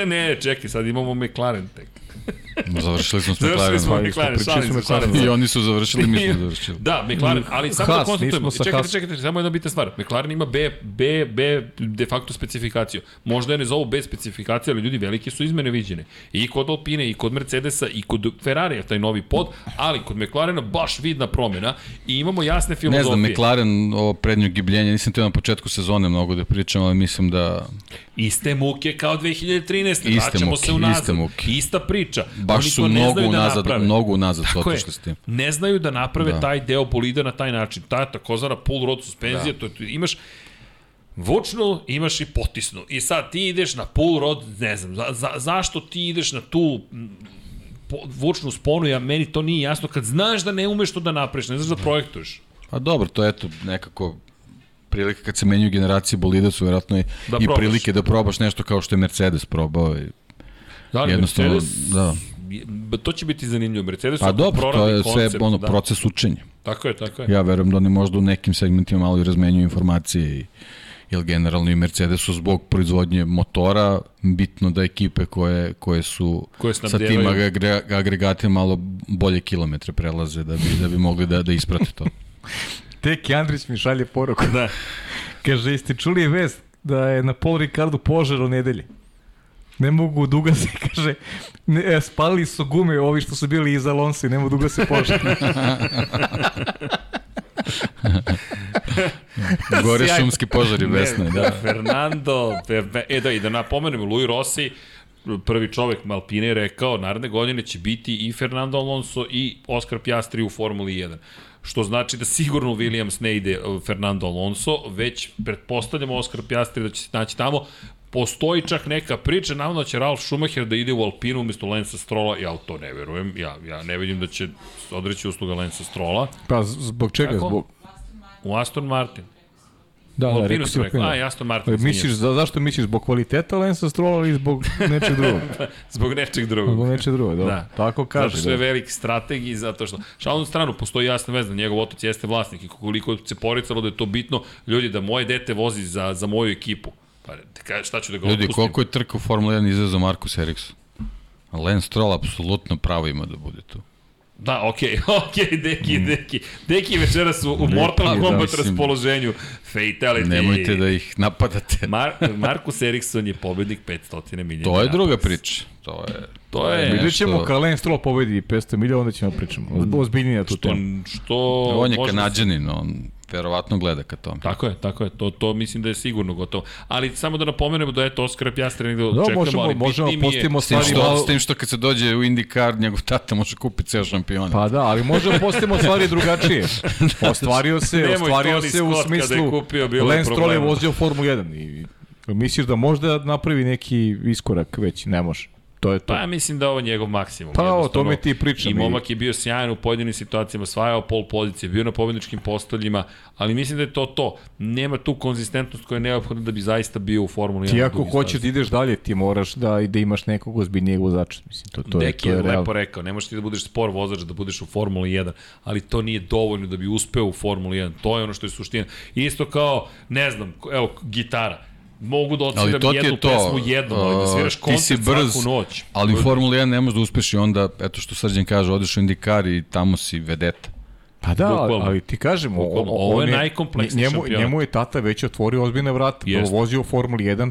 ne, čekaj, sad imamo McLaren tek. Završili smo s Završili smo McLarenom. McLaren, šalim se, McLaren. I oni su završili, mi smo završili. Da, McLaren, ali samo Haas, da konstatujemo. Čekajte, Haas. čekajte, samo jedna bitna stvar. McLaren ima B, B, B de facto specifikaciju. Možda je ne zovu B specifikacije, ali ljudi velike su izmene viđene. I kod Alpine, i kod Mercedesa, i kod Ferrarija, taj novi pod, ali kod McLarena baš vidna promjena i imamo jasne Ne filozofije. znam, McLaren, ovo prednje gibljenje, nisam te na početku sezone mnogo da pričam, ali mislim da Iste muke kao 2013. Iste Vraćamo muke, se unazad. iste muke. Ista priča. Baš Oni su to ne mnogo da unazad, naprave. mnogo unazad su je. otišli s tim. Ne znaju da naprave Da. taj deo bolida na taj način. Ta takozvana pull rod suspenzija, da. to, to imaš vučnu, imaš i potisnu. I sad ti ideš na pull rod, ne znam, za, za, zašto ti ideš na tu po, vučnu sponu, ja meni to nije jasno, kad znaš da ne umeš to da napraviš, ne znaš da projektuješ. Pa dobro, to je eto nekako prilike kad se menjaju generacije bolida su vjerojatno i, Da i probaš. prilike da probaš nešto kao što je Mercedes probao. I, Da li Jednostavno, Mercedes, da. To će biti zanimljivo. Mercedes pa dobro, to je sve koncept, ono da. proces učenja. Tako je, tako je. Ja verujem da oni možda u nekim segmentima malo i razmenjuju informacije i jer generalno i Mercedesu zbog proizvodnje motora bitno da ekipe koje, koje su Koje sa tim agre, agregatima malo bolje kilometre prelaze da bi, da bi mogli da, da isprate to. Teki Andrić mi šalje poruku. Da. Kaže, jeste čuli vest da je na Paul Ricardu požar u nedelji? Ne mogu duga se, kaže, ne, e, spalili su gume ovi što su bili iza Alonso i ne mogu duga se požar. Gore Sjajno. šumski požari besne, da. Fernando, Fe- e da, i da napomenemo, Louis Rossi, prvi čovek Malpine je rekao, naredne godine će biti i Fernando Alonso i Oscar Piastri u Formuli 1. Što znači da sigurno Williams ne ide uh, Fernando Alonso, već pretpostavljamo Oscar Piastri da će se naći tamo. Postoji čak neka priča, navodno da će Ralf Schumacher da ide u Alpinu umesto Lensa Strola, ja u to ne verujem, ja, ja ne vidim da će odreći usluga Lensa Strola. Pa zbog čega? Kako? Zbog... U Aston Martin. Da, da, rekao si rekao, a Aston Martin. Misliš, za, zašto misliš? Zbog kvaliteta Lensa Strola ili zbog nečeg drugog? Zbog nečeg drugog. Zbog nečeg drugog, dobro. Da. Tako Zato kaže. što je Da. veliki strateg i zato što... Šalnu stranu, postoji jasna veza, njegov otac jeste vlasnik i koliko se poricalo da je to bitno, ljudi, da moje dete vozi za, za moju ekipu. Pa, te kaže, šta ću da ga Ljudi, otpustim? koliko je trka u Formula 1 izazao Markus Eriksson? Lance Stroll apsolutno pravo ima da bude tu. Da, okej, okay, okej, okay, deki, deki. Deki večeras u, u Mortal da, Kombat mislim. raspoloženju. Fatality. Nemojte da ih napadate. Mar Markus Eriksson je pobednik 500 milijuna. To je druga priča. To je... To je Vidjet nešto- ćemo kad Lance Stroll pobedi 500 miliona, onda ćemo pričamo. Ozbiljnije na tu Što, temu. što On je da kanadjanin, on verovatno gleda ka tome. Tako je, tako je. To, to mislim da je sigurno gotovo. Ali samo da napomenemo da eto Oskar Pjastre negde Da, očekujemo, možemo, ali možemo, bitnije mi je- postavimo S tim, stvari što, malo... s tim što kad se dođe u IndyCar, njegov tata može kupiti ceo šampiona. Pa da, ali možemo postavimo stvari drugačije. Ostvario se, Nemoj ostvario se u kada je smislu kupio, bilo je Lance Stroll je vozio Formulu 1 i misliš da možda napravi neki iskorak već, ne može. To je to. Pa ja mislim da je ovo njegov maksimum. Pa, o tome ti pričam I i- momak je bio sjajan u pojedinim situacijama, svajao pol pozicije, bio na pobedničkim postoljima, ali mislim da je to to. Nema tu konzistentnost koja je neophodna da bi zaista bio u Formuli 1. Ti ako hoćeš da ideš dalje, ti moraš da, da imaš nekog ozbiljnijeg vozača. Mislim, to, to, je, Deki to je, je lepo realno. rekao, ne možeš ti da budeš spor vozač, da budeš u Formuli 1, ali to nije dovoljno da bi uspeo u Formuli 1. To je ono što je suština. Isto kao, ne znam, evo, gitara. Mogu da odsviram to jednu je to, pesmu jednom, ali da sviraš uh, ti koncert si brz, svaku noć. ali u Formula 1 ne možeš da uspeš i onda, eto što Srđan kaže, odeš u IndyCar i tamo si vedeta. Pa da, Bukvalno. ali ti kažem, o- Bukvalno. o- Ovo je on najkompleksniji njemu, šampionat. njemu je tata već otvorio ozbiljne vrata. Jeste. Vozio u Formuli 1,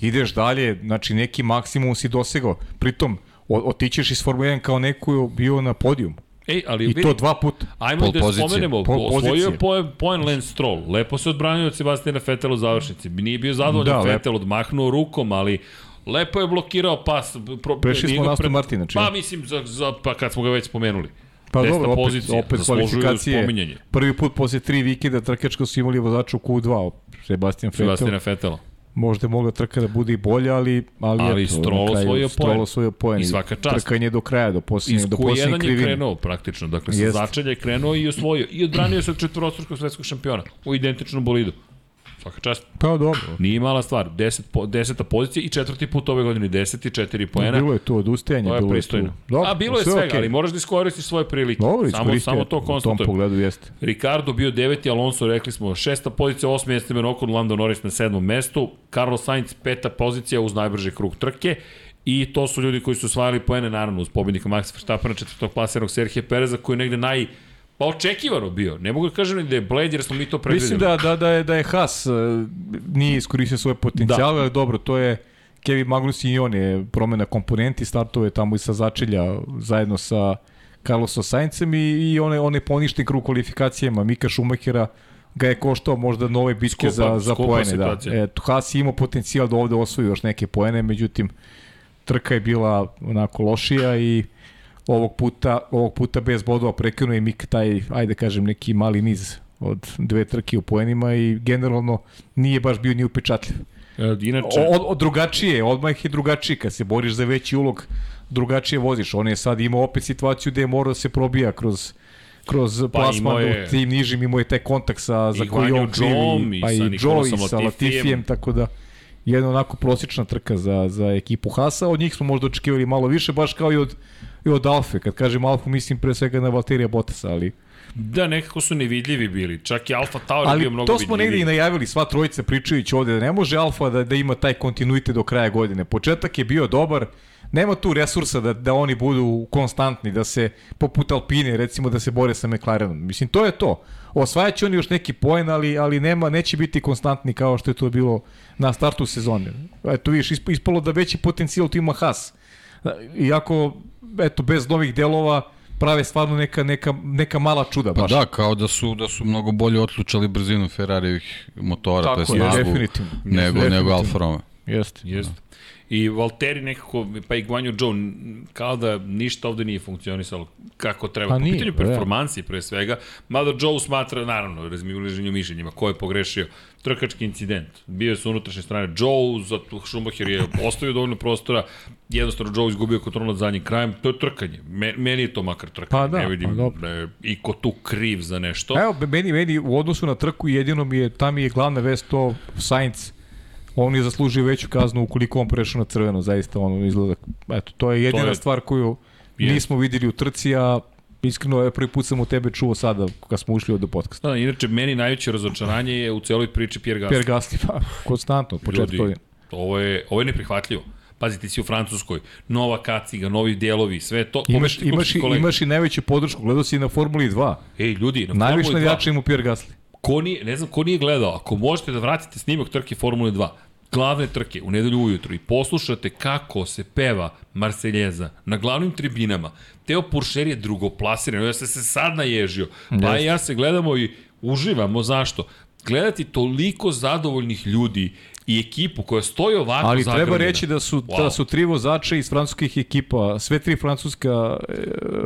ideš dalje, znači neki maksimum si dosegao. Pritom, o, otićeš iz Formule 1 kao neko je bio na podijumu. Ej, ali I vidi, to dva puta. Ajmo Pol da pozicije. spomenemo, Pol osvojio je poen, poen Lance Stroll, lepo se odbranio od Sebastina Vettel u završnici, nije bio zadovoljan Da, da, lepo. Odmahnuo rukom, ali lepo je blokirao pas. Pro, Prešli smo na Aston Martina, čini. Pa mislim, za, za, pa kad smo ga već spomenuli. Pa Desna dobro, opet, pozicija, opet kvalifikacije. spominjanje. Prvi put posle tri vikenda trkačka su imali vozača u Q2, Sebastian Vettel. Sebastiana Fetela. Možda je mogla trka da bude i bolja, ali, ali, Ali eto, kraju osvojio poen. osvojio poen. I svaka čast. Trkanje do kraja, do Iz posljednje, do posljednje Q1 je krivine. krenuo praktično, dakle sa začelja je krenuo i osvojio. I odbranio se od četvorostrukog svetskog šampiona u identičnom bolidu. Svaka čast. Pa dobro. Nije mala stvar. Deset po, deseta pozicija i četvrti put ove godine. Deseti, četiri poena. Bilo je tu odustajanje. To je bilo pristojno. Tu. Dobro, A bilo je sve svega, okej. ali moraš da iskoristiš svoje prilike. Dobro, samo, samo to U tom konstatujem. pogledu jeste. Ricardo bio deveti, Alonso rekli smo šesta pozicija, osmi Esteban Ocon, Lando Norris na sedmom mestu, Carlos Sainz peta pozicija uz najbrži krug trke i to su ljudi koji su osvajali poene naravno uz pobednika Maxa Verstappena, četvrtog plasiranog Serhije Pereza koji je negde naj pa očekivano bio. Ne mogu da kažem ni da je bled jer smo mi to predvideli. Mislim da, da, da, je, da je Haas e, nije iskoristio svoje potencijale, Da. ali dobro, to je Kevin Magnussen i on je promena komponenti, startuje tamo i sa začelja zajedno sa Carlosom Saincem i, i one, one poništen krug kvalifikacijama Mika Schumachera ga je koštao možda nove bitke Skupa- za, za skupa poene. Da. E, Haas je imao potencijal da ovde osvoji još neke poene, međutim trka je bila onako lošija i ovog puta, ovog puta bez bodova prekinuo je Mik taj, ajde kažem, neki mali niz od dve trke u poenima i generalno nije baš bio ni upečatljiv. E, Inače, Od, od drugačije, odmah je drugačije, kad se boriš za veći ulog, drugačije voziš. On je sad imao opet situaciju gde je morao da se probija kroz kroz Pa plasman je- u tim nižim imao je taj kontakt sa, za I koji on Zhouom krivi, i pa i Joe i sa. Latifijem, tako da jedna onako prosječna trka za, za ekipu Hasa, od njih smo možda očekivali malo više, baš kao i od, i od Alfe, kad kažem Alfu mislim pre svega na Valterija Bottasa, ali da nekako su nevidljivi bili. Čak i Alfa Tauri bio Ali mnogo to smo negde i vidljiviji. najavili, sva trojica pričajući ovde, da ne može Alfa da, da ima taj kontinuitet do kraja godine. Početak je bio dobar, nema tu resursa da, da oni budu konstantni, da se, poput Alpine, recimo, da se bore sa McLarenom. Mislim, to je to. Osvajat će oni još neki poen, ali, ali nema, neće biti konstantni kao što je to bilo na startu sezone. Eto, vidiš, isp- ispalo da veći potencijal tu ima Haas. Iako, eto, bez novih delova, prave stvarno neka, neka, neka mala čuda. Pa baš. da, kao da su da su mnogo bolje otključali brzinu Ferrarijevih motora, to je Tako snagu, definitivno. nego, Definitivno. nego Alfa Romeo. Jeste. Jeste. I Valteri nekako, pa i Guanyu n- kao da ništa ovde nije funkcionisalo kako treba. Pa po nije, pitanju da. performansi pre svega, mada Zhou smatra, naravno, razmišljenju mišljenjima, ko je pogrešio, trkački incident. Bio je sa unutrašnje strane Zhou, zato Schumacher je ostavio dovoljno prostora, jednostavno Zhou izgubio kontrol nad zadnjim krajem, to je trkanje. Me, meni je to makar trkanje, Pa da, ne vidim pa dobro. da je iko tu kriv za nešto. Evo, meni, meni u odnosu na trku jedino mi je, tam mi je glavna vest to Sainz, on je zaslužio veću kaznu ukoliko on prešao na crveno, zaista ono izgleda. Eto, to je jedina To je- stvar koju Jest. nismo videli u trci, a iskreno je prvi put sam u tebe čuo sada kad smo ušli od podcasta. Da, inače, meni najveće razočaranje je u celoj priči Pierre Gasly. Pierre Gasly, pa, konstantno, od početka godine. ovo je, ovo je neprihvatljivo. Pazi, ti si u Francuskoj, nova kaciga, novi delovi, sve to. Imaš, imaš, i, imaš i najveću podršku, gledao si i na Formuli 2. Ej, ljudi, na Najviše Formuli 2, navijača ima Pierre Gasly. ko nije, ne znam ko nije gledao, ako možete da vratite snimak trke Formule 2, glavne trke u nedelju ujutru i poslušate kako se peva Marseljeza na glavnim tribinama, Teo Puršer je drugoplasiran, ja se se sad naježio, pa i ja se gledamo i uživamo, zašto? Gledati toliko zadovoljnih ljudi i ekipu koja stoji ovako Ali treba zagrljena. reći da su, Wow. da su tri vozača iz francuskih ekipa, sve tri francuska... e,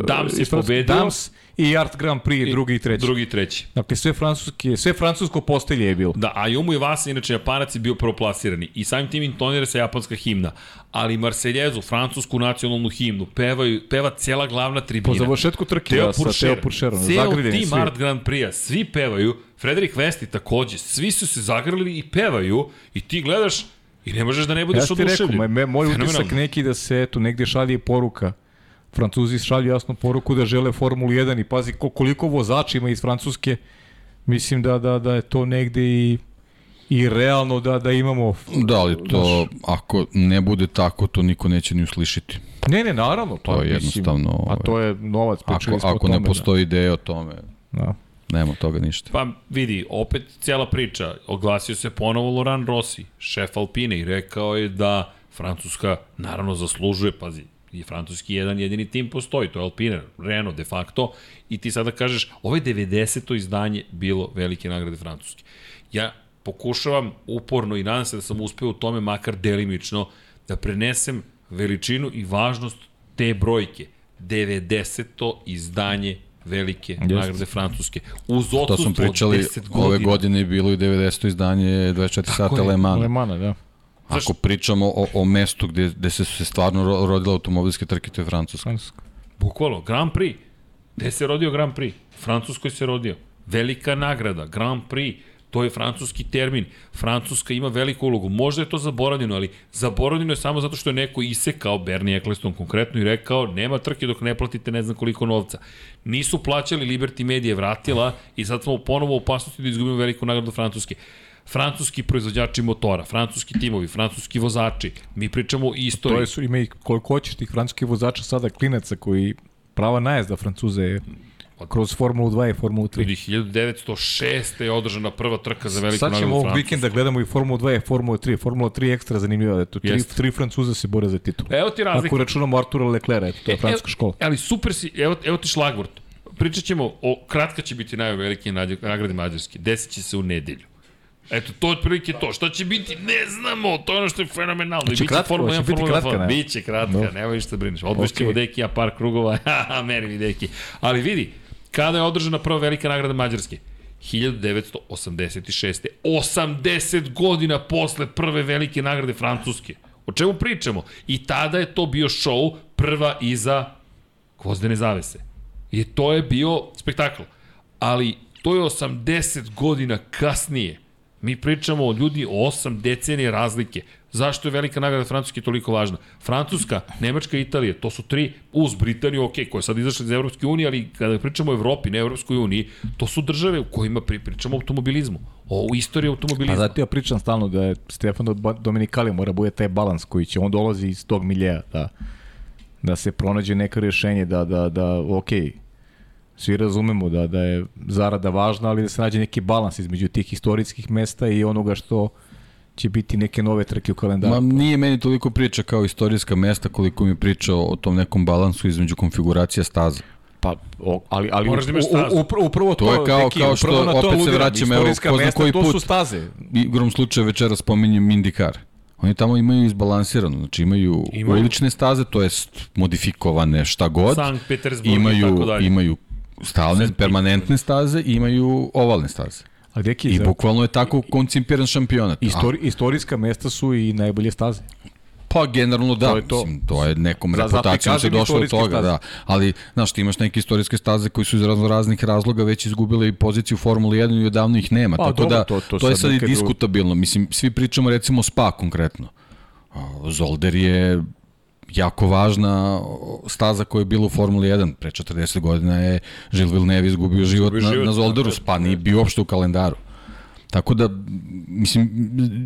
Dams je pobedio. Dams i Art Grand Prix, drugi i treći. Drugi i treći. Dakle, sve francuske, sve francusko postelje je bilo. Da, a Yumu Iwasa, inače Japanac je bio prvoplasirani i samim tim intonira se japanska himna. Ali Marseljezu, francusku nacionalnu himnu, pevaju, peva cela glavna tribina. Po završetku trke Teo da, sa Puršer, Teo Puršerom, ceo tim svi. Art Grand Prix-a, svi pevaju, Frederik Vesti takođe, svi su se zagrlili i pevaju i ti gledaš i ne možeš da ne Ja budeš ti rekao, oduševljen. me, me, moj utisak neki da se eto, negde šalje poruka. Francuzi šalju jasnu poruku da žele Formulu 1 i pazi ko- koliko vozača ima iz Francuske. Mislim da, da, da je to negde i, i realno da, da imamo... Da, ali to, ako ne bude tako, to niko neće ni uslišiti. Ne, ne, naravno. Pa, To je mislim, jednostavno, A ovaj, to je novac, pričali Ako, ako tome. ne postoji ideja o tome, Da. Da. nema toga ništa. Pa vidi, opet cijela priča. Oglasio se ponovo Laurent Rossi, šef Alpine i rekao je da Francuska naravno zaslužuje, pazi, i francuski jedan jedini tim postoji, to je Alpine, Renault de facto, i ti sada kažeš, ovo je 90. izdanje bilo velike nagrade Francuske. Ja pokušavam uporno i nadam se da sam uspeo u tome makar delimično da prenesem veličinu i važnost te brojke. 90. izdanje velike Jeste. nagrade Francuske. Uz To odsustvo smo pričali, 10 godina. ove godine je bilo i 90. izdanje 24 sata je. Le Mans. Lemana, da. Ako pričamo o, o mestu gde, gde se se stvarno ro- rodila automobilske trke, to je Francuska. Francuska. Bukvalno, Grand Prix. Gde se rodio Grand Prix? Francuskoj se rodio. Velika nagrada, Grand Prix. To je francuski termin. Francuska ima veliku ulogu. Možda je to zaboravljeno, ali zaboravljeno je samo zato što je neko isekao Bernie Eccleston konkretno i rekao nema trke dok ne platite ne znam koliko novca. Nisu plaćali, Liberty Media je vratila i sad smo ponovo u opasnosti da izgubimo veliku nagradu Francuske. Francuski proizvođači motora, francuski timovi, francuski vozači. Mi pričamo To istoriji. je su, ima i koliko hoćeš tih francuskih vozača sada klinaca koji prava najezda Francuze je kroz Formulu 2 i Formulu 3. Ljudi, 1906. je održana prva trka za veliku Sad nagradu ćemo ovog Francusku. vikenda gledamo i Formulu 2 i Formulu 3. Formula 3 je ekstra zanimljiva, eto, tri, Jeste. tri Francuza se bore za titul. Evo ti razlika. Ako računamo Artura Leclerc, eto, to je francuska škola. E, ali super si, evo, evo ti šlagvort. Pričat ćemo o, kratka će biti najve velike nađe- nagrade Mađarske. Desit će se u nedelju. Eto, to je otprilike to. Šta će biti, ne znamo, to je ono što je fenomenalno. Biće kratko, Formula hoće 1, biti Formula kratka, 2. ne? Biće kratka, Dobro. nemoj ništa da brineš. Odvešćemo Okej. Deki ja par krugova, meri mi Deki. Ali vidi, kada je održana prva velika nagrada Mađarske? 1986. 80 godina posle prve velike nagrade Francuske. O čemu pričamo? I tada je to bio show prva iza gvozdene zavese. I to je bio spektakl. Ali to je 80 godina kasnije. Mi pričamo o ljudi o 8 decenije razlike. Zašto je velika nagrada Francuske toliko važna? Francuska, Nemačka i Italija, to su tri, uz Britaniju, ok, koja je sad izašla iz Evropske unije, ali kada pričamo o Evropi, ne Evropskoj uniji, to su države u kojima pri, pričamo o automobilizmu, o istoriji Pa automobilizma. zato ja pričam stalno da je Stefano Dominikali mora bude taj balans koji će, on dolazi iz tog miljeja, da, da se pronađe neka rješenje, da, da, da, ok, svi razumemo da, da je zarada važna, ali da se nađe neki balans između tih istorijskih mesta i onoga što će biti neke nove trke u kalendaru. Ma nije meni toliko priča kao istorijska mesta koliko mi priča o tom nekom balansu između konfiguracija staza. Pa, o, ali, ali Moraš da u- u- stazu. upr- upravo to, To je kao- Deki, kao što upravo to opet se vraćam, evo, ko zna koji to put. su staze. Igrom slučaja večera spominjem Indikar. Oni tamo imaju izbalansirano, znači imaju, Imaju. ulične staze, to jest modifikovane šta god, Sankt Petersburg i imaju, tako dalje. imaju stalne, permanentne staze i imaju ovalne staze. A Deki, I za- bukvalno je tako koncipiran šampionat. Istori, istorijska mesta su i najbolje staze. Pa generalno da, To je je, to. Mislim, to je nekom Za- i reputacijom se došlo do istorijske toga, staze. da. Ali, znaš, ti imaš neke istorijske staze koji su iz razno raznih razloga već izgubile i poziciju u Formuli 1 i odavno ih nema. Pa, tako dobro, da, to- to, to je sad i diskutabilno. Mislim, svi pričamo recimo Spa konkretno. Zolder je jako važna staza koja je bila u Formuli 1. Pre 40 godina je Gilles Villeneuve izgubio život, na, život, na Zolderu. tako je. Spa nije bio uopšte u kalendaru. Tako da, mislim,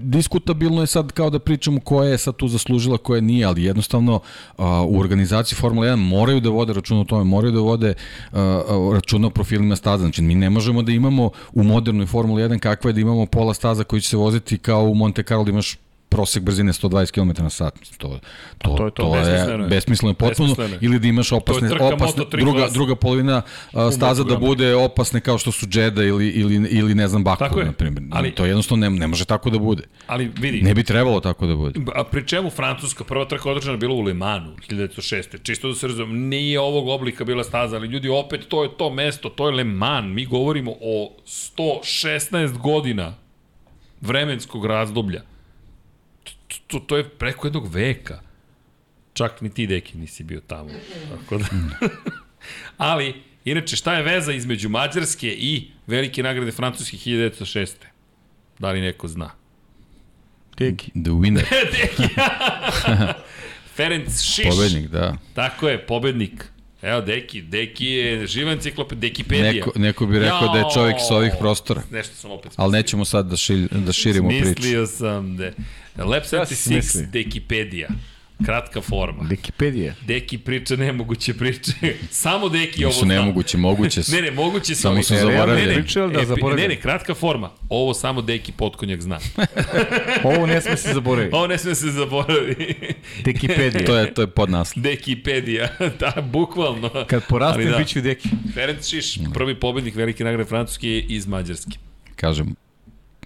diskutabilno je sad kao da pričamo koja je sad tu zaslužila, koja nije, ali jednostavno a, u organizaciji Formula 1 moraju da vode računa o tome, moraju da vode a, računa o profilima staza. Znači, mi ne možemo da imamo u modernoj Formula 1 kakva je da imamo pola staza koji će se voziti kao u Monte Carlo da imaš prosek brzine 120 km na sat. To, to, to je to. to Besmisleno je. besmisleno potpuno. Besmisleno. Ili da imaš opasne, opasne Moto3 druga, druga polovina a, staza da bude opasne kao što su Jeddah ili, ili, ili ne znam Baku, na primjer. Ali- to jednostavno ne, ne može tako da bude. Ali vidi, Ne bi trebalo tako da bude. A pri čemu Francuska prva trka održana bila u Le Mansu 1906. Čisto da se razumem, nije ovog oblika bila staza, ali ljudi opet to je to mesto, to je Le Mans. Mi govorimo o 116 godina vremenskog razdoblja. To, to, to je preko jednog veka. Čak ni ti, deki, nisi bio tamo. Tako da... ali, inače, šta je veza između Mađarske i velike nagrade Francuske 1906. Da li neko zna? Deki. The winner, Ferenc Šiš. pobednik, da. Tako je, pobednik. Evo, Deki, Deki je živa enciklopedija, Dekipedija. Neko, neko bi rekao da je čovjek sa ovih prostora. Nešto sam opet Ali nećemo sad da, šilj, da širimo priču. Mislio sam da... Lab Šta si 76 mislio? Dekipedija. Kratka forma. Dekipedija. Deki priča nemoguće priče. Samo Deki ovo zna. nemoguće, moguće. Ne, ne, moguće. Samo ali- su Ne, zaboravljeni. Ne, ne, da e, ne, ne, kratka forma. Ovo samo Deki potkonjak zna. Ovo ne sme se zaboraviti. Ovo ne sme se zaboravi. Dekipedija. To je, to je podnaslov. Dekipedija. da, bukvalno. Kad porastem, Ali da. bit ću Deki. Ferenc Šiš, prvi pobednik velike nagrade Francuske je iz Mađarske. Kažem,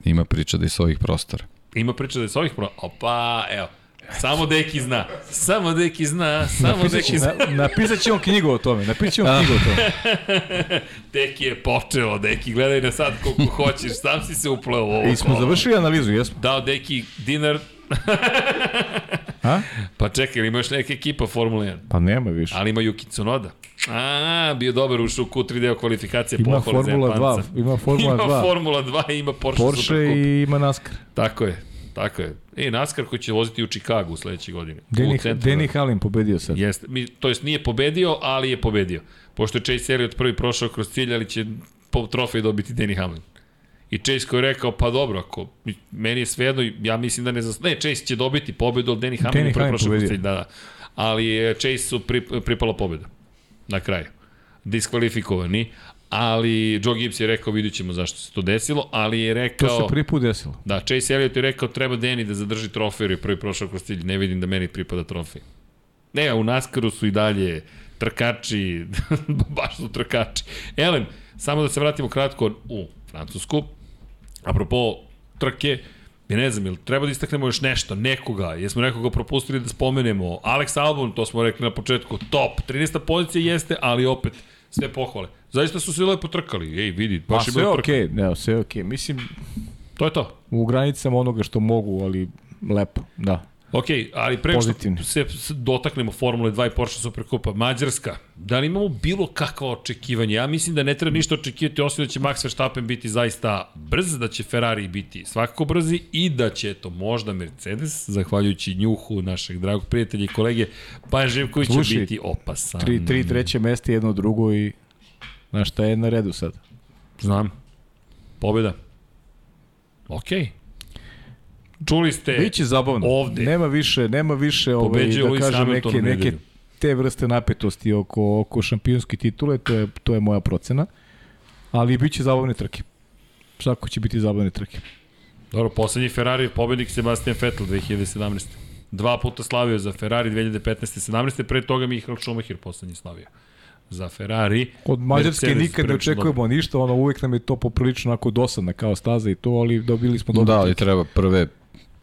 ima priča da je sa ovih prostora. Ima priča da je s ovih pro... Opa, evo. Samo Deki zna. Samo Deki zna. Samo Napisat Deki zna. na, napisat će on knjigu o tome. Napisat će on knjigu o tome. Deki je počeo, Deki, gledaj na sad koliko hoćeš, sam si se upleo u ovo I smo kolo. završili analizu, jesmo? Dao Deki dinar, A? pa čekaj, ili ima još neka ekipa Formula 1? Pa nema više. Ali ima Yuki Tsunoda. A, bio dobar ušao u Q3 deo kvalifikacije. Ima Formula 2, Japanca. ima Formula Ima 2. Formula 2 i ima Porsche, Porsche Supercup. i ima NASCAR. Tako je, tako je. E, NASCAR koji će voziti u Chicagu u sledeće godine. U Denny, Halin pobedio sad. Jeste, mi, to jest nije pobedio, ali je pobedio. Pošto je Chase Elliot prvi prošao kroz cilj, ali će po trofej dobiti Denny Hamlin. I Chase koji je rekao, pa dobro, ako meni je svejedno, ja mislim da ne zas... Ne, Chase će dobiti pobedu, ali Denny Hamlin je prvi Hamlin prošao kroz cilj, da, da. Ali Chase su pri, pripala pobeda. Na kraju. Diskvalifikovani. Ali Joe Gibbs je rekao, vidit ćemo zašto se to desilo, ali je rekao... To se prvi put desilo. Da, Chase Elliot je rekao treba Denny da zadrži trofej jer je prvi prošao kroz cilj. Ne vidim da meni pripada trofej. Ne, u Naskaru su i dalje trkači, baš su trkači. Elem, samo da se vratimo kratko u Francusku. Apropo trke, ja ne znam, jel treba da istaknemo još nešto, nekoga, jesmo nekoga propustili da spomenemo. Alex Albon, to smo rekli na početku, top, 13. pozicija jeste, ali opet sve pohvale. Zaista su se lepo trkali, ej, vidi, Pa baš je sve je okej, okay. ne, sve je okej. Okay. Mislim, To je to. u granicama onoga što mogu, ali lepo, da. Ok, ali pre što se dotaknemo Formule 2 i Porsche Superkupa, Mađarska, da li imamo bilo kakva očekivanja? Ja mislim da ne treba ništa očekivati, osim da će Max Verstappen biti zaista brz, da će Ferrari biti svakako brzi i da će, eto, možda Mercedes, zahvaljujući njuhu našeg dragog prijatelja i kolege, pa Živković će biti opasan. Tri, tri treće mesta, jedno drugo i... Znaš šta je na redu sad? Znam. Pobjeda. Okej. Čuli ste... Biće zabavno. ovde. Nema više, nema više ovaj, Pobeđuje da kažem neke, neke te vrste napetosti oko, oko šampionske titule, to je, to je moja procena. Ali biće zabavne trke. Svako će biti zabavne trke. Dobro, poslednji Ferrari pobednik Sebastian Vettel 2017. Dva puta slavio za Ferrari 2015. 17. Pre toga Michael Schumacher poslednji slavio za Ferrari. Od Mađarske Mercedes nikad ne očekujemo ništa, ono uvek nam je to poprilično onako dosadna kao staza i to, ali dobili smo dobro. Da, ali treba prve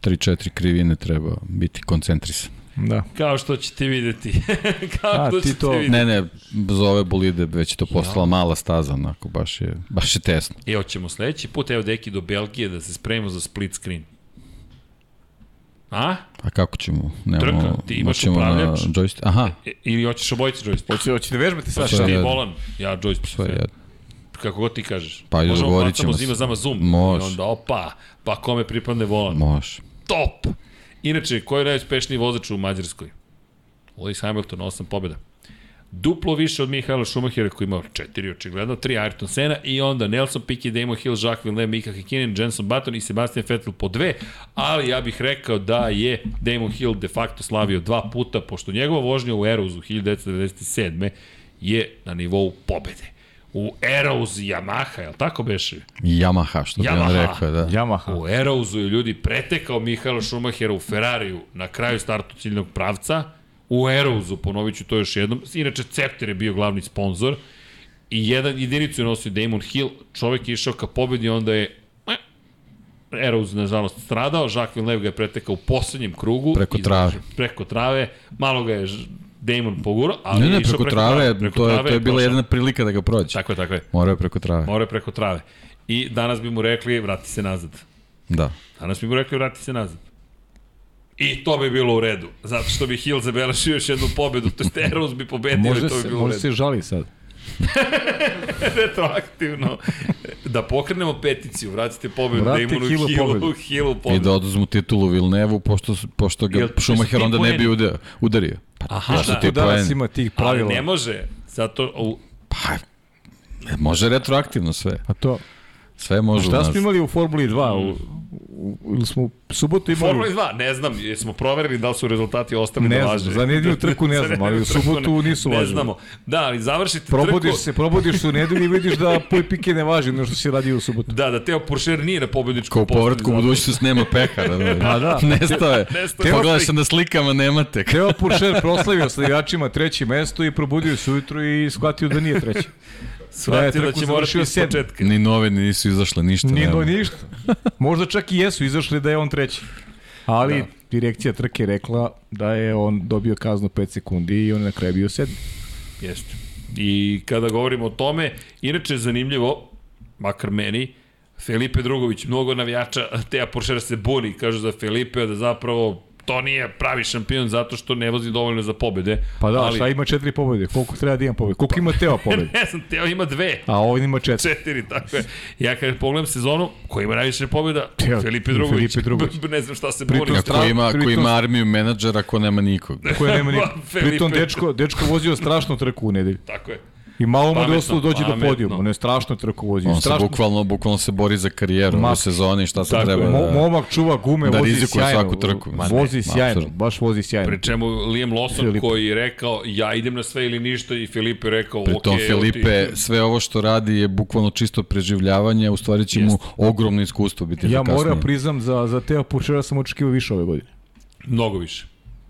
3-4 krivine treba biti koncentrisan. Da. Kao što ćete videti. Kao A, što ti to- videti. Ne, ne, za ove bolide već je to postala mala staza, onako, baš je, baš je tesno. I hoćemo sledeći put, evo deki do Belgije da se spremimo za split screen. A? A kako ćemo? Nemamo, Trka, ti imaš na upravljač. joystick. Aha, E, ili hoćeš obojice joystick? Hoće, hoće da vežbate sad Hoćeš sve ti volan, ja joystick. sve je. Kako god ti kažeš. Pa, Možemo dogovorit bacamo ćemo zima se. zama zoom. Može. I onda opa, pa kome pripadne volan. Može. Top. Inače, ko je najuspešniji vozač u Mađarskoj? Lewis Hamilton, 8 pobjeda. Duplo više od Mihaela Schumachera koji ima četiri očigledno, tri Ayrton Sena i onda Nelson Piquet, Damon Hill, Jacques Villeneuve, Mika Hakkinen, Jenson Button i Sebastian Vettel po dve, ali ja bih rekao da je Damon Hill de facto slavio dva puta, pošto njegova vožnja u Erosu 1997. je na nivou pobede. U Erosu Yamaha, je li tako beše? Yamaha, što bi on Yamaha. rekao, da. Yamaha. U Erousu je ljudi pretekao Mihaela Schumachera u Ferrariju na kraju startu ciljnog pravca. U Erousu, ponovit ću to još jednom. Inače, Cepter je bio glavni sponsor. I jedan jedinicu je nosio Damon Hill. Čovek je išao ka pobedi, onda je eh, Erouz, nažalost, stradao. Jacques Villeneuve ga je pretekao u poslednjem krugu. Preko trave. Preko trave. Malo ga je Damon pogurao, ali Ne, je ne, išao preko trave, preko to je, trave to je bila prošao. jedna prilika da ga prođe. Tako je, tako je. Morao je preko trave. More preko trave. I danas bi mu rekli, vrati se nazad. Da. Danas bi mu rekli vrati se nazad. I to bi bilo u redu, zato što bi Hill zabeležio još jednu pobedu, to je Eros bi pobedio i to bi se, bilo u može redu. se žali sad. Retroaktivno. Da pokrenemo peticiju, vratite pobedu Vratite Damonu Hillu Hillu, pobedu. Hillu I pobedu. da oduzmu titulu Vilnevu, pošto, pošto ga Jel- ti onda ne bi udario. Pa, Aha, da. ti Danas ima tih Ali pravila. ne može, zato u, Pa, može retroaktivno sve. A to, Sve može u šta smo imali u Formuli 2? U, u, ili smo u subotu imali... Formula 2, ne znam, jesmo proverili da li su rezultati ostali Ne da znam, važe. za nedelju trku ne znam, ali u subotu ne- nisu Ne važili. znamo. Da, ali završite Probudiš trku. se, probudiš se u nedelju i vidiš da poj pike ne važi ono što si radio u subotu. Da, da Teo Puršer nije na pobedničkom Kao povratku u budućnost nema pekara. Da, Pa da. Nestao je. Nestao je. Pogledaj se na slikama, nemate. Teo Puršer proslavio sa igračima treće mesto i probudio se ujutru i shvatio da nije treći. Shvatio da trku će morati iz početka. Ni novine nisu izašle, ništa. Ni no ništa. Možda čak i jesu izašli da je on treći. Ali Da. direkcija trke rekla da je on dobio kaznu 5 sekundi i on je na kraju bio sedmi. Jeste. I kada govorimo o tome, inače je zanimljivo, makar meni, Felipe Drugović, mnogo navijača Teja Poršera se buni, kažu za Felipe da zapravo to nije pravi šampion zato što ne vozi dovoljno za pobede. Pa da, ali, šta ima četiri pobede? Koliko treba da ima pobede? Koliko ima Teo pobede? ne znam, Teo ima dve. A on ima četiri. Četiri, tako je. Ja kad pogledam sezonu, ko ima najviše pobjeda? Teo, Felipe Drugović. Felipe Drugović. ne znam šta se Pritom buni. Ako ima, pritom- ima armiju menadžera, ako nema nikog. Koje nema niko. Felipe. Pritom dečko, dečko vozio strašnu trku u nedelju. Tako je. I malo mu doslo dođe do podijuma. On je strašnu trku vozio. On se strašno, bukvalno, bukvalno se bori za karijeru Ma- u sezoni, šta se Tako treba da... momak čuva gume, da vozi rizikuje sjajno. svaku trku. Ma ne, vozi sjajno, apsolutno. baš vozi sjajno. Pri čemu Liam Lawson Filipe. koji je rekao ja idem na sve ili ništa i Filipe rekao Pri tom ok, evo ti- Filipe, sve ovo što radi je bukvalno čisto preživljavanje, u stvari će mu ogromno iskustvo biti Ja moram priznam za, za Teo Pučera sam očekivao više ove godine. Mnogo više.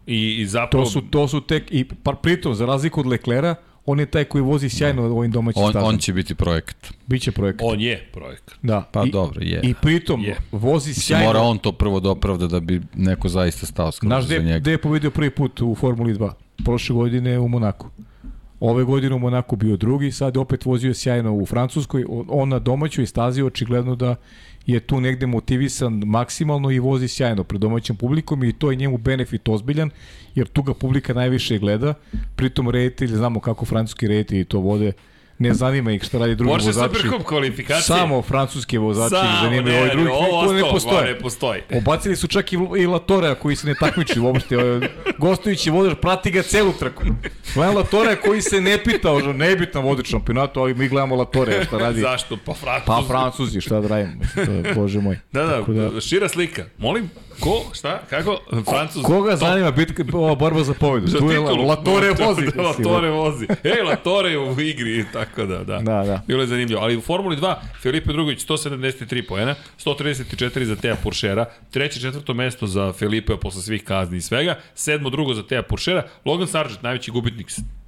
I, i zapravo... To su, to su tek, i par, pritom, za razliku od Leklera, on je taj koji vozi sjajno ovim domaćim on, stazama. on će biti projekat. Biće projekat. On je projekat. Da. Pa I, dobro, je. I pritom Je. vozi sjajno. Mora on to prvo da opravda da bi neko zaista stao Znaš za njega. gde je pobedio prvi put u Formuli 2? Prošle godine u Monaku. Ove godine u Monaku bio drugi, sad je opet vozio sjajno u Francuskoj. On na domaćoj stazi očigledno da je tu negde motivisan maksimalno i vozi sjajno pred domaćom publikom i to je njemu benefit ozbiljan, jer tu ga publika najviše gleda. Pritom reditelj, znamo kako francuski reditelji to vode, ne zanima ih šta radi drugi Porsche vozači. Supercup kvalifikacije. Samo francuski vozači Samo, zanimaju, ovaj drugi ovo ne postoje. Ne postoji. Obacili su čak i, i Latorea koji se ne takmiči uopšte. Gostujući vozač prati ga celu trku. Gledam Latorea koji se ne pita, ono, nebitan vozač šampionatu, ali mi gledamo Latorea šta radi. Zašto? Pa Francuz. Pa Francuzi, šta da radimo? Mislim, to je, Bože moj. Da, da, Tako da, šira slika. Molim, ko, šta, kako? Francuz. Koga zanima bitka, ova borba za pobedu? Za tu je. Latore vozi. Da, Latore vozi. Ej, Latore je u igri, tako da, da. Da, da. Bilo je zanimljivo. Ali u Formuli 2, Felipe Drugović 173 poena, 134 za Teja Puršera, treće, četvrto mesto za Felipe posle svih kazni i svega, sedmo, drugo za Teja Puršera, Logan Sargent, najveći gubitnik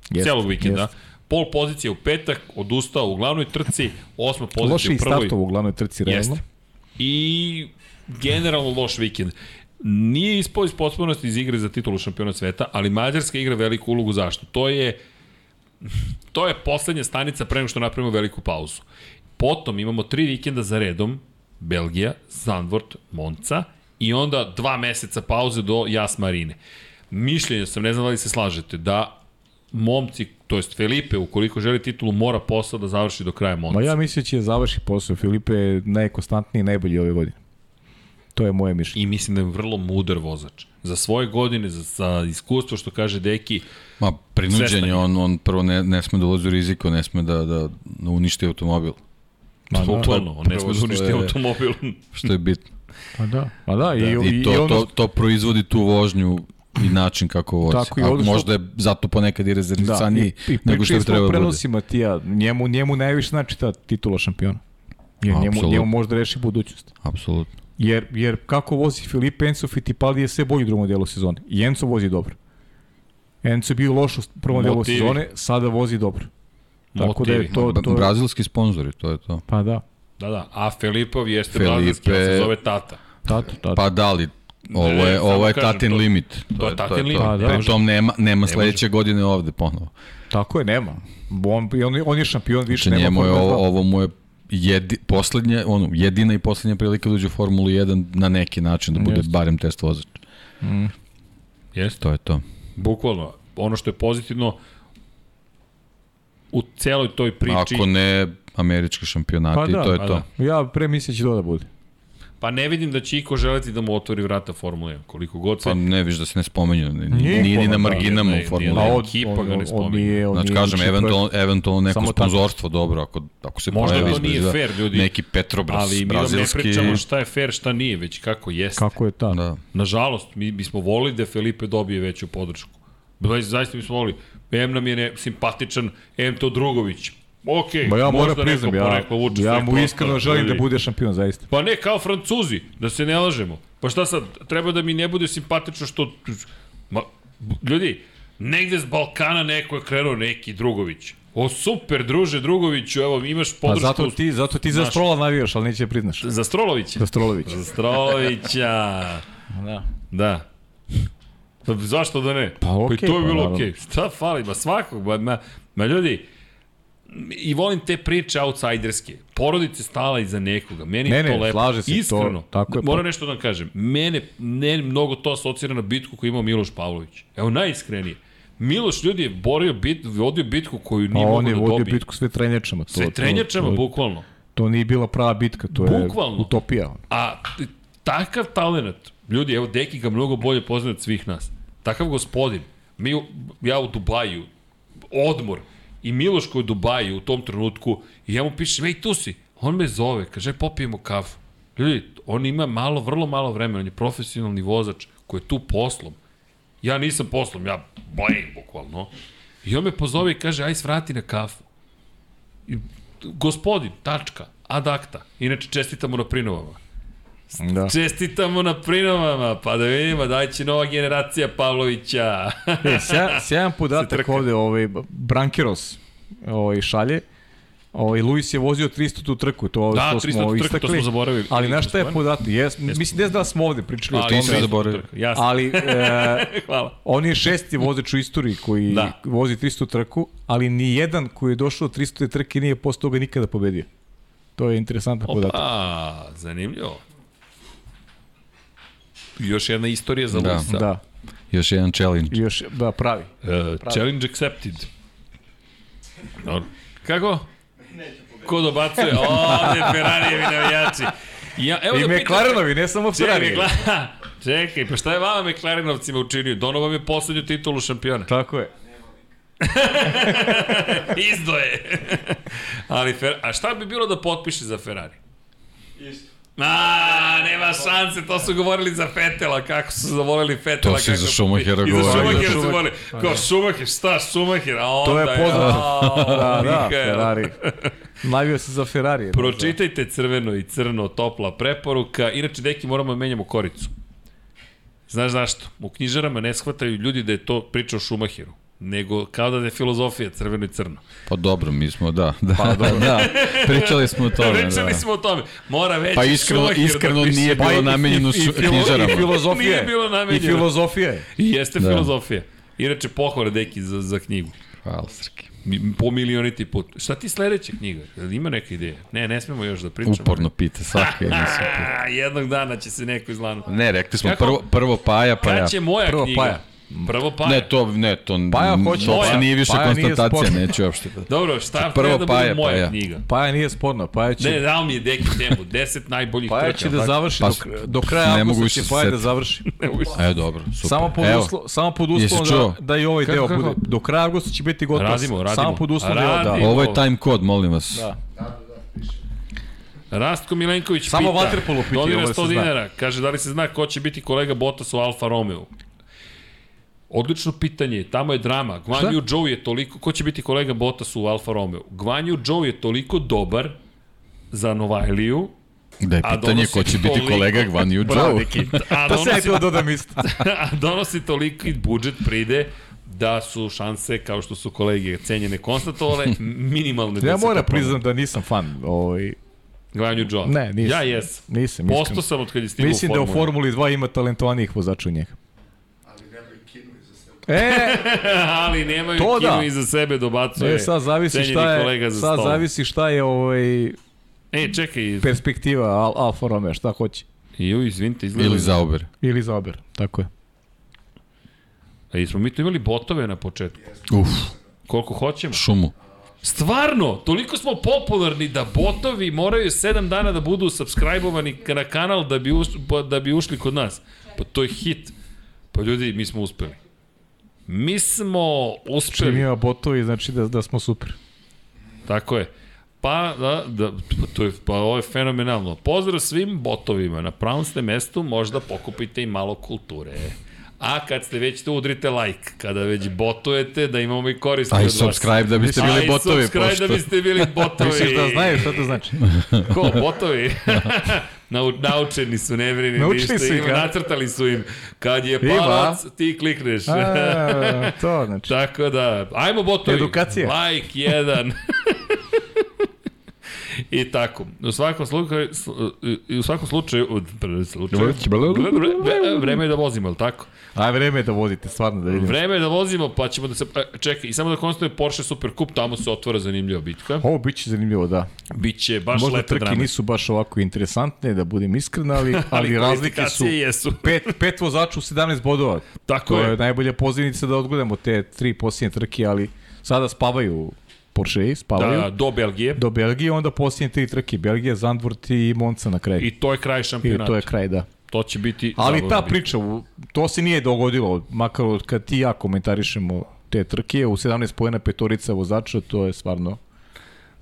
Jest, celog vikenda, jest. pol pozicija u petak, odustao u glavnoj trci, osma pozicija i u prvoj. startovo u glavnoj trci, realno. Jeste. I generalno loš vikend. Nije ispao iz potpunosti iz igre za titulu šampiona sveta, ali Mađarska igra veliku ulogu zašto? To je to je poslednja stanica pre nego što napravimo veliku pauzu. Potom imamo tri vikenda za redom, Belgija, Zandvort, Monca i onda dva meseca pauze do Jas Marine. Mišljenja sam, ne znam da li se slažete, da momci, to jest Felipe, ukoliko želi titulu, mora posao da završi do kraja Monca. Ma ja mislim da će završi posao. Filipe je najkonstantniji i najbolji ove godine. To je moje mišljenje. I mislim da je vrlo mudar vozač. Za svoje godine, za, za iskustvo, što kaže Deki, Ma, prinuđen je. on, on prvo ne, ne sme da ulazi u riziko, ne sme da, da, da uništi automobil, Ma da. bukvalno, on ne sme da uništi je- automobil. što je bitno. Pa da, pa da. I, I, i, I to, i ono, to, to proizvodi tu vožnju i način kako vozi. Tako i A ovde što- možda je zato ponekad i Da, rezervisaniji i, i nego što bi smo o trebalo bude. prenosima Tija, njemu, njemu najviše znači ta titula šampiona. Jer njemu, njemu možda reši budućnost. Apsolutno. Jer, jer kako vozi Filipe Enzo Fittipaldi je sve bolji u drugom delu sezone. I Enzo vozi dobro. Enzo je bio loš u prvom delu Motivi. sezone, sada vozi dobro. Tako da je Motivi. to, to Brazilski sponzori, to je to. pa da. Da, da. A Filipov jeste Felipe- brazilski, on se zove Tata. Tato, tato. Pa da li, ovo Ne, je, samo ovo je kažem, tatin to- limit. to je tatin limit. Pa da. Pri tom nema, nema sledeće godine ovde ponovo. Tako je, nema. On, on, on je šampion, više Znači nema njemu je ovo, 2. ovo mu je jedi, poslednje, ono, jedina i poslednja prilika da uđe u Formulu 1 na neki način, da bude Jeste. barem test vozač. Jeste. To je to. Bukvalno. Ono što je pozitivno u celoj toj priči, Ako ne američki šampionati, Pa da, to je pa to. da. Ja pre mislim da to da bude. Pa ne vidim da će iko želeti da mu otvori vrata Formule 1, koliko god se... Pa ne viš da se ne spomenju, ni, ni, Nije ni, ni na da, marginama ne, u Formuli nije, 1. ne. ekipa ga ne on Znači, kažem, eventualno, eventualno neko Samo tako. sponzorstvo, dobro, ako, ako se Možda pojavi to nije fair, ljudi. neki Petrobras, Ali mi vam ne brazilski. pričamo šta je fair, šta nije, već kako jeste. Kako je ta? Da. Nažalost, mi bismo volili da Felipe dobije veću podršku. Zaista bismo volili. M nam je ne, simpatičan, M to Drugović. Ok, Ba ja možda priznam, neko ja, poreklo vuče ja mu iskreno želim da ljudi. bude šampion, zaista. Pa ne, kao Francuzi, da se ne lažemo. Pa šta sad, treba da mi ne bude simpatično što... Ma, ljudi, negde s Balkana neko je krenuo neki Drugović. O, super, druže Drugoviću, evo, imaš Pa podršku... zato ti, zato ti za. Strola navijaš, ali neće da priznaš. Za Strolovića. Za Strolović. Za Strolovića. Da. Da. Pa zašto da ne? Pa okej, I to je pa bilo okej. Šta fali? Ma svakog, ma, ma, ma ljudi, i volim te priče outsiderske. Porodice stala iza nekoga. Meni Ne, je to ne, lepo. slaže se, to- Iskreno. tako je, pa- Moram nešto da vam kažem. Mene ne mnogo to asocira na bitku koju je imao Miloš Pavlović. Evo najiskrenije. Miloš ljudi je borio bit, vodio bitku koju Pa nije on mogao je da vodio dobije. bitku sve trenjačama. To, Sve trenjačama, to, to, bukvalno. to nije bila prava bitka, to je Bukvalno. utopija. A takav talent, ljudi, evo Deki ga mnogo bolje poznaje od svih nas. Takav gospodin, mi, ja u Dubaju, odmor, i Miloš koji je u Dubaju u tom trenutku, i ja mu pišem, ej tu si, on me zove, kaže, popijemo kafu. Ljudi, on ima malo, vrlo malo vremena, on je profesionalni vozač koji je tu poslom. Ja nisam poslom, ja blejim bukvalno. I on me pozove i kaže, aj svrati na kafu. I, gospodin, tačka, ad acta. Inače, čestitamo na prinovama. Da. Čestitamo na prinovama, pa da vidimo, daj će nova generacija Pavlovića. E, sjajan, sjajan podatak ovde, ovaj, Brankeros ovaj, šalje. Ovaj, Luis je vozio 300 tu trku, to, Da, to 300 smo trku, to istakli. smo zaboravili. Ali znaš šta je podatak? Jes, mislim, ne znam da smo ovde pričali o Ali tome. sve sve zaboravio. Jasno, Ali e, hvala. on je šesti vozač u istoriji koji Da. da. vozi 300 trku, ali ni jedan koji je došao do 300 trke nije posle toga nikada pobedio. To je interesantan podatak. Opa, zanimljivo. Još jedna istorija za Da. Luisa. Da, Još jedan challenge. još, da, pravi. Uh, challenge accepted. Dobro. Kako? Ko dobacuje? O, ne, Ferrarijevi navijači. Ja, evo I da pitam- McLarenovi, ne samo Ferrari. Čekaj. Čekaj, pa šta je vama McLarenovcima učinio? Dono vam je poslednju titulu šampiona. Tako je. Izdoje. Ali, Fer... a šta bi bilo da potpiše za Ferrari? Isto. A, nema šanse, to su govorili za Fetela, kako su zavolili Fetela. To su i kako za Schumachera I za govorili. Schumachera su govorili. Kao Schumacher, šta Schumacher? A onda To je poznato. Da, da. Ferrari. Navio se za Ferrari. Pročitajte crveno i crno, topla preporuka. Inače, deki, moramo da menjamo koricu. Znaš zašto? U knjižarama ne shvataju ljudi da je to priča o Schumacheru nego kao da je filozofija crveno i crno. Pa dobro, mi smo, da, da, pa, da, da, pričali smo o tome, Pričali da. smo o tome. Mora veći Pa iskreno, Schumacher iskreno da nije Pa bilo i- namenjeno i- i knjižarama. I filozofije. Nije bilo namenjeno. I filozofije. I jeste Da. filozofija. Inače, pohvala deki za, za knjigu. Hvala, Srki. Mi- Po milioniti put. Šta ti sledeća knjiga? Jel ima neka ideja? Ne, ne smemo još da pričamo. Uporno pita, svaka emisija. A, jednog dana će se neko izlanuti. Ne, rekli smo Kako? prvo, prvo Paja, pa ja. Kad će moja Prvo knjiga? Paja. Prvo Paja. Ne, to, ne, to, Paja hoće. to Moja. se nije više Paja nije konstatacija, sporno. neću uopšte da... Dobro, šta Prvo treba da bude Paja, moja Paja. knjiga? Paja nije sporno. Paja će, Ne, dao mi je deki temu, 10 najboljih Paja trka. će da tako? završi Pa do, do kraja ne mogu avgusta više će se Paja da završi. Ne mogu se- E, dobro, super. Samo pod, Evo, uslo, samo pod uslovom da, da i ovaj Kako, deo kako? bude. Do kraja avgusta će biti gotov. Radimo, radimo. Samo pod uslovom da, da. Ovo je time kod, molim vas. da. Rastko Milenković Samo pita, donira da se 100 zna. dinara, kaže da li se zna ko će biti kolega Bottas u Alfa Romeo. Odlično pitanje, tamo je drama. Guanju Zhou je toliko, ko će biti kolega Bottas u Alfa Romeo? Guanju Zhou je toliko dobar za Novajliju, Da je A pitanje donosi ko će biti toliko- kolega Gvan Yu Zhou. A Pa se ja donosi, to dodam isto. a donosi toliki budžet pride da su šanse, kao što su kolege cenjene konstatovale, minimalne. da Ja se moram promeni. priznam da nisam fan. Ovaj, Guanju Zhou. Ne, nisam. Ja jesam. nisam. Posto sam od kad je stigao Mislim da u. Formuli 2 ima talentovanijih vozača u njega. E, ali nemaju To kinu da. iza sebe dobacuje. e, sad zavisi šta je, za sad stolom. zavisi šta je ovaj E, čekaj, perspektiva Al, Alfa Romeo, šta hoće. ju, izvinite, izgleda. Ili Zauber. Ili za Ober, tako je. A jesmo mi tu imali botove na početku. Uf, Koliko hoćemo. šumu. Stvarno, toliko smo popularni da botovi moraju 7 dana da budu subscribe-ovani na kanal da bi, us, pa- da bi ušli kod nas. Pa to je hit. Pa ljudi, mi smo uspeli. Mi smo Čim uspeli. ima botovi, znači da, da smo super. Tako je. Pa, da, da, to je, pa ovo je fenomenalno. Pozdrav svim botovima. Na pravom ste mestu možda pokupite i malo kulture. A kad ste već tu, udrite like. Kada već botujete, da imamo i koristi A i od vas. subscribe da biste bili botovi. subscribe Pošto... da biste bili botovi. Misliš da znaju šta to znači? Ko, botovi? Nau, naučeni su, ne Naučili ništa. su Ima, nacrtali su im. Kad je Ima. palac, ti klikneš. A, to znači. Tako da, ajmo botovi. Edukacija. Like jedan. I tako. U svakom slučaju, u svakom slučaju, slučaju vreme je da vozimo, je tako? Aj, vreme je da vozite, stvarno da vidimo. Vreme je da vozimo, pa ćemo da se... Čekaj, i samo da konstatuje Porsche Supercup, tamo se otvara zanimljiva bitka. Ovo biće zanimljivo, da. Biće baš Možda lepe trke drame. nisu baš ovako interesantne, da budem iskren, ali, ali razlike su jesu. pet, pet vozača u 17 bodova. Tako To je. je najbolja pozivnica da odgledamo te tri posljednje trke, ali sada spavaju Porsche, spavaju. Da, do Belgije. Do Belgije, onda posljednje tri trke. Belgija, Zandvoort i Monca na kraju. I to je kraj I šampionata. to je kraj, da. To će biti Ali ta priča, to se nije dogodilo, makar od kad ti i ja komentarišemo te trke, u 17 pojena petorica vozača, to je stvarno,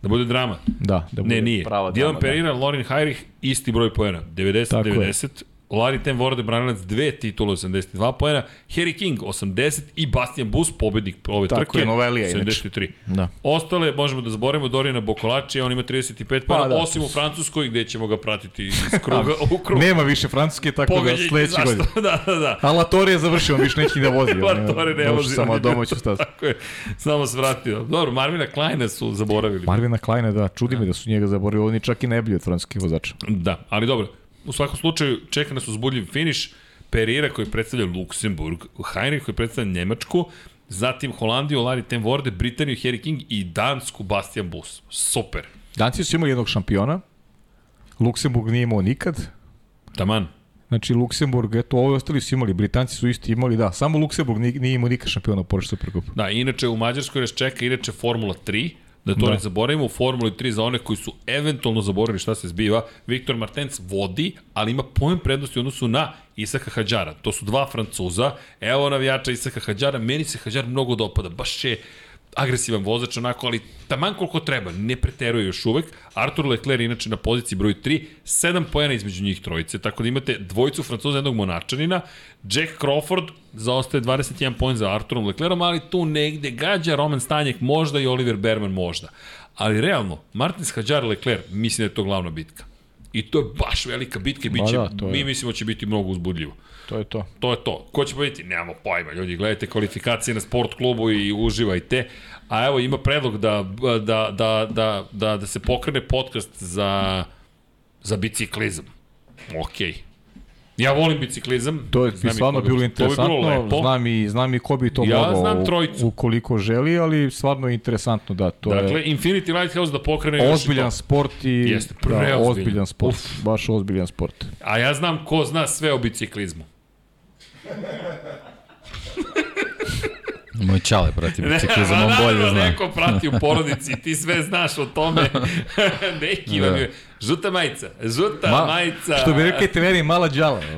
Da bude drama. da, da bude Ne, nije. prava Dylan drama, da. Pereira, Lorin Heinrich, isti broj je. 90-90. Larry Ten Vorde, branilac, dve titule, 82 poena. Harry King, 80 i Bastian Bus, pobednik ove Tako trke, je, Novelija, inače. 73. Da. Ostale, možemo da zaboravimo Dorijana Bokolači, on ima 35 poena, Pa da. osim u Francuskoj, gde ćemo ga pratiti iz kruga u krug. Nema više Francuske, tako da Pogađaj, sledeće zašto? godine. da, da, da. A Latori je završio, više neće da vozi. Latori ne vozi. Samo domaću stazu. Tako je, samo se vratio. Dobro, Marvina Kleina su zaboravili. Marvina Kleina, da, čudi me da su njega zaboravili, on je čak i najbolji od francuskih vozača. Da, ali dobro. U svakom slučaju čeka nas uzbudljiv finiš. Perira koji predstavlja Luksemburg, Heinrich koji predstavlja Njemačku, zatim Holandiju, Larry Ten Vorde, Britaniju, Harry King i Dansku Bastian Bus. Super. Danci su imali jednog šampiona, Luksemburg nije imao nikad, Taman. Znači, Luksemburg, eto, ovi ostali su imali, Britanci su isti imali, da, samo Luksemburg nije, nije imao nikad šampiona u Porsche Supercup. Da, inače u Mađarskoj nas čeka inače Formula 3, da to Da. ne zaboravimo, u Formuli 3 za one koji su eventualno zaboravili šta se zbiva, Viktor Martens vodi, ali ima pojem prednosti u odnosu na Isaka Hadžara. To su dva Francuza, evo navijača Isaka Hadžara, meni se Hadžar mnogo dopada, baš je agresivan vozač onako, ali taman koliko treba, ne preteruje još uvek. Artur Leclerc je inače na poziciji broj 3, 7 pojena između njih trojice, tako da imate dvojicu Francuza, jednog Monačanina, Jack Crawford zaostaje 21 poen za Arturom Leclerom, ali tu negde gađa Roman Stanjek možda i Oliver Berman možda. Ali realno, Martins Hadjar Leclerc, mislim da je to glavna bitka. I to je baš velika bitka i bit će, da, to je. mi mislimo da će biti mnogo uzbudljivo. To je to. To je to. Ko će pobediti? Nemamo pojma, ljudi. Gledajte kvalifikacije na sport klubu i uživajte. A evo ima predlog da, da, da, da, da, da se pokrene podcast za, za biciklizam. Okej. Ja volim biciklizam. To je Znam i stvarno bilo To bi interesantno, bilo lepo. znam i, znam i ko bi to Ja mogao znam trojicu. ukoliko želi, ali stvarno je interesantno da to Dakle, je Infinity Lighthouse da pokrene još i ozbiljan to. sport i Jeste, da, preozbiljan. ozbiljan sport, Uf. baš ozbiljan sport. A ja znam ko zna sve o biciklizmu. Moj čale prati biciklizam, ma on bolje zna. Neko prati u porodici, ti sve znaš o tome. Neki Da. vam je... Žuta majica, žuta Ma- majica. Što bi rekli treneri, mala džala.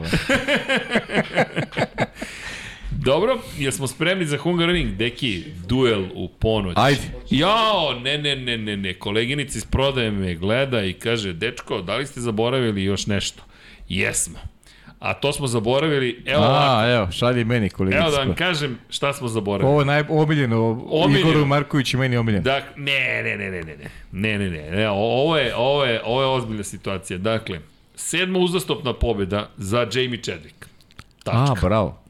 Dobro, jel smo spremni za Hungaroring? Deki, duel u ponoć. Ajde. Jao, ne, ne, ne, ne, ne. Koleginica iz prodaje me gleda i kaže, dečko, da li ste zaboravili još nešto? Jesmo. A to smo zaboravili, evo ovako. A, evo, šalji meni kolegica. Evo da vam kažem šta smo zaboravili. Ovo je naj, omiljeno, Omiljeno. Igoru Marković i meni omiljeno. Dak, ne, ne, ne, ne, ne, ne, ne, ne, ne, ne, ovo je, ovo je, ovo je ozbiljna situacija. Dakle, sedma uzastopna pobjeda za Jamie Chadwick. A, Tačka. bravo.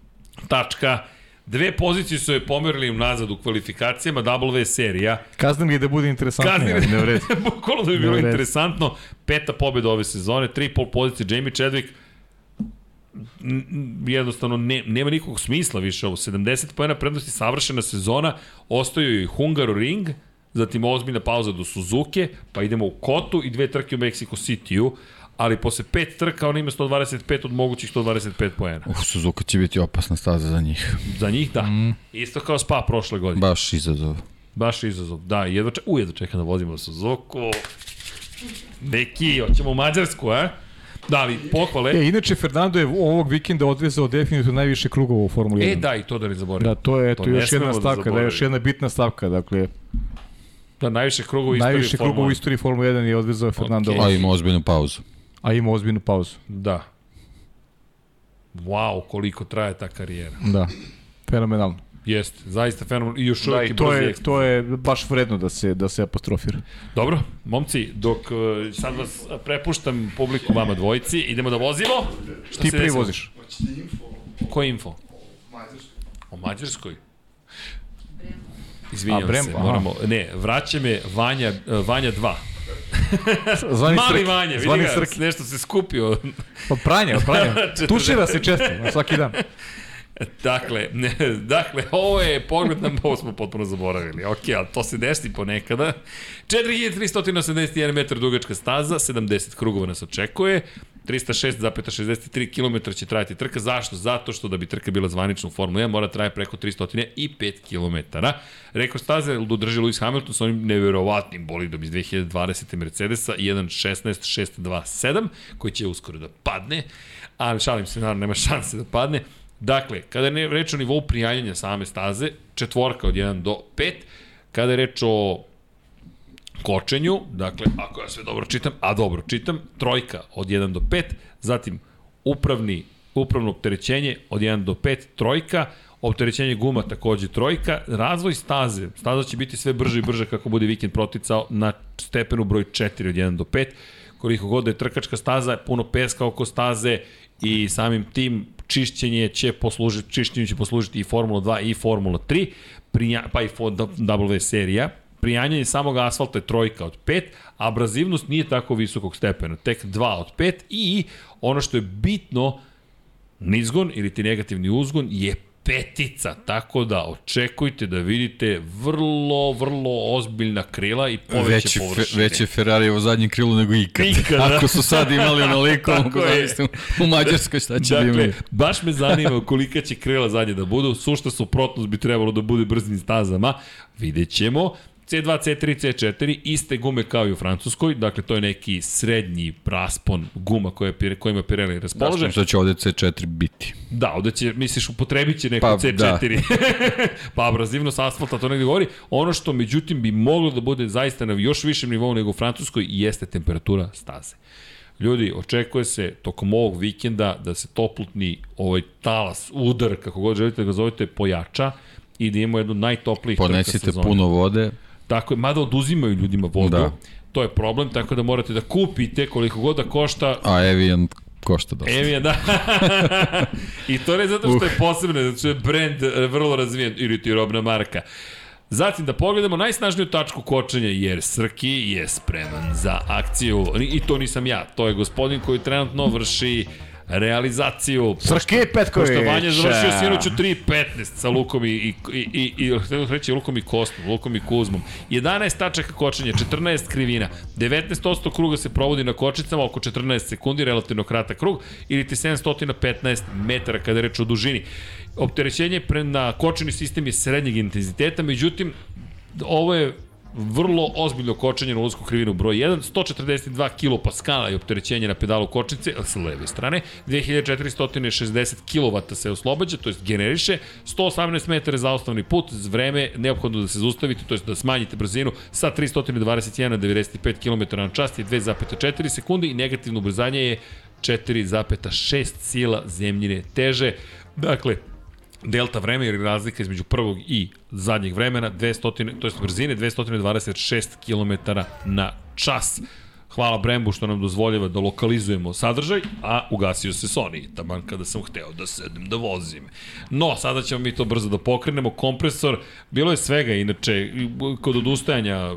Tačka. Dve pozicije su je pomerili unazad u kvalifikacijama, W serija. Kaznim je da bude interesantnije, Kazni ali ne vredi. Bukvalno da bi bilo interesantno. Peta pobjeda ove sezone, tri pol pozicije Jamie Chadwick. Jednostavno ne, nema nikakvog smisla više ovo. 70 pojena prednosti, savršena sezona, ostaju i Hungaroring, zatim ozbiljna pauza do Suzuke, pa idemo u Kotu i dve trke u Mexico City-u, ali posle pet trka on ima 125 od mogućih 125 pojena. Uf, Suzuka će biti opasna staza za njih. Za njih da. Mm. Isto kao Spa prošle godine. Baš izazov. Baš izazov. Da, jedva čekam, u, jedva čekam da vozimo Suzuku. Neki, hoćemo u Mađarsku, a? Da, ali pohvale. E, inače, Fernando je ovog vikenda odvezao definitivno najviše krugova u Formuli 1. E, da, i to da ne zaboravim. Da, to je eto To još jedna da stavka, da, je zaboravimo. još jedna bitna stavka, dakle, Da, najviše krugova u istoriji najviše Formule krugova u 1. istoriji Formule 1 je odvezao Fernando Okej. A okay. ima ozbiljnu pauzu. a ima ozbiljnu pauzu. Da. Wow, koliko traje ta karijera. Da, fenomenalno. Jeste, zaista fenomenalno. I još Da, uvijek i je to je, to je baš vredno da se, da se apostrofira. Dobro, momci, dok uh, sad vas prepuštam publiku vama dvojici, idemo da vozimo. Šta Ti se prvi desilo? voziš. Koji info? O Mađarskoj? Izvinjam A, Brem, se, aha. moramo, ne, vraća me Vanja, uh, Vanja 2. Zvani Mali Srki. Vanja, vidi ga, Srki. nešto se skupio. Od pranja, od pranja. 40. Tušira se često, svaki dan. Dakle, ne, dakle, ovo je pogled na, ovo smo potpuno zaboravili, ok, ali to se desi ponekada. 4381 metar dugačka staza, 70 krugova nas očekuje, 306,63 km će trajati trka. Zašto? Zato što da bi trka bila zvanična u Formula 1 mora traje preko 305 km. Rekord staze drži Lewis Hamilton sa onim neverovatnim bolidom iz 2020. Mercedesa 1.16.627 koji će uskoro da padne, ali šalim se, naravno nema šanse da padne. Dakle, kada je reč o nivou prijanjanja same staze, četvorka od 1 do 5, kada je reč o kočenju, dakle, ako ja sve dobro čitam, a dobro čitam, trojka od 1 do 5, zatim upravni, upravno opterećenje od 1 do 5, trojka, opterećenje guma takođe trojka, razvoj staze, staza će biti sve brže i brže kako bude vikend proticao na stepenu broj 4 od 1 do 5, koliko god da je trkačka staza, puno peska oko staze i samim tim čišćenje će poslužiti, čišćenju će poslužiti i Formula 2 i Formula 3, prija, pa i W serija. Prijanjanje samog asfalta je trojka od 5, a abrazivnost nije tako visokog stepena, tek 2 od 5 i ono što je bitno, nizgon ili ti negativni uzgon je petica, tako da očekujte da vidite vrlo, vrlo ozbiljna krila i poveće Veći, fe, površine. veće Ferrari u zadnjem krilu nego ikad. Ikad, da. Ako su sad imali onoliko, Tako mogu je. zavistim u Mađarskoj šta će da Dakle, imaju. baš me zanima kolika će krila zadnje da budu. Sušta suprotnost bi trebalo da bude brzim stazama. Vidjet ćemo. C2, C3, C4, iste gume kao i u Francuskoj, dakle to je neki srednji raspon guma koje, kojima Pirelli raspolože. Da, što će ovde C4 biti. Da, ovde će, misliš, upotrebit će neko Pa, C4. pa abrazivnost asfalta, to negde govori. Ono što, međutim, bi moglo da bude zaista na još višem nivou nego u Francuskoj jeste temperatura staze. Ljudi, očekuje se tokom ovog vikenda da se toplotni ovaj talas, udar, kako god želite da ga zovete, pojača i da imamo jednu najtoplijih trka Ponesite sezone. puno vode. Tako je, mada oduzimaju ljudima vodu. Da. To je problem, tako da morate da kupite koliko god da košta A Evian košta dosta. Evijan, da. I to ne zato što je posebno, zato što je brand e, vrlo razvijen, ili ti robna marka. Zatim da pogledamo najsnažniju tačku kočenja, jer Srki je spreman za akciju. I to nisam ja, to je gospodin koji trenutno vrši realizaciju. Srki Petković. Pošto Vanja završio sinoć u 3.15 sa Lukom i, i, i, i, i reći Lukom i Kostom, Lukom i Kuzmom. 11 tačaka kočenja, 14 krivina, 19% kruga se provodi na kočicama, oko 14 sekundi, relativno kratak krug, ili ti 715 metara kada reč o dužini. Opterećenje na kočeni sistem je srednjeg intenziteta, međutim, ovo je vrlo ozbiljno kočenje na ulazku krivinu broj 1, 142 kPa je opterećenje na pedalu kočnice sa leve strane, 2460 kW se oslobađa, to jest generiše, 118 metara za osnovni put, vreme neophodno da se zaustavite, to jest da smanjite brzinu sa 321 na 95 km na čast je 2,4 sekunde i negativno ubrzanje je 4,6 sila zemljine teže. Dakle, delta vreme ili razlika između prvog i zadnjeg vremena 200 to jest brzine 226 km na čas. Hvala Brembu što nam dozvoljava da lokalizujemo sadržaj, a ugasio se Sony, taman kada sam hteo da sednem da vozim. No, sada ćemo mi to brzo da pokrenemo. Kompresor, bilo je svega, inače, kod odustajanja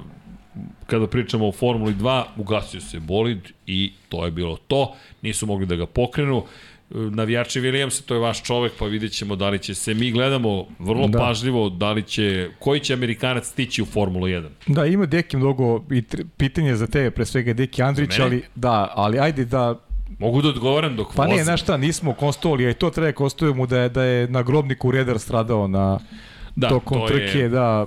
kada pričamo o Formuli 2, ugasio se bolid i to je bilo to. Nisu mogli da ga pokrenu navijači Williamsa, to je vaš čovek, pa vidjet ćemo da li će se, mi gledamo vrlo da. Pažljivo da li će, koji će Amerikanac stići u Formulu 1. Da, ima Deki mnogo i pitanje za tebe, pre svega Deki Andrić, ali da, ali ajde da Mogu da odgovaram dok Pa nije, znaš šta, nismo konstovali, a i to treba konstujemo da je, da je na grobniku Redar stradao na da, tokom to trke, je, da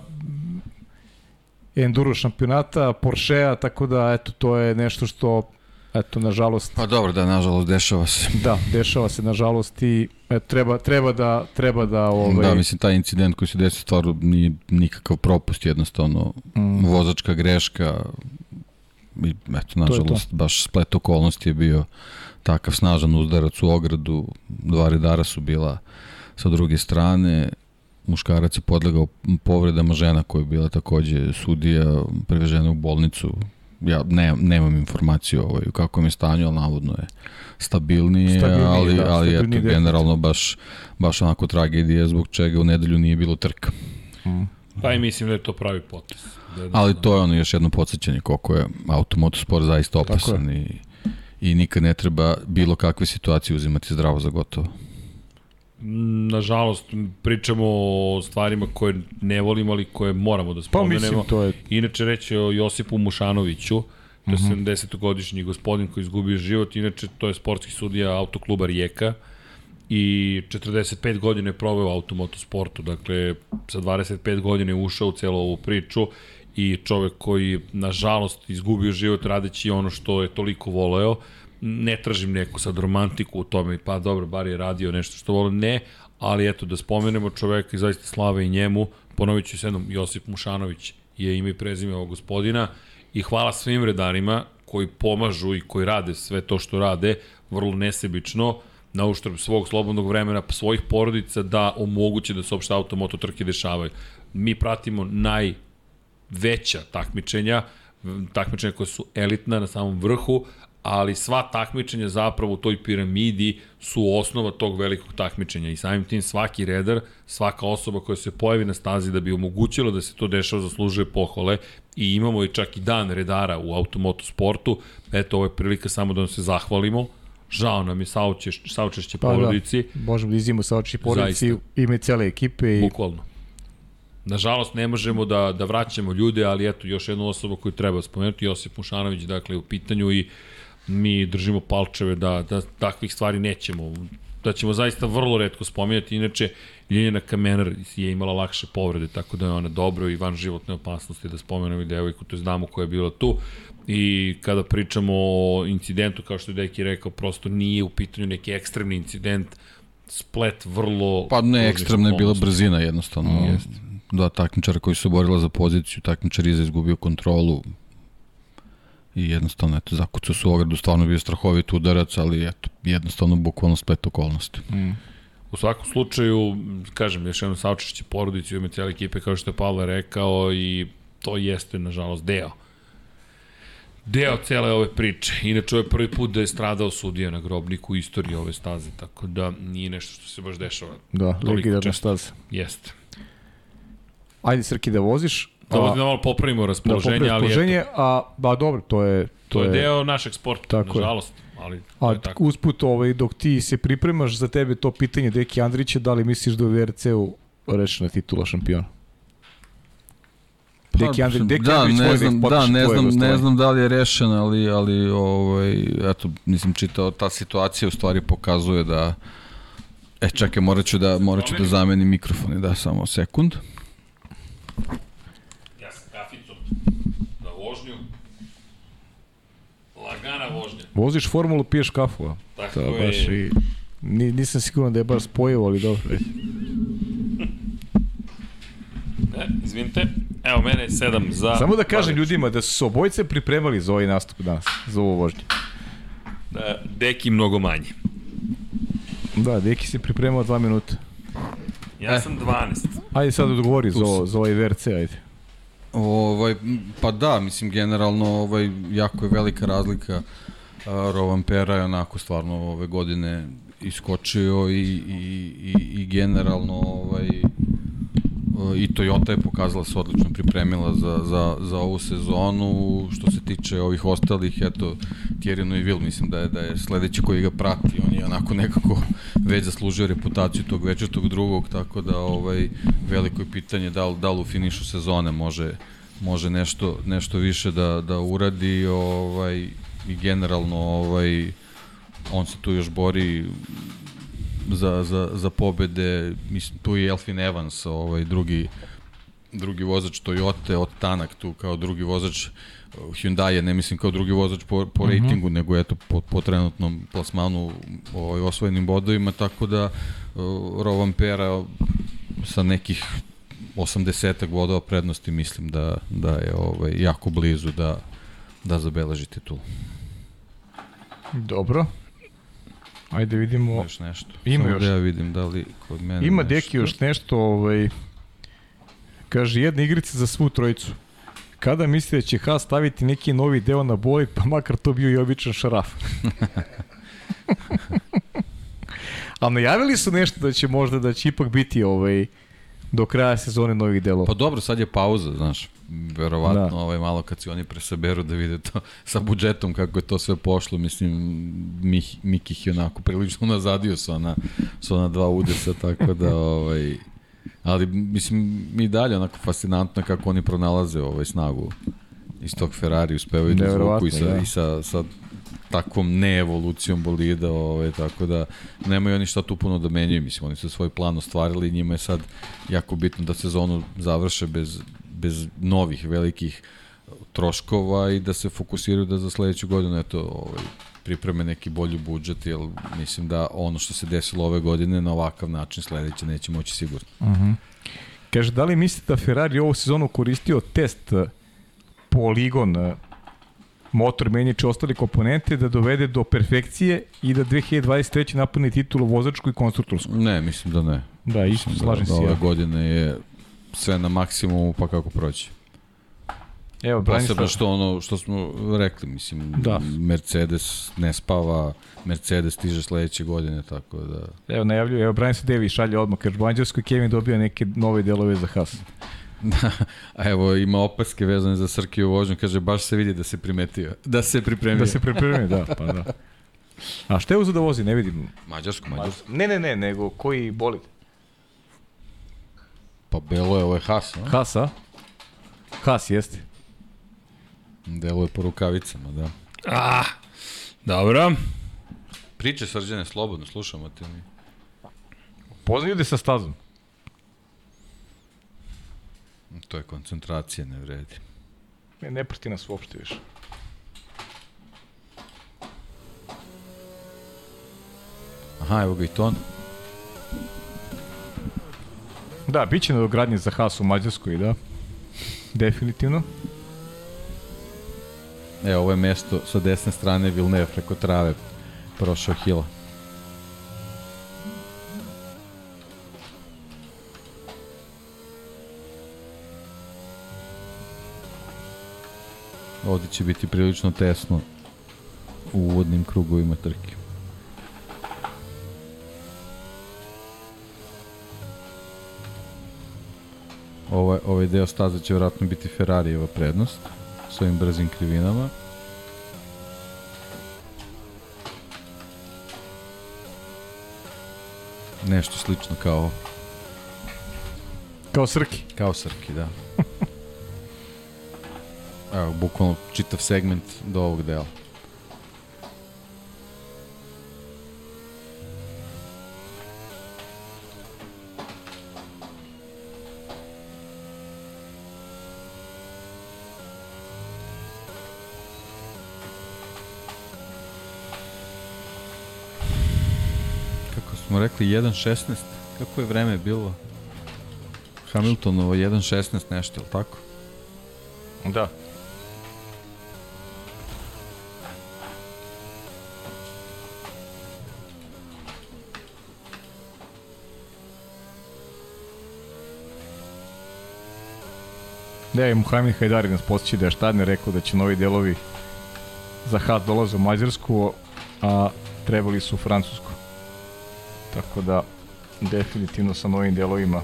enduro šampionata, Porschea, tako da eto, to je nešto što eto, nažalost, Pa dobro, da, nažalost, dešava se. da, dešava se nažalost i eto, treba, treba da, treba da ovaj, Da, mislim, taj incident koji se desio stvarno nije nikakav propust, jednostavno mm, vozačka greška i eto, to. nažalost, baš splet okolnosti je bio takav snažan uzdarac u ogradu, dva redara su bila sa druge strane, muškarac je podlegao povredama žena koja je bila takođe sudija, prevežena u bolnicu, ja ne, nemam informaciju ovaj, u kakvom je stanju, ali navodno je stabilnije, Stabilnije, ali, da, ali eto, stabilnije generalno baš, baš onako tragedija zbog čega u nedelju nije bilo trka. mm. pa i mislim da je to pravi potes. Da, da, Ali to je ono još jedno podsjećanje koliko je automotosport zaista opasan i, i nikad ne treba bilo kakve situacije uzimati zdravo za gotovo. Nažalost, pričamo o stvarima koje ne volimo, ali koje moramo da Pa spomenemo. mislim, to je... Inače reći o Josipu Mušanoviću, to je Mhm. 70-godišnji gospodin koji izgubio život, inače to je sportski sudija autokluba Rijeka i 45 godina je proveo u automotosportu, dakle sa 25 godina je ušao u celu ovu priču i čovek koji nažalost izgubio život radeći ono što je toliko voleo, ne tražim neku sad romantiku u tome, pa dobro, bar je radio nešto što vole, ne, ali eto da spomenemo čoveka i zaista slave i njemu, ponovit ću se jednom, Josip Mušanović je ime i prezime ovog gospodina i hvala svim redarima koji pomažu i koji rade sve to što rade, vrlo nesebično, na uštrb svog slobodnog vremena, svojih porodica da omoguće da se opšte automoto trke dešavaju. Mi pratimo najveća takmičenja, takmičenja koja su elitna na samom vrhu, ali sva takmičenja zapravo u toj piramidi su osnova tog velikog takmičenja i samim tim svaki redar, svaka osoba koja se pojavi na stazi da bi omogućilo da se to dešava zaslužuje pohvale i imamo i čak i dan redara u automoto sportu. Eto, ovo je prilika samo da vam se zahvalimo. Žao nam je saučeš, saučešće Pa da. porodici, Možemo da izimo sa oči porodici ime cele ekipe i bukvalno. Nažalost, ne možemo da, da vraćamo ljude, ali eto, još jednu osobu koju treba spomenuti, Josip Mušanović, dakle, u pitanju i mi držimo palčeve da, da takvih stvari nećemo, da ćemo zaista vrlo redko spominjati, inače Ljiljana Kamenar je imala lakše povrede, tako da je ona dobro i van životne opasnosti da spomenemo i devojku, to znamo koja je bila tu. I kada pričamo o incidentu, kao što je Deki rekao, prosto nije u pitanju neki ekstremni incident, splet vrlo... Pa ne, ekstremna je bila brzina jednostavno. Jeste. Dva takmičara koji su borila za poziciju, takmičar iza izgubio kontrolu i jednostavno, eto, zakucao su ogradu, stvarno bio strahovit udarac, ali eto, jednostavno bukvalno splet okolnosti. U svakom slučaju, kažem, još jedno saučešće porodici u ime cijele ekipe, kao što je Pavle rekao, i to jeste, nažalost, deo. Deo cele ove priče. Inače, ovo je prvi put da je stradao sudija na grobniku u istoriji ove staze, tako da nije nešto što se baš dešava. da, legendarna staza. Jeste. Ajde Srki da voziš. Da, a- da malo popravimo da raspoloženje, popravi ali eto, a ba dobro, to je to je deo našeg sporta, Tako je. nažalost. Ali to A je tako. usput, ovaj, dok ti se pripremaš za tebe to pitanje Deki Andrića, da li misliš da je u VRC-u rešena titula šampiona? Deki Andrić, Deki da, Andrić ne voli znam, da, ne znam, ne znam da li je rešen, ali, ali ovaj, eto, nisam čitao, ta situacija u stvari pokazuje da E, čekaj, morat ću da, morat ću da zamenim mikrofon i da, samo sekund. Ja sam kaficom na vožnju. Lagana vožnja. Voziš formulu, piješ kafu, a? Tako To je. baš i... Ni, nisam siguran da je baš spojivo, ali dobro. Ne, izvinite. Evo, mene je sedam za... Samo da kažem ljudima da su se obojice pripremali za ovaj nastup danas, za ovo vožnje. Da, deki mnogo manje. Da, Deki se pripremao dva minuta. Ja sam 12. Ajde sad odgovori za, za ovaj VRC, ajde. Ovaj, pa da, mislim, generalno ovaj, jako je velika razlika. Rovan Pera je onako stvarno ove godine iskočio i, i, i, i generalno ovaj, i Toyota je pokazala se odlično pripremila za, za, za ovu sezonu. Što se tiče ovih ostalih, eto, Thierry Neuville, mislim da je, da je sledeći koji ga prati, on je onako nekako već zaslužio reputaciju tog večetog drugog, tako da ovaj, veliko je pitanje da li, da li u finišu sezone može, može nešto, nešto više da, da uradi ovaj, i generalno ovaj, on se tu još bori za, za, za pobede, mislim, tu je Elfin Evans, ovaj, drugi, drugi vozač Toyota, od Tanak tu kao drugi vozač uh, Hyundai, ne mislim kao drugi vozač po, po rejtingu, nego eto po, po trenutnom plasmanu ovaj, osvojenim bodovima, tako da uh, Rovan Pera sa nekih 80 bodova prednosti mislim da, da je ovaj, jako blizu da, da zabeleži titulu. Dobro. Ajde vidimo. Još nešto. Ima Samo još. Da ja vidim da li kod mene Ima nešto. Deki još nešto, ovaj, kaže jedna igrica za svu trojicu. Kada mislite da će Haas staviti neki novi deo na bolid, pa makar to bio i običan šaraf. A najavili su nešto da će možda da će ipak biti ovaj do kraja sezone novih delova. Pa dobro, sad je pauza, znaš. Verovatno Da. ovaj, malo kad se oni presaberu da vide to sa budžetom kako je to sve pošlo, mislim, Mih, Mikih je onako prilično nazadio sa ona, sa ona dva udesa, tako da, ovaj, ali mislim, i dalje onako fascinantno kako oni pronalaze ovaj snagu iz tog Ferrari, uspevaju da izvuku i sa, da. i sa, sa takvom neevolucijom bolida, ovaj, tako da nemaju oni šta tu puno da menjaju, mislim, oni su svoj plan ostvarili i njima je sad jako bitno da sezonu završe bez, bez novih velikih troškova i da se fokusiraju da za sledeću godinu eto, ovaj, pripreme neki bolji budžet, jer mislim da ono što se desilo ove godine na ovakav način sledeće neće moći sigurno. Kaže, da li mislite da Ferrari ovu sezonu koristio test poligon motor menjače ostale komponente da dovede do perfekcije i da 2023. napadne titulu vozačku i konstruktorsku? Ne, mislim da ne. Da, isto, Mislim slažem da, se da ove ja. godine je sve na maksimumu pa kako proći. Evo, Posebno Branislav, što ono što smo rekli, mislim, Da. Mercedes ne spava, Mercedes stiže sledeće godine, tako da... evo najavljuje, evo Branislav Devi šalje odmah, kaže, u Kevin dobio neke nove delove za Haas. Da, a evo ima opaske vezane za Srkiju vožnju, kaže baš se vidi da se primetio, da se pripremio. Da se pripremi, da, pa da. A šta je uzeo da vozi, ne vidim. Mađarsku, Mađarsku. Ne, ne, ne, nego koji bolid? Pa belo je ovo je Haas, no? Haas, a? Haas jeste. Delo je po rukavicama, da. Ah, dobro. Priče srđane slobodno, slušamo te mi. Poznaj ljude sa stazom. To je koncentracija, ne vredi. Ne, ne prati nas uopšte više. Aha, evo ga i ton. Da, bit će nadogradnje za Haas u Mađarskoj, da. Definitivno. E, ovo je mesto sa desne strane Vilneve preko trave prošao Hila. Ovde će biti prilično tesno u uvodnim krugovima trke. Ovaj, ovaj deo staze će vratno biti Ferrarijeva prednost s ovim brzim krivinama. Nešto slično kao Kao Srki. kao Srki, da. Evo, bukvalno čitav segment do ovog dela. Kako smo rekli, 1.16. Kako je vreme bilo? Hamiltonovo 1.16 nešto, je li tako? Da. Da, i Muhammed Hajdari nas posjeći da je Štadner rekao da će novi delovi za Haas dolaze u Mađarsku, a trebali su u Francusku. Tako da, definitivno sa novim delovima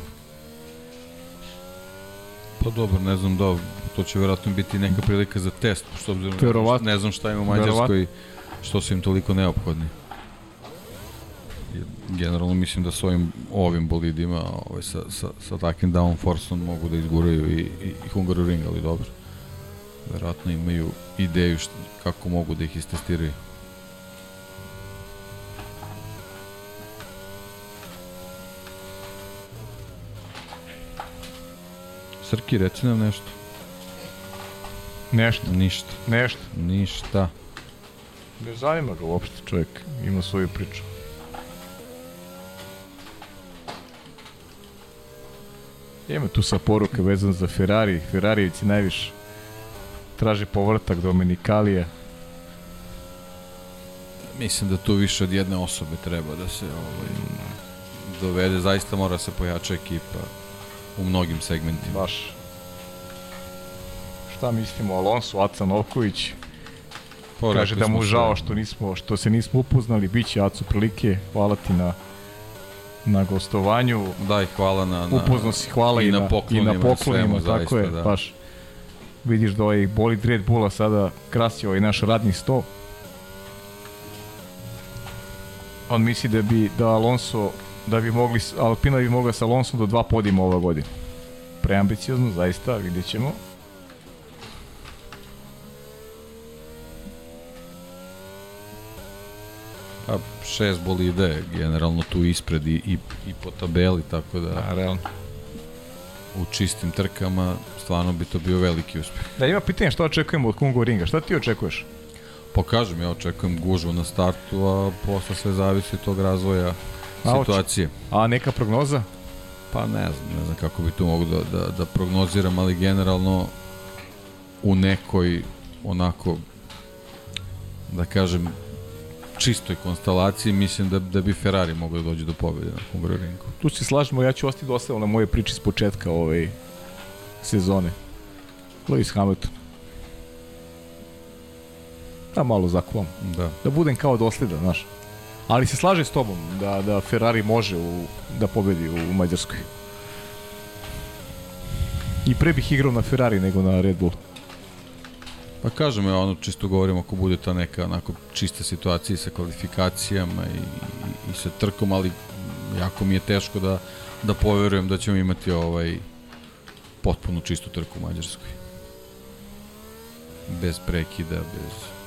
Pa dobro, ne znam da, to će verovatno biti neka prilika za test, što obzirom Verovatno. ne znam šta ima u Mađarskoj, što su im toliko neophodni. Generalno mislim da s ovim, ovim bolidima, ovaj, sa, sa, sa takvim downforceom mogu da izguraju i, i, i Hungaroring, ali dobro. Verovatno imaju ideju šta, kako mogu da ih istestiraju. Srki, reci nam nešto. nešto, Ništa. nešto. Ništa. Ne zanima ga uopšte čovjek, ima svoju priču. Ima tu sa poruke vezan za Ferrari, Ferrarijevci najviše traže povratak Dominikalija. Mislim da tu više od jedne osobe treba da se ovaj, dovede. Zaista mora se pojača ekipa u mnogim segmentima. Baš. Šta mislimo Alonso, Aca Novković? Pa, Kaže da mu žao što nismo što se nismo upoznali, biće Acu prilike. Hvala ti na na gostovanju. Da, i hvala na... na Upoznao si, hvala i, i na na, poklonima, i na poklonima, svemu, tako zaista, je, da. baš. Vidiš da ovaj bolid Red Bulla sada krasi ovaj naš radni sto. On misli da bi da Alonso da bi mogli Alpina bi mogla sa Alonso do dva podima ova godina. Preambiciozno, zaista, vidjet ćemo. A šest bolide generalno tu ispred i, i, i po tabeli, tako da Da, realno. u čistim trkama stvarno bi to bio veliki uspeh. Da, ima pitanje šta očekujemo od Kungo Ringa. Šta ti očekuješ? Pa kažem, ja očekujem gužvu na startu, a posle sve zavisi od tog razvoja A, situacije. A neka prognoza? Pa ne znam, ne znam kako bi tu mogu da, da, da prognoziram, ali generalno u nekoj onako da kažem čistoj konstelaciji mislim da, da bi Ferrari mogao da dođe do pobjede na Hungaroringu. Tu se slažemo, ja ću ostati dosadno na moje priče s početka ove sezone. Lewis Hamilton. Da malo zakuvam. Da. Da budem kao dosledan, znaš. Ali se slaže s tobom da, da Ferrari može u, da pobedi u Mađarskoj. I pre bih igrao na Ferrari nego na Red Bull. Pa kažem, ja ono čisto govorim ako bude ta neka onako čista situacija sa kvalifikacijama i, i, i sa trkom, ali jako mi je teško da, da poverujem da ćemo imati ovaj potpuno čistu trku u Mađarskoj. Bez prekida, bez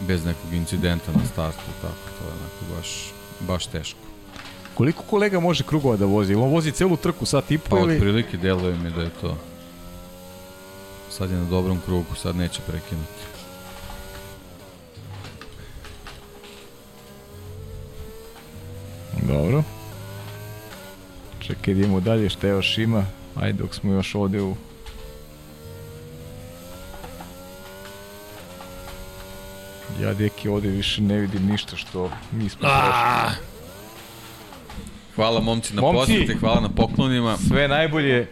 bez nekog incidenta na startu, tako, to je onako baš, baš teško. Koliko kolega može krugova da vozi? Ili On vozi celu trku sat i Pa po ili... otprilike deluje mi da je to sad je na dobrom krugu, sad neće prekinuti. Dobro. Čekaj, idemo dalje, šta još ima? Ajde, dok smo još ovde u... Ja, deki, ovde više ne vidim ništa što nismo prošli. Ah, Hvala momci na Momci! posjeti, hvala na poklonima. Sve najbolje.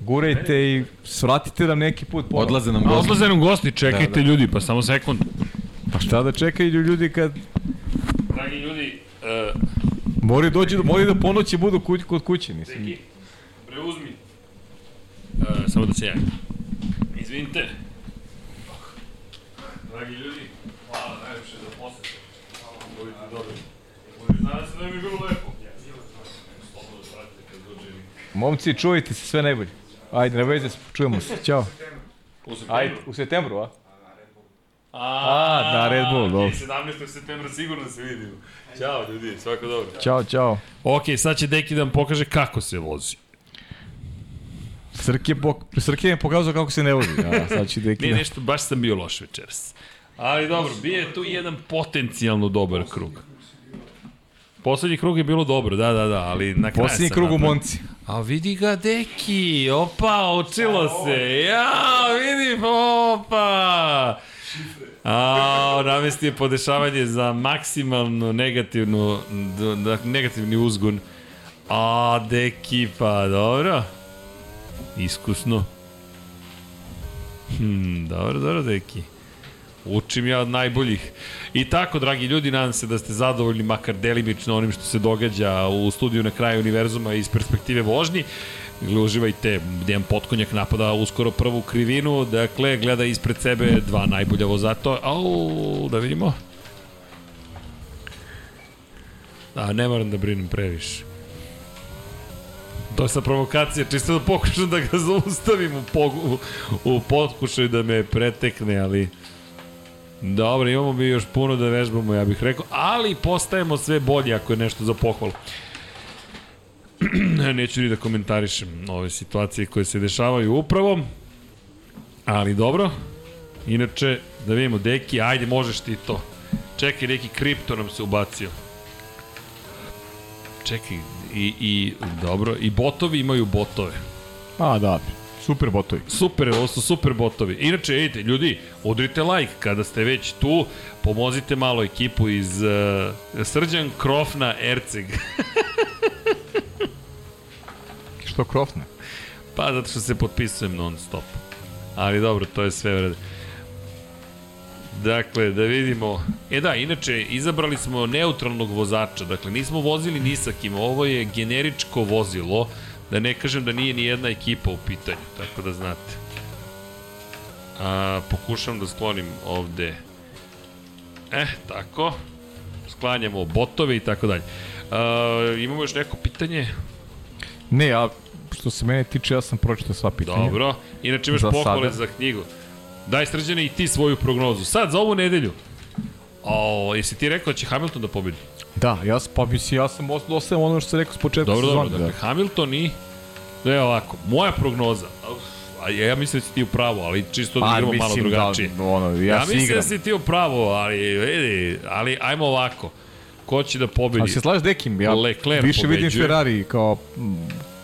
Gurajte i svratite nam neki put ponovo. Odlaze nam gosti. odlaze nam gosti, čekajte Da, da. ljudi, pa samo sekund. Pa šta da čekaju ljudi kad Dragi ljudi, uh, moraju dođu, moraju da ponoći budu kuć, kod kuće, mislim. Deki, preuzmi. Uh, samo da se javim. Izvinite. Dragi ljudi, hvala najviše za posete. Hvala vam, budite dobri. Nadam se da mi je bilo lepo. Da. Momci, čuvajte se, sve najbolje. Ajde, na veze, čujemo se. Ćao. U septembru. Ajde, u septembru, a? A, da, Red Bull, dobro. 17. septembra sigurno se vidimo. Ćao ljudi, svako dobro. Ćao, ćao. Ok, sad će Deki da vam pokaže kako se vozi. Srke, pok Srke je pokazao kako se ne vozi. A, sad će deki Nije da... nešto, baš sam bio loš večeras. Ali dobro, bio je tu jedan potencijalno dobar krug. Poslednji krug je bilo dobro, da, da, da, ali na kraju Posljednji sam krug u Monci. A vidi ga Deki, opa, učilo se. Ja, vidi, opa. A, namesti je podešavanje za maksimalno negativnu, d- d- negativni uzgun. A, Deki, pa dobro. Iskusno. Hmm, dobro, dobro, Deki. Učim ja od najboljih. I tako, dragi ljudi, nadam se da ste zadovoljni makar delimično onim što se događa u studiju na kraju univerzuma iz perspektive vožnji. Uživajte, Dejan Potkonjak napada uskoro prvu krivinu, dakle, gleda ispred sebe dva najbolja vozato. Au, da vidimo. A, ne moram da brinem previše. Dosta provokacija, čisto da pokušam da ga zaustavim u, pogu, u, u potkušaju da me pretekne, ali... Dobro, imamo mi još puno da vežbamo, ja bih rekao, ali postajemo sve bolji ako je nešto za pohvalu. Neću ni da komentarišem ove situacije koje se dešavaju upravo, ali dobro. Inače, da vidimo, Deki, ajde, možeš ti to. Čekaj, neki kripto nam se ubacio. Čekaj, i, i dobro, i botovi imaju botove. A, da, super botovi. Super, ovo su super botovi. Inače, vidite, ljudi, udrite like kada ste već tu, pomozite malo ekipu iz uh, Srđan Krofna Erceg. Što krofne? pa zato što se potpisujem non stop. Ali dobro, to je sve u redu. Dakle, da vidimo. E da, inače, izabrali smo neutralnog vozača. Dakle, nismo vozili ni sa kim. Ovo je generičko vozilo. Da ne kažem da nije ni jedna ekipa u pitanju. Tako da znate. A, pokušam da sklonim ovde. Eh, tako. Sklanjamo botove i tako dalje. A, imamo još neko pitanje? Ne, a što se mene tiče, ja sam pročitao sva pitanja. Dobro. Inače imaš Za pohvale sada. za knjigu. Daj srđane i ti svoju prognozu. Sad, za ovu nedelju. O, jesi ti rekao da će Hamilton da pobedi? Da, ja, sam- pa mislim, ja sam ostajem ono što sam rekao s početka Dobro, sezone. dobro. Dakle, Hamilton i... Da je ovako, moja prognoza, uf, a ja mislim da si ti u pravu, ali čisto da Pa, igramo malo mislim drugačije. Da, ono, ja, Ja, ja mislim igram. da si ti u pravu, ali, vidi, ali ajmo ovako. Ko će da pobedi? Ali se slažeš Dekim, ja Leclerc više vidim pobeđuje. Ferrari kao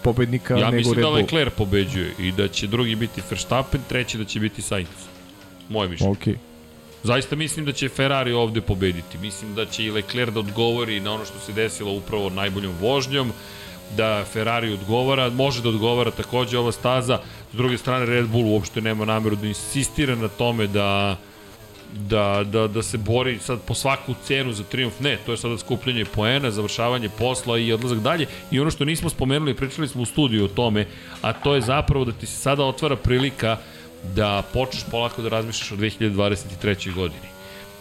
pobednika Ja nego mislim Red da Bull. Leclerc pobeđuje i da će drugi biti Verstappen, treći da će biti Sainz. Moje mišljenje. Okej. Zaista mislim da će Ferrari ovde pobediti. Mislim da će i Leclerc da odgovori na ono što se desilo upravo najboljom vožnjom, da Ferrari odgovara, može da odgovara takođe ova staza. S druge strane, Red Bull uopšte nema nameru da insistira na tome da da, da, da se bori sad po svaku cenu za triumf. Ne, to je sada skupljanje poena, završavanje posla i odlazak dalje. I ono što nismo spomenuli, pričali smo u studiju o tome, a to je zapravo da ti se sada otvara prilika da počneš polako da razmišljaš o 2023. godini.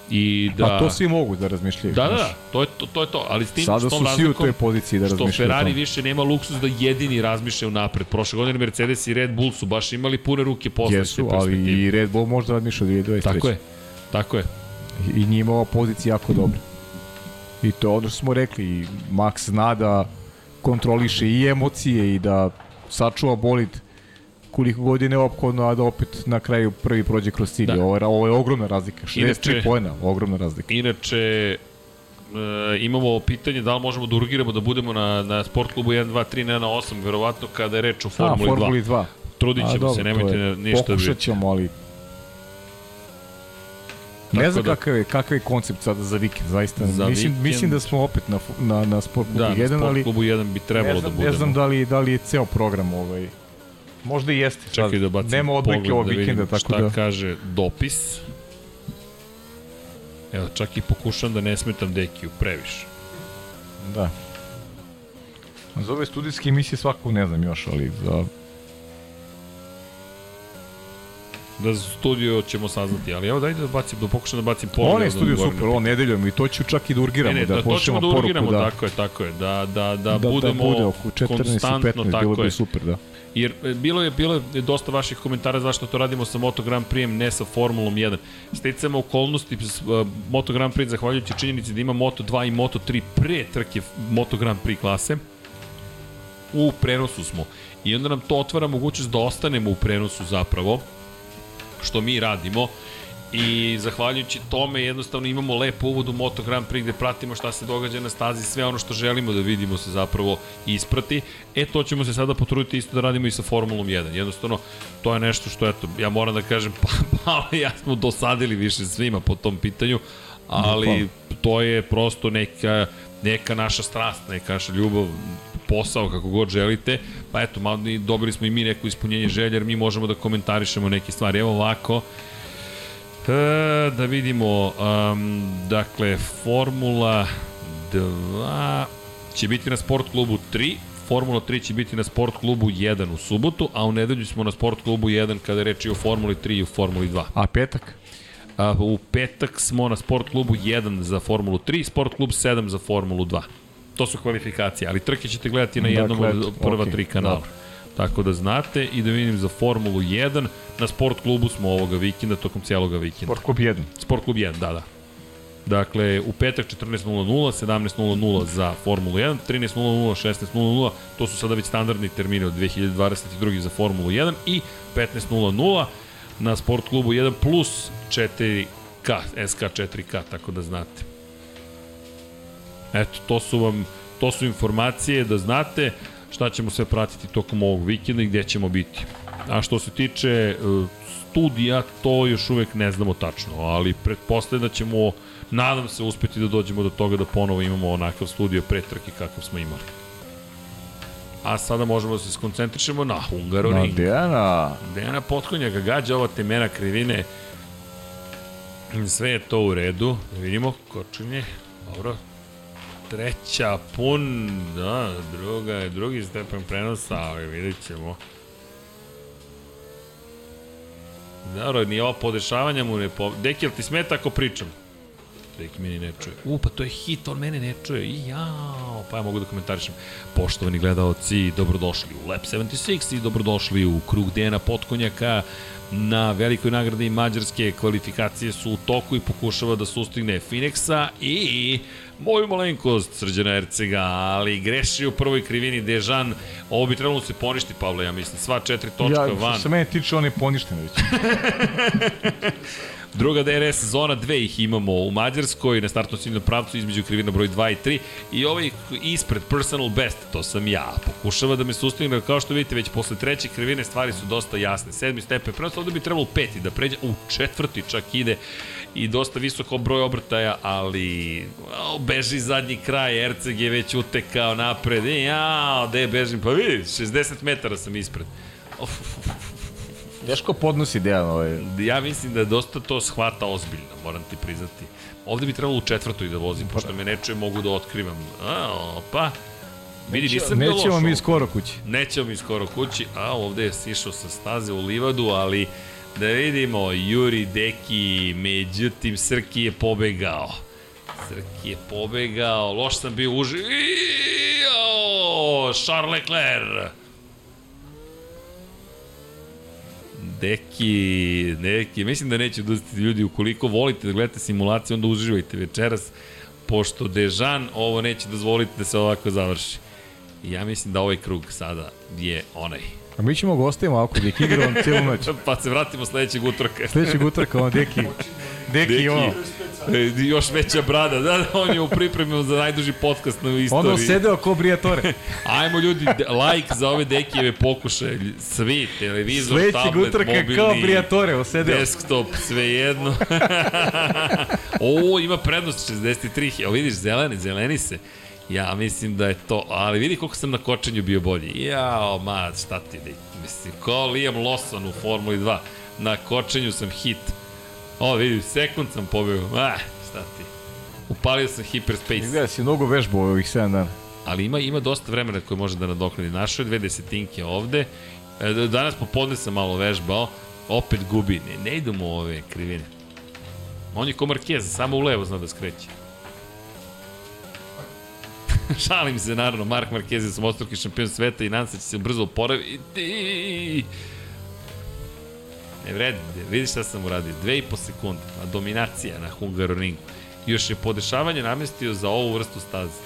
I da... A to svi mogu da razmišljaju. Da, da, da, to je to, to, je to. ali s tim Sada su svi u toj poziciji da što razmišljaju. o Ferrari više nema luksus da jedini razmišljaju napred. Prošle godine Mercedes i Red Bull su baš imali pune ruke posle Jesu, ali i Red Bull može da razmišlja od 2023. Tako je, tako je. I njima ova pozicija jako dobra. I to je ono što smo rekli, i Max zna da kontroliše i emocije i da sačuva bolid koliko god je neophodno, a da opet na kraju prvi prođe kroz cilj. Da. Da. Ovo, je, ovo je ogromna razlika. 63 Inače- pojena, ogromna razlika. Inače, e, imamo pitanje da li možemo da urgiramo da budemo na, na sport klubu 1, 2, 3, ne na 8, verovatno kada je reč o A, Formuli 2. Formuli 2. Trudit A, ćemo dobro, se, nemojte je- ništa da Pokušat ćemo, ali... Ne znam da- kakav je, kakav je koncept sada za vikend, zaista. Za mislim, vikend- mislim da smo opet na, na, na sport klubu Da, na 1, sport ali klubu 1 bi trebalo ne znam, da budemo. ne znam da li, da li je ceo program ovaj... Možda i jeste. Čekaj da bacim Nema odlike ovog da vikenda, tako šta da... kaže dopis. Evo, čak i pokušam da ne smetam Dekiju previše. Da. Za ove studijske emisije svakog ne znam još, ali za... Da za studio ćemo saznati, ali evo dajde da bacim, da pokušam da bacim pogled. On je da studio odgovorim super, on nedeljom i to ću čak i da urgiramo, Ne, ne, da, da, pošljemo ćemo da poruku, da, tako je, tako je, da, da, da, da, budemo da bude oko 14 i konstantno, 15, tako bilo je. bi super, da. Jer e, bilo je bilo je dosta vaših komentara zašto to radimo sa Moto Grand Prix, ne sa Formulom 1. Sticamo okolnosti uh, Moto Grand Prix zahvaljujući činjenici da ima Moto 2 i Moto 3 pre trke Moto Grand Prix klase. U prenosu smo. I onda nam to otvara mogućnost da ostanemo u prenosu zapravo, što mi radimo. I zahvaljujući tome jednostavno imamo lep uvod u Moto Grand Prix gde pratimo šta se događa na stazi, sve ono što želimo da vidimo se zapravo isprati. E to ćemo se sada potruditi isto da radimo i sa Formulom 1. Jednostavno to je nešto što eto, ja moram da kažem pa, pa ja smo dosadili više svima po tom pitanju, ali to je prosto neka, neka naša strast, neka naša ljubav, posao, kako god želite, pa eto, malo, dobili smo i mi neko ispunjenje želja, jer mi možemo da komentarišemo neke stvari. Evo ovako, E, da vidimo, um, dakle, Formula 2 će biti na Sport klubu 3, Formula 3 će biti na Sport klubu 1 u subotu, a u nedelju smo na Sport klubu 1 kada je reč i o Formuli 3 i o Formuli 2. A petak? A, u petak smo na Sport klubu 1 za Formulu 3, Sport klub 7 za Formulu 2. To su kvalifikacije, ali trke ćete gledati na jednom Dakle, od prva okej, tri kanala. dobro. Tako da znate i da vidim za Formulu 1, na Sport klubu smo ovoga vikenda, tokom cijeloga vikenda. Sport klub 1. Sport klub 1, da, da. Dakle, u petak 14.00, 17.00 za Formulu 1, 13.00, 16.00, to su sada već standardni termini od 2022. za Formulu 1 i 15.00 na Sport klubu 1 plus 4K, SK 4K, tako da znate. Eto, to su vam, to su informacije da znate šta ćemo sve pratiti tokom ovog vikenda i gde ćemo biti. A što se tiče e, studija, to još uvek ne znamo tačno, ali pretpostavljam da ćemo, nadam se, uspeti da dođemo do toga da ponovo imamo onakav studio pre trke kakav smo imali. A sada možemo da se skoncentrišemo na Hungaroring. Na Dejana. Dejana Potkonjaka gađa ova temena krivine. Sve je to u redu. Da vidimo, kočenje. Dobro. Treća pun, da, druga je drugi stepen prenosa, ali vidit ćemo. Dobro, ni ova podešavanja mu ne po... Deki, jel ti smeta ako pričam? Deki meni ne čuje. U, pa to je hit, on mene ne čuje. I jao, pa ja mogu da komentarišem. Poštovani gledalci, dobrodošli u Lab 76 i dobrodošli u krug Dejana Potkonjaka na velikoj nagradi Mađarske kvalifikacije su u toku i pokušava da sustigne Finexa i moju malenkost Srđana Ercega, ali greši u prvoj krivini Dežan. Ovo bi trebalo da se poništi, Pavle, ja mislim. Sva četiri točka ja, van. Što se mene tiče, on je poništen već. Druga DRS zona, dve ih imamo u Mađarskoj, na startnom ciljnom pravcu između krivina broj 2 i 3 i ovaj ispred personal best, to sam ja. Pokušava da me sustigne, kao što vidite, već posle treće krivine stvari su dosta jasne. Sedmi stepen, prvo ovde bi trebalo peti da pređe, u četvrti čak ide i dosta visoko broj obrtaja, ali o, beži zadnji kraj, Erceg je već utekao napred, i jao, gde bežim, pa vidi, 60 metara sam ispred. Uf, uf, uf. Teško podnosi Dejan ovaj. Ja mislim da dosta to shvata ozbiljno, moram ti priznati. Ovde bi trebalo u četvrtoj da vozim, pošto me ne čuje, mogu da otkrivam. A, opa. Vidi, nisam bio loš. Nećemo mi skoro kući. Nećemo mi skoro kući, a ovde je sišao sa staze u livadu, ali da vidimo, Juri Deki, međutim Srki je pobegao. Srki je pobegao, loš sam bio uži... Charles Leclerc. Deki, neki, mislim da neće odustati ljudi, ukoliko volite da gledate simulaciju, onda uživajte večeras, pošto Dežan ovo neće dozvoliti da se ovako završi. I ja mislim da ovaj krug sada je onaj. A mi ćemo gostima ovako, Deki igra on cijelu noć. Pa se vratimo sledećeg utorka. Sledećeg utorka, on Deki. Deki, Deki, ono. E, još veća brada. Da, da, on je u pripremi za najduži podcast na istoriji. Onda sedeo ko Briatore. Ajmo ljudi, like za ove Dekijeve pokušaje. Svi, televizor, Sledećeg tablet, utorka mobilni, kao Briatore, osedeo. desktop, svejedno. o, ima prednost 63. Evo vidiš, zeleni, zeleni se. Ja mislim da je to, ali vidi koliko sam na kočenju bio bolji. Jao, ma, šta ti mislim, kao Liam Lawson u Formuli 2. Na kočenju sam hit. O, vidi, sekund sam pobio. Ah, šta ti. Upalio sam hyperspace. Izgleda da si mnogo vežbao ovih 7 dana. Ali ima ima dosta vremena koje može da nadoknadi. Našao je dve desetinke ovde. E, Danas popodne sam malo vežbao. Opet gubi. Ne, ne idemo u ove krivine. On je ko Marquez, samo u levo zna da skreće. Šalim se, naravno, Mark Marquez je samostruki šampion sveta i nadam se da će se brzo oporaviti. Ne vredi, vidiš šta sam uradio. Dve i po sekunde, a dominacija na Hungaroringu. Još je podešavanje namestio za ovu vrstu staze.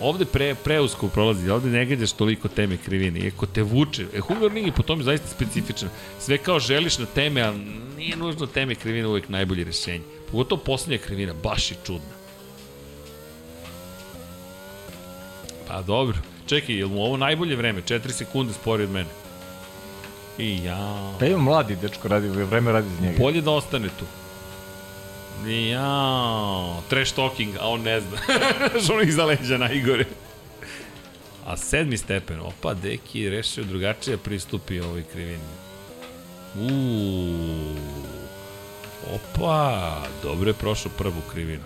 Ovde pre, preusko prolazi, ovde ne gađaš toliko teme krivine, iako te vuče. E, Hungaroring je po tome zaista specifičan. Sve kao želiš na teme, ali nije nužno teme krivine uvek najbolje rešenje. Pogotovo poslednja krivina, baš je čudna. Pa dobro. Čekaj, je li mu ovo najbolje vreme? 4 sekunde spori od mene. I ja. Pa ima mladi dečko radi, vreme radi za njega. Bolje da ostane tu. Ja. Trash talking, a on ne zna. Što ih za leđa najgore. A sedmi stepen, opa, Deki je rešio drugačije pristupi ovoj krivini. Uuu. Opa, dobro je prošao prvu krivinu.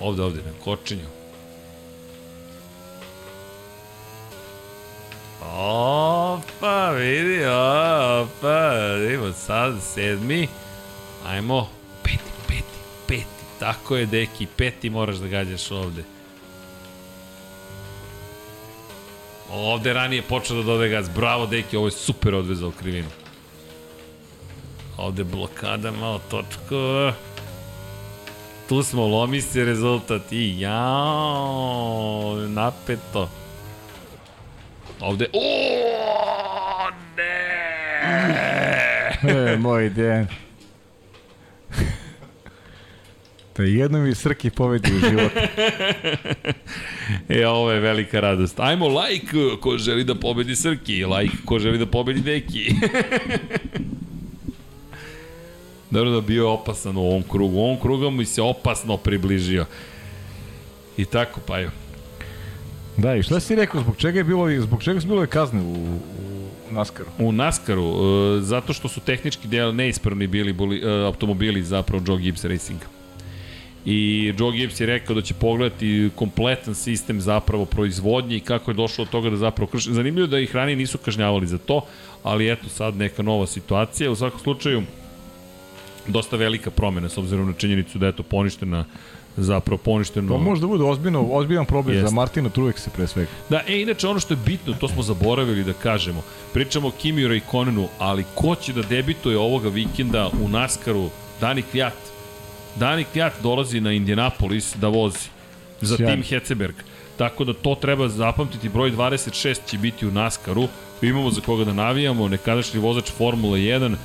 Ovde, ovde, na kočenju. Opa, vidi, opa, vidimo sad sedmi. Ajmo, peti, peti, peti. Tako je, deki, peti moraš da gađaš ovde. Ovde ranije počeo da dode gaz. Bravo, deki, ovo je super odvezao krivinu. Ovde blokada, malo točko. Tu smo, lomi se rezultat i jao, napeto. Ovde, o, ne! E, moj Dejan. Da jedno mi Srki pobedi u životu. E, ovo je velika radost. Ajmo like ko želi da pobedi Srki, like ko želi da pobedi Deki. Dobro da bio opasan u ovom krugu. U ovom krugu mi se opasno približio. I tako, pa jo. Da, i šta si rekao, zbog čega je bilo, zbog čega su bilo kazne u, u Naskaru. u Naskaru, e, zato što su tehnički del neispravni bili boli, e, automobili zapravo Joe Gibbs Racinga. I Joe Gibbs je rekao da će pogledati kompletan sistem zapravo proizvodnje i kako je došlo od toga da zapravo krši. Zanimljivo da ih ranije nisu kažnjavali za to, ali eto sad neka nova situacija. U svakom slučaju, dosta velika promena s obzirom na činjenicu da je to poništena zapravo poništeno. To može da bude ozbiljno, ozbiljan problem Jeste. za Martina Truexa pre svega. Da, e, inače ono što je bitno, to smo zaboravili da kažemo. Pričamo o Kimi Raikonenu, ali ko će da debituje ovoga vikenda u Naskaru? Dani Kvjat. Dani Kvjat dolazi na Indianapolis da vozi za Sjajno. tim Heceberg. Tako da to treba zapamtiti, broj 26 će biti u Naskaru. Imamo za koga da navijamo, nekadašnji vozač Formule 1,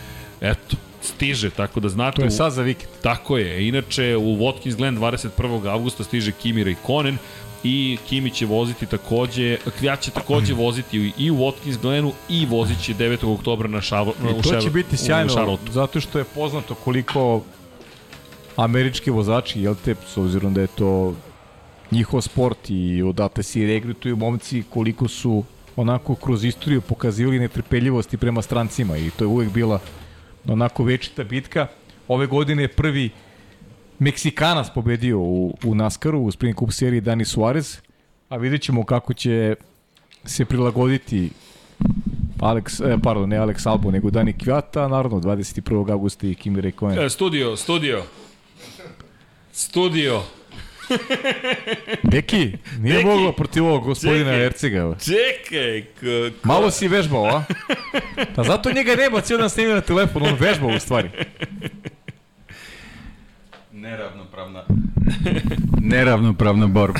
eto, stiže, tako da znate... To je sad za vikend. Tako je. Inače, u Watkins Glen 21. augusta stiže Kimi Raikkonen i Kimi će voziti takođe, Kvjat će takođe voziti i u Watkins Glenu i vozit će 9. oktobra na Šavo, I u to će biti sjajno, zato što je poznato koliko američki vozači, jel te, s obzirom da je to njihov sport i odatle se i regrutuju momci koliko su onako kroz istoriju pokazivali netrpeljivosti prema strancima i to je uvek bila onako večita bitka. Ove godine je prvi Meksikanac pobedio u, u Naskaru u Sprint Cup seriji Dani Suarez, a vidjet ćemo kako će se prilagoditi Alex, eh, pardon, ne Alex Albo, nego Dani Kvjata, naravno 21. augusta i Kimi. E, studio, studio. Studio. Neki, nije Neki. moglo protiv ovog gospodina Čekaj. Ercega. evo. Čekaj, k- k- Malo si vežbao, a? Pa zato njega nema, cijel dan snimio na telefon, on vežbao u stvari. Neravnopravna. Neravnopravna borba.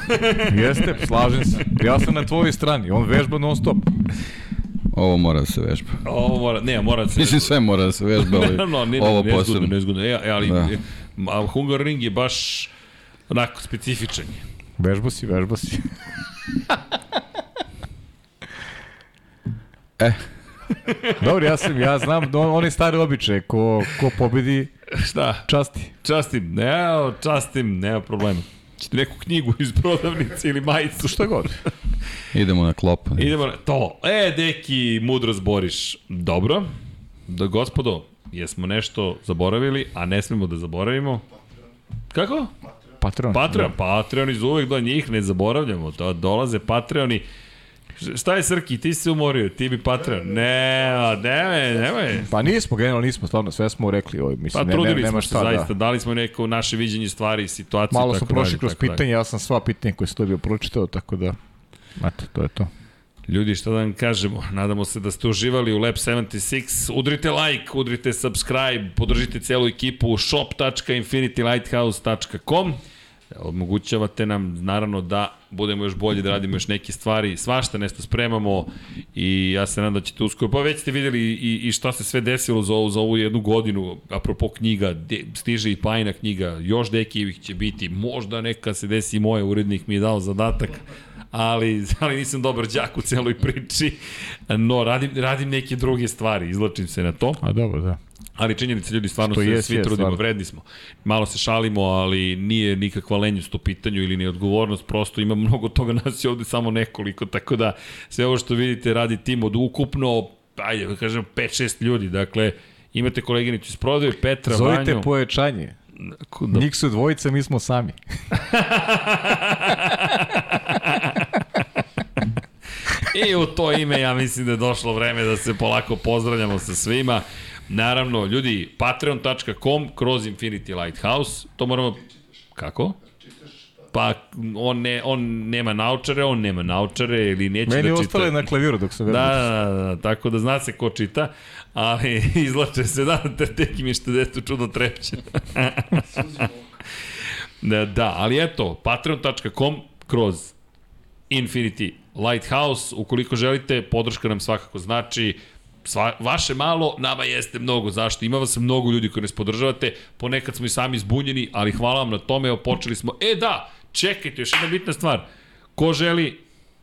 Jeste, slažem se. Ja sam na tvojoj strani, on vežba non stop. Ovo mora da se vežba. ovo mora, ne, mora da se... Mislim, sve mora da se vežba, ali Naravno, ne, ovo ne, nezgodno, posebno. nezgodno. E, ali Da. da. a Hungaroring je baš onako specifičan. je. Vežba si, vežba si. E. Dobro, ja sam, ja znam, on, on je stari običaj, ko, ko pobedi, Šta? časti. Častim, evo, častim, nema problema. Ćete neku knjigu iz prodavnice ili majicu, šta god. Idemo na klop. Idemo na to. E, deki, mudro zboriš. Dobro. Da, gospodo, jesmo nešto zaboravili, a ne smemo da zaboravimo. Kako? Patreon, Patreoni za uvek do njih ne zaboravljamo. Da dolaze Patreoni. Šta je Srki, ti si se umorio, ti bi Patreon. Ne, ne, ne, Pa nismo, generalno nismo, stvarno, sve smo rekli. Ovaj, Pa mislim, ne, trudili ne, nema smo se šta, zaista, da. dali smo neko naše viđenje stvari, situaciju. Malo smo prošli kroz pitanje, ja sam sva pitanja koje sam dobio pročitao, tako da, eto, to je to. Ljudi, šta da vam kažemo? Nadamo se da ste uživali u Lab 76. Udrite like, udrite subscribe, podržite celu ekipu shop.infinitylighthouse.com Omogućavate nam, naravno, da budemo još bolji, da radimo još neke stvari. Svašta nešto spremamo i ja se nadam da ćete uskoro. Pa već ste videli i, i šta se sve desilo za ovu, za ovu jednu godinu, apropo knjiga, de, stiže i Pajna knjiga, još dekijevih će biti, možda neka se desi i urednik mi je dao zadatak ali, ali nisam dobar đak u celoj priči, no radim, radim neke druge stvari, izlačim se na to, A dobro, da. ali činjenica ljudi, stvarno Što se svi jest, trudimo, stvarno. vredni smo. Malo se šalimo, ali nije nikakva lenjost u pitanju ili neodgovornost, prosto ima mnogo toga, nas je ovde samo nekoliko, tako da sve ovo što vidite radi tim od ukupno, ajde, da kažem, 5-6 ljudi, dakle, imate koleginicu iz prodaju, Petra, Zovite Vanju, pojačanje. da, Njih su dvojica, mi smo sami. I u to ime ja mislim da je došlo vreme da se polako pozdravljamo sa svima. Naravno, ljudi, patreon.com kroz Infinity Lighthouse, to moramo... Kako? Pa on, ne, on nema naučare, on nema naučare ili neće Meni da čita. ostale na klaviru dok sam Da, vežbao. da, da, da, tako da zna se ko čita, ali izlače se da, te teki mi što deto čudno trepće. da, da, ali eto, patreon.com kroz Infinity Lighthouse, ukoliko želite, podrška nam svakako znači, Sva, vaše malo, nama jeste mnogo. Zašto? Ima vas mnogo ljudi koji nas podržavate, ponekad smo i sami zbunjeni, ali hvala vam na tome, evo počeli smo. E da, čekajte, još jedna bitna stvar. Ko želi,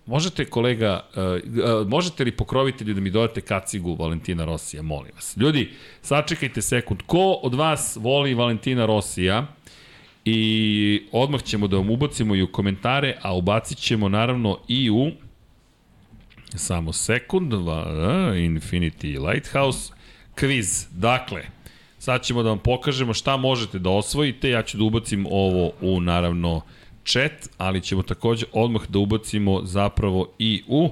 možete kolega, uh, uh, možete li pokrovitelju da mi dodate kacigu Valentina Rosija, molim vas. Ljudi, sačekajte sekund. Ko od vas voli Valentina Rosija? I odmah ćemo da vam ubacimo i u komentare, a ubacit ćemo naravno i u Samo sekund, Infinity Lighthouse, kviz. Dakle, sad ćemo da vam pokažemo šta možete da osvojite. Ja ću da ubacim ovo u, naravno, chat, ali ćemo takođe odmah da ubacimo zapravo i u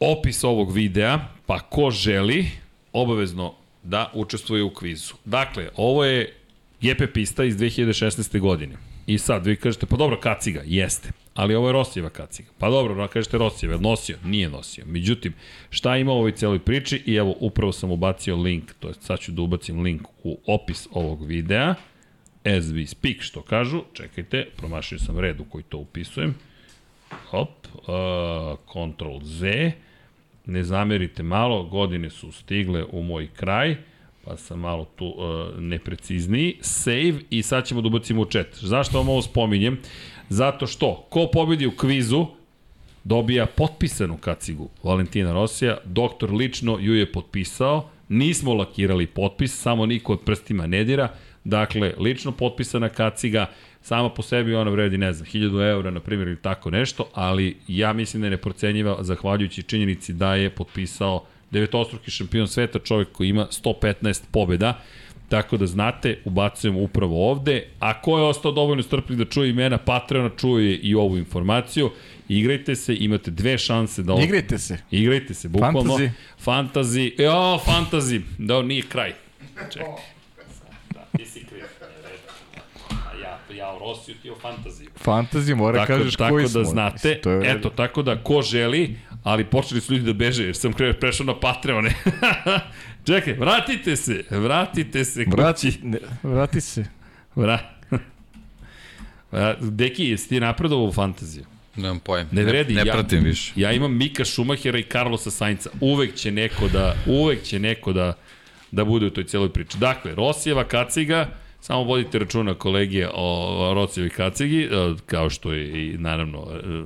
opis ovog videa, pa ko želi, obavezno da učestvuje u kvizu. Dakle, ovo je GP pista iz 2016. godine. I sad vi kažete, pa dobro, kaciga, jeste. Ali ovo je Rosijeva kaciga. Pa dobro, kažete Rosijeva, nosio? Nije nosio. Međutim, šta ima u ovoj celoj priči? I evo, upravo sam ubacio link, to je sad ću da ubacim link u opis ovog videa. As we speak, što kažu. Čekajte, promašio sam red u koji to upisujem. Hop, uh, Ctrl Z. Ne zamerite malo, godine su stigle u moj kraj pa sam malo tu uh, neprecizniji. Save i sad ćemo da ubacimo u chat. Zašto vam ovo spominjem? Zato što, ko pobedi u kvizu, dobija potpisanu kacigu Valentina Rosija, doktor lično ju je potpisao, nismo lakirali potpis, samo niko od prstima ne dira, dakle, lično potpisana kaciga, sama po sebi ona vredi, ne znam, 1000 eura, na primjer, ili tako nešto, ali ja mislim da je neprocenjiva, zahvaljujući činjenici da je potpisao devetostruki šampion sveta, čovjek koji ima 115 pobjeda, Tako da znate, ubacujem upravo ovde. A ko je ostao dovoljno strpljiv da čuje imena Patreona, čuje i ovu informaciju. Igrajte se, imate dve šanse da... Igrajte se. Igrajte se, bukvalno. Fantasy. Fantazi. Jo, fantazi. Da, nije kraj. Čekaj. Da, ti si kriv. A ja, ja o Rosiju, ti o fantaziju. Fantazija mora Tako, kažeš tako koji da smo. znate, eto, tako da ko želi, ali počeli su ljudi da beže, jer sam kre, prešao na Patreone. Čekaj, vratite se, vratite se Vrati, ne, vrati se. Vra... Deki, jesi ti napredovao u fantaziju? Nemam pojem. Ne vredi. Ne, ne ja, pratim više. Ja imam Mika Šumahera i Carlosa Sainca. Uvek će neko da, uvek će neko da, da bude u toj celoj priči. Dakle, Rosijeva kaciga, samo vodite računa kolegije o Rosijevoj kacigi, e, kao što je i naravno e,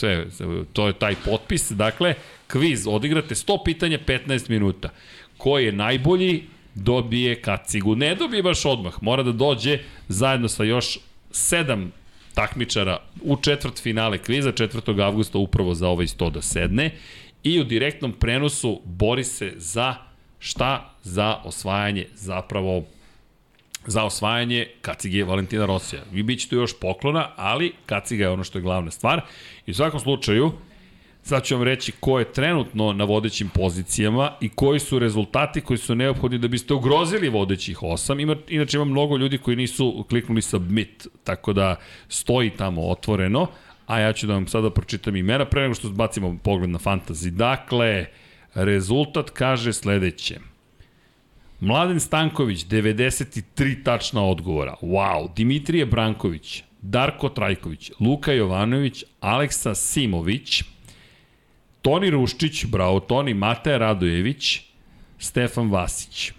sve, to je taj potpis. Dakle, kviz, odigrate 100 pitanja 15 minuta. Ko je najbolji, dobije kacigu. Ne dobije baš odmah, mora da dođe zajedno sa još sedam takmičara u četvrt finale kviza 4. avgusta upravo za ovaj 100 da sedne i u direktnom prenosu bori se za šta? Za osvajanje zapravo za osvajanje kacige Valentina Rosija. Vi bit će tu još poklona, ali kaciga je ono što je glavna stvar. I u svakom slučaju, sad ću vam reći ko je trenutno na vodećim pozicijama i koji su rezultati koji su neophodni da biste ugrozili vodećih osam. Ima, inače ima mnogo ljudi koji nisu kliknuli submit, tako da stoji tamo otvoreno, a ja ću da vam sada pročitam imena pre nego što zbacimo pogled na fantasy. Dakle, rezultat kaže sledeće. Mladen Stanković, 93 tačna odgovora. Wow. Dimitrije Branković, Darko Trajković, Luka Jovanović, Aleksa Simović, Toni Ruščić, bravo Toni, Mateja Radojević, Stefan Vasić.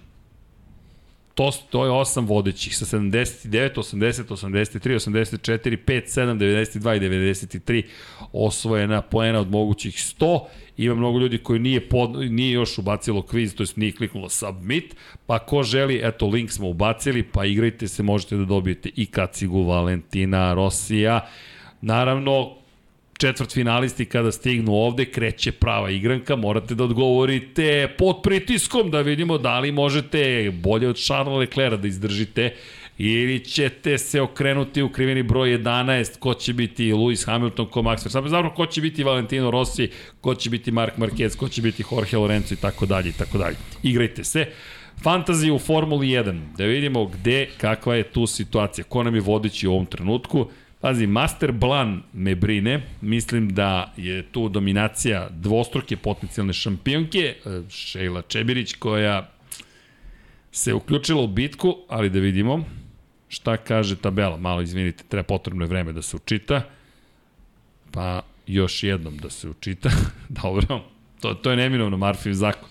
To, to je osam vodećih sa 79, 80, 83, 84, 5, 7, 92 i 93 osvojena poena od mogućih 100. Ima mnogo ljudi koji nije, pod, nije još ubacilo kviz, to jest nije kliknulo submit, pa ko želi, eto link smo ubacili, pa igrajte se, možete da dobijete i kacigu Valentina Rosija. Naravno, četvrt finalisti kada stignu ovde, kreće prava igranka, morate da odgovorite pod pritiskom da vidimo da li možete bolje od Charles Leclerca da izdržite ili ćete se okrenuti u kriveni broj 11, ko će biti Lewis Hamilton, ko Max Verstappen, zapravo ko će biti Valentino Rossi, ko će biti Mark Marquez, ko će biti Jorge Lorenzo i tako dalje i tako dalje. Igrajte se. Fantasy u Formuli 1, da vidimo gde, kakva je tu situacija, ko nam je vodeći u ovom trenutku. Pazi, Master Blan me brine, mislim da je tu dominacija dvostruke potencijalne šampionke, Šejla Čebirić koja se uključila u bitku, ali da vidimo šta kaže tabela. Malo izvinite, treba potrebno je vreme da se učita. Pa još jednom da se učita. Dobro, to, to je neminovno Marfiv zakon.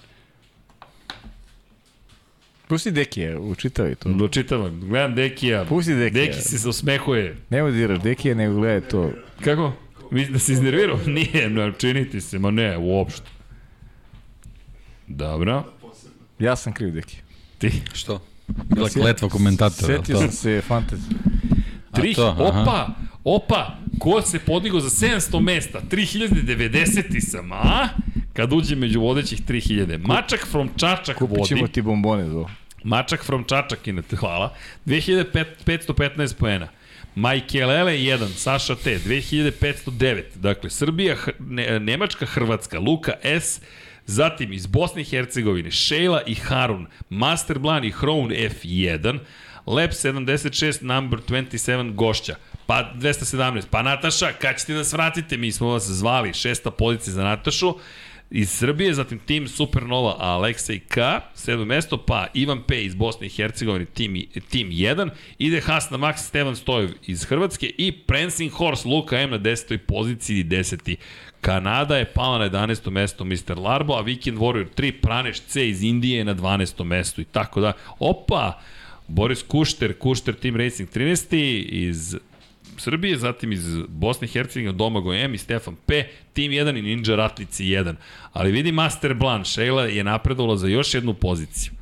Pusti Dekije, učitavaj to. Učitavam, gledam Dekija. Pusti Dekija. Deki se osmehuje. Nemoj da diraš Dekije, nego gledaj to. Kako? Mislim da se iznervirao? Nije, ne, činiti se, ma ne, uopšte. Dobro, Ja sam kriv Dekije. ti. Što? Bila Sjet- kletva komentatora. Setio to? sam se fantasy. Tri, to, aha. opa, opa, Ko se podigao za 700 mesta? 3090 sam, a? Kad uđe među vodećih 3000. Mačak from Čačak Kupit vodi. ćemo ti bombone za. Mačak from Čačak, inate, hvala. 2515 poena. Majkelele 1, Saša T, 2509. Dakle, Srbija, ne, Nemačka, Hrvatska, Luka S, zatim iz Bosne i Hercegovine, Šejla i Harun, Master Blan i Hroun F1, Lep 76, number 27, Gošća, pa 217, pa Nataša, kad ćete nas vratite, mi smo vas zvali, šesta pozicija za Natašu, iz Srbije, zatim tim Supernova Aleksej K, sedmo mesto, pa Ivan P iz Bosne i Hercegovine, tim, tim 1, ide Hasna Max Stevan Stojev iz Hrvatske i Prancing Horse Luka M na 10. poziciji 10. Kanada je pala na 11. mesto Mr. Larbo, a Weekend Warrior 3 Praneš C iz Indije na 12. mestu i tako da. Opa! Boris Kušter, Kušter Team Racing 13. iz Srbije, zatim iz Bosne i Hercegovine Domagoj M i Stefan P, Tim 1 i Ninja Ratlici 1. Ali vidi Master Blanc, Sheila je napredovala za još jednu poziciju.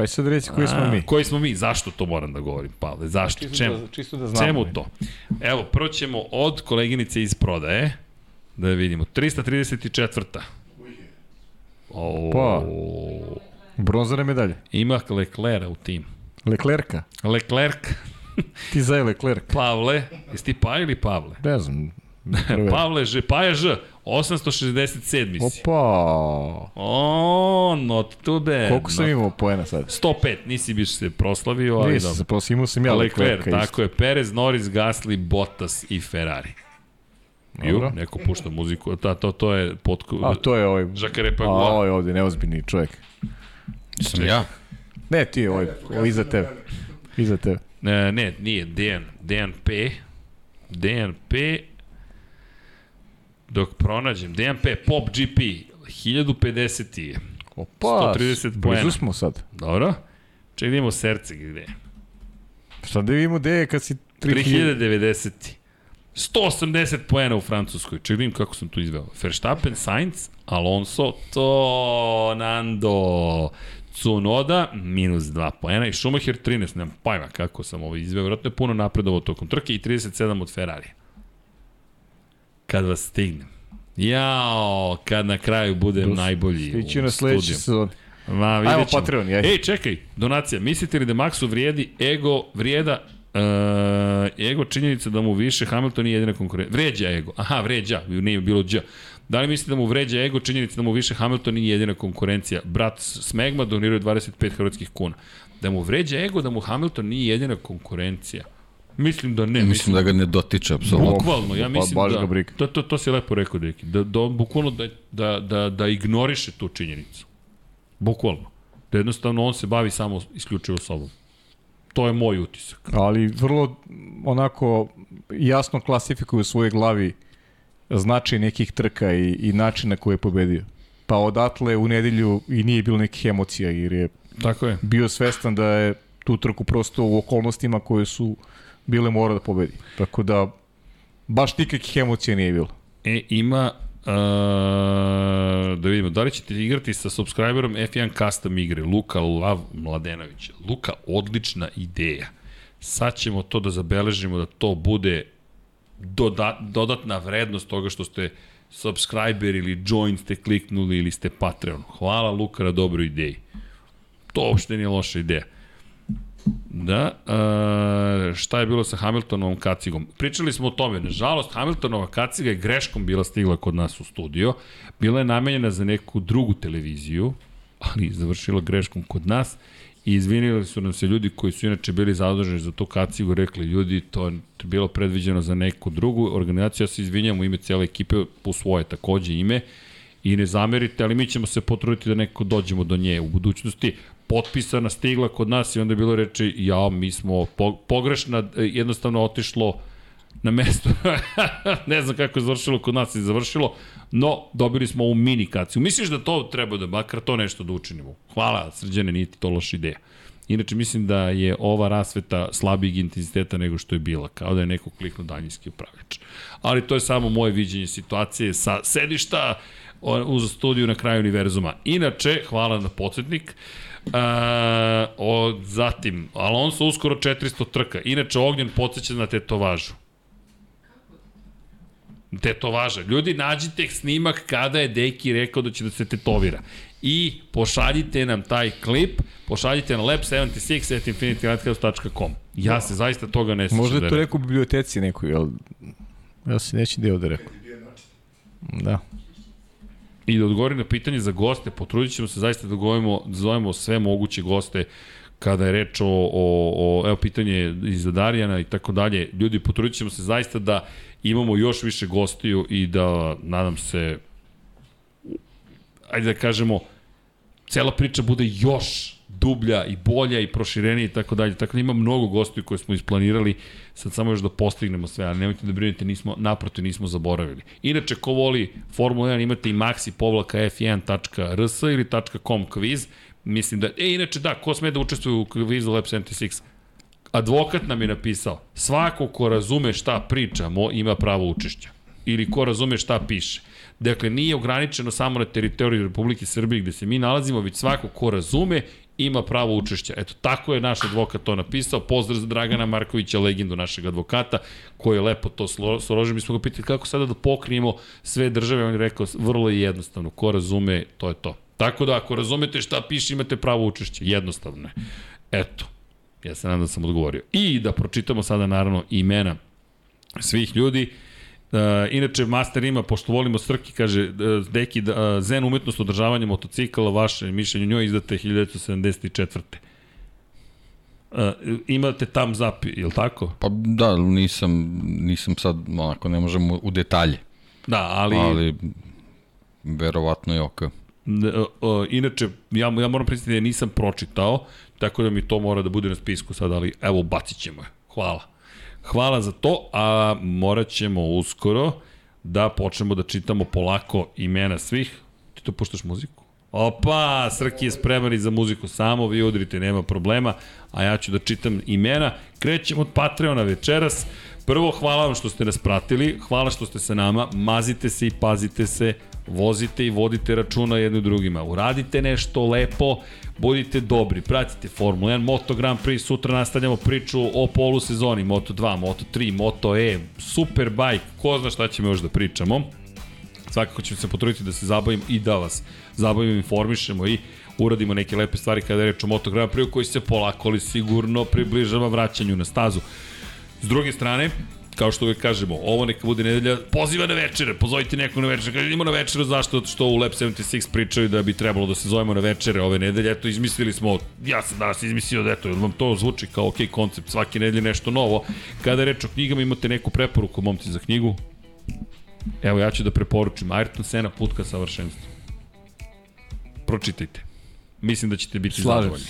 Aj sad reci koji smo mi. Koji smo mi? Zašto to moram da govorim, Pavle? Zašto? Čisto Čemu? da, čisto da znamo. Čemu to? Evo, prvo ćemo od koleginice iz prodaje, da je vidimo. 334. O, Pa. Bronzane medalje. Ima Leclerc u tim. Leclerca. Leclerc, Ti za Leclerc. Pavle, jesi ti Pa ili Pavle? Ne znam. Pavle Ž, Paja Ž, 867 si. Opa. O, not too bad. Koliko sam imao poena sad? 105, nisi biš se proslavio, ali Nisam dobro. se prosim, imao sam ja Leclerc, Leclerca isto. tako je. Perez, Norris, Gasly, Bottas i Ferrari. Ju, neko pušta muziku, ta, to, to je pod... A to je ovaj... Žakare A pa ovo je ovdje neozbiljni čovjek. Sam ja. Ne, ti je ovaj, ovaj iza tebe. Iza tebe. Ne, ne, nije, Dejan, Dejan P. Dejan P. Dok pronađem, Dejan P. Pop GP, 1050 je. Opa, 130 poena. blizu smo sad. Dobro? Ček da imamo srce gde. Šta da vidimo gde je kad si 3000? 3090. 180 poena u Francuskoj. Ček da vidim kako sam tu izveo. Verstappen, Sainz, Alonso, to Nando, Tsunoda, minus 2 poena i Schumacher 13, nemam pojma kako sam ovo izveo. Vjerojatno je puno napredovao tokom trke i 37 od Ferrari. Kad vas stignem. Jao, kad na kraju budem Plus, najbolji Stići na sledeći sezon. Ma, vidjet Ajmo ćemo. Patreon, jaj. Ej, čekaj, donacija. Mislite li da Maxu vrijedi ego, vrijeda uh, ego činjenica da mu više Hamilton nije jedina konkurencija. Vređa ego. Aha, vređa, nije bilo dž. Da li mislite da mu vređa ego činjenica da mu više Hamilton nije jedina konkurencija? Brat Smegma doniruje 25 hrvatskih kuna. Da mu vređa ego da mu Hamilton nije jedina konkurencija. Mislim da ne. Mislim da ga ne dotiče, apsolutno. Bukvalno, ja mislim baš da, to, to, to si lepo rekao, Deki, da, da on bukvalno da, da, da, da ignoriše tu činjenicu. Bukvalno. Da jednostavno on se bavi samo isključivo sobom. To je moj utisak. Ali vrlo onako jasno klasifikuje u svojoj glavi značaj nekih trka i, i način na koji je pobedio. Pa odatle u nedelju i nije bilo nekih emocija jer je Tako je. bio svestan da je tu trku prosto u okolnostima koje su bile mora da pobedi. Tako da baš nikakvih emocija nije bilo. E, ima, uh, da vidimo, da li ćete igrati sa subscriberom F1 Custom igre, Luka Lav Mladenović. Luka, odlična ideja. Sad ćemo to da zabeležimo, da to bude doda, dodatna vrednost toga što ste subscriber ili join ste kliknuli ili ste Patreon. Hvala Luka na dobroj ideji. To uopšte nije loša ideja. Da, uh, šta je bilo sa Hamiltonovom kacigom? Pričali smo o tome, nažalost, Hamiltonova kaciga je greškom bila stigla kod nas u studio, bila je namenjena za neku drugu televiziju, ali završila greškom kod nas i izvinili su nam se ljudi koji su inače bili zaduženi za tu kacigu, rekli ljudi, to je bilo predviđeno za neku drugu organizaciju, ja se izvinjam u ime cijele ekipe, u svoje takođe ime, i ne zamerite, ali mi ćemo se potruditi da neko dođemo do nje u budućnosti. Potpisana, stigla kod nas i onda je bilo reči, ja, mi smo po, pogrešna, jednostavno otišlo na mesto. ne znam kako je završilo kod nas i završilo, no dobili smo ovu mini kaciju. Misliš da to treba da makar to nešto da učinimo? Hvala, srđane, nije to loša ideja. Inače, mislim da je ova rasveta slabijeg intenziteta nego što je bila, kao da je neko kliknuo daljinski upravljač. Ali to je samo moje viđenje situacije sa sedišta uz studiju na kraju univerzuma. Inače, hvala na podsjetnik. Uh, o, zatim, Alonso uskoro 400 trka. Inače, Ognjen podsjeća na tetovažu. Tetovaža. Ljudi, nađite snimak kada je Deki rekao da će da se tetovira. I pošaljite nam taj klip, pošaljite na lab76 at infinitylighthouse.com. Ja se zaista toga ne sećam. Možda da je to rekao u biblioteci nekoj, jel? Ja se neći deo da rekao. Da. I da odgovori na pitanje za goste, potrudit ćemo se zaista da govorimo, da zovemo sve moguće goste kada je reč o, o, o evo pitanje iz Darijana i tako dalje. Ljudi, potrudit ćemo se zaista da imamo još više gostiju i da, nadam se, ajde da kažemo, cela priča bude još dublja i bolja i proširenija i tako dalje. Tako da ima mnogo gostiju koje smo isplanirali, sad samo još da postignemo sve, ali nemojte da brinete, nismo, naprotiv nismo zaboravili. Inače, ko voli Formula 1, imate i maxi povlaka f1.rs ili .com kviz, mislim da, e, inače da, ko sme da učestvuje u kvizu Lab 76? Advokat nam je napisao, svako ko razume šta pričamo ima pravo učešća. Ili ko razume šta piše. Dakle, nije ograničeno samo na teritoriju Republike Srbije gde se mi nalazimo, već svako ko razume ima pravo učešća. Eto, tako je naš advokat to napisao. Pozdrav za Dragana Markovića, legendu našeg advokata, koji je lepo to složio. Mi smo ga pitali kako sada da pokrijemo sve države. On je rekao, vrlo je jednostavno. Ko razume, to je to. Tako da, ako razumete šta piše, imate pravo učešće. Jednostavno je. Eto, ja se nadam da sam odgovorio. I da pročitamo sada, naravno, imena svih ljudi. Uh, inače, Master ima, pošto volimo Srki, kaže, uh, Deki, uh, Zen umetnost održavanja motocikala, vaše mišljenje njoj izdate 1974. Uh, imate tam zap, je li tako? Pa da, nisam, nisam sad, onako, ne možemo u detalje. Da, ali... Ali, verovatno je ok. Uh, uh, inače, ja, ja moram priznati da je nisam pročitao, tako da mi to mora da bude na spisku sad, ali evo, bacit ćemo je. Hvala. Hvala za to, a morat ćemo uskoro da počnemo da čitamo polako imena svih. Ti to puštaš muziku? Opa, Srki je spreman i za muziku samo, vi udrite, nema problema, a ja ću da čitam imena. Krećemo od Patreona večeras. Prvo, hvala vam što ste nas pratili, hvala što ste sa nama, mazite se i pazite se, vozite i vodite računa jedno drugima. Uradite nešto lepo, budite dobri, pratite Formula 1, Moto Grand Prix, sutra nastavljamo priču o polusezoni, Moto 2, Moto 3, Moto E, Superbike, ko zna šta ćemo još da pričamo. Svakako ćemo se potruditi da se zabavim i da vas zabavim, informišemo i uradimo neke lepe stvari kada je reč o Moto Grand Prix koji se polako ali sigurno približava vraćanju na stazu. S druge strane, kao što uvek kažemo, ovo neka bude nedelja, poziva na večere, pozovite nekog na večere, kaže idemo na večeru, zašto? Što u Lab 76 pričaju da bi trebalo da se zovemo na večere ove nedelje, eto izmislili smo, ja sam danas izmislio da eto, vam to zvuči kao ok koncept, svake nedelje nešto novo. Kada je reč o knjigama, imate neku preporuku, momci, za knjigu? Evo, ja ću da preporučim, Ayrton Sena, put ka savršenstvu. Pročitajte. Mislim da ćete biti Slažem zadovoljni.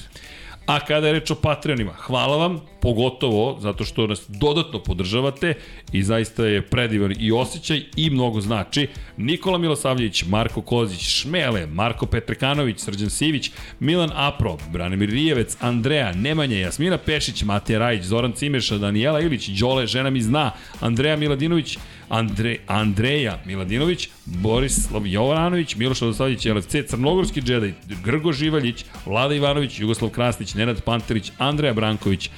A kada je reč o Patreonima, hvala vam, pogotovo zato što nas dodatno podržavate i zaista je predivan i osjećaj i mnogo znači. Nikola Milosavljević, Marko Kozić, Šmele, Marko Petrekanović, Srđan Sivić, Milan Apro, Branimir Rijevec, Andreja, Nemanja, Jasmina Pešić, Matija Rajić, Zoran Cimeša, Danijela Ilić, Đole, žena mi zna, Andreja Miladinović, Andre, Andreja Miladinović, Borislav Jovanović, Miloš Radosavljević, LFC, Crnogorski džedaj, Grgo Živaljić, Vlada Ivanović, Jugoslav Krasnić, Nenad Panterić, Andreja Branković,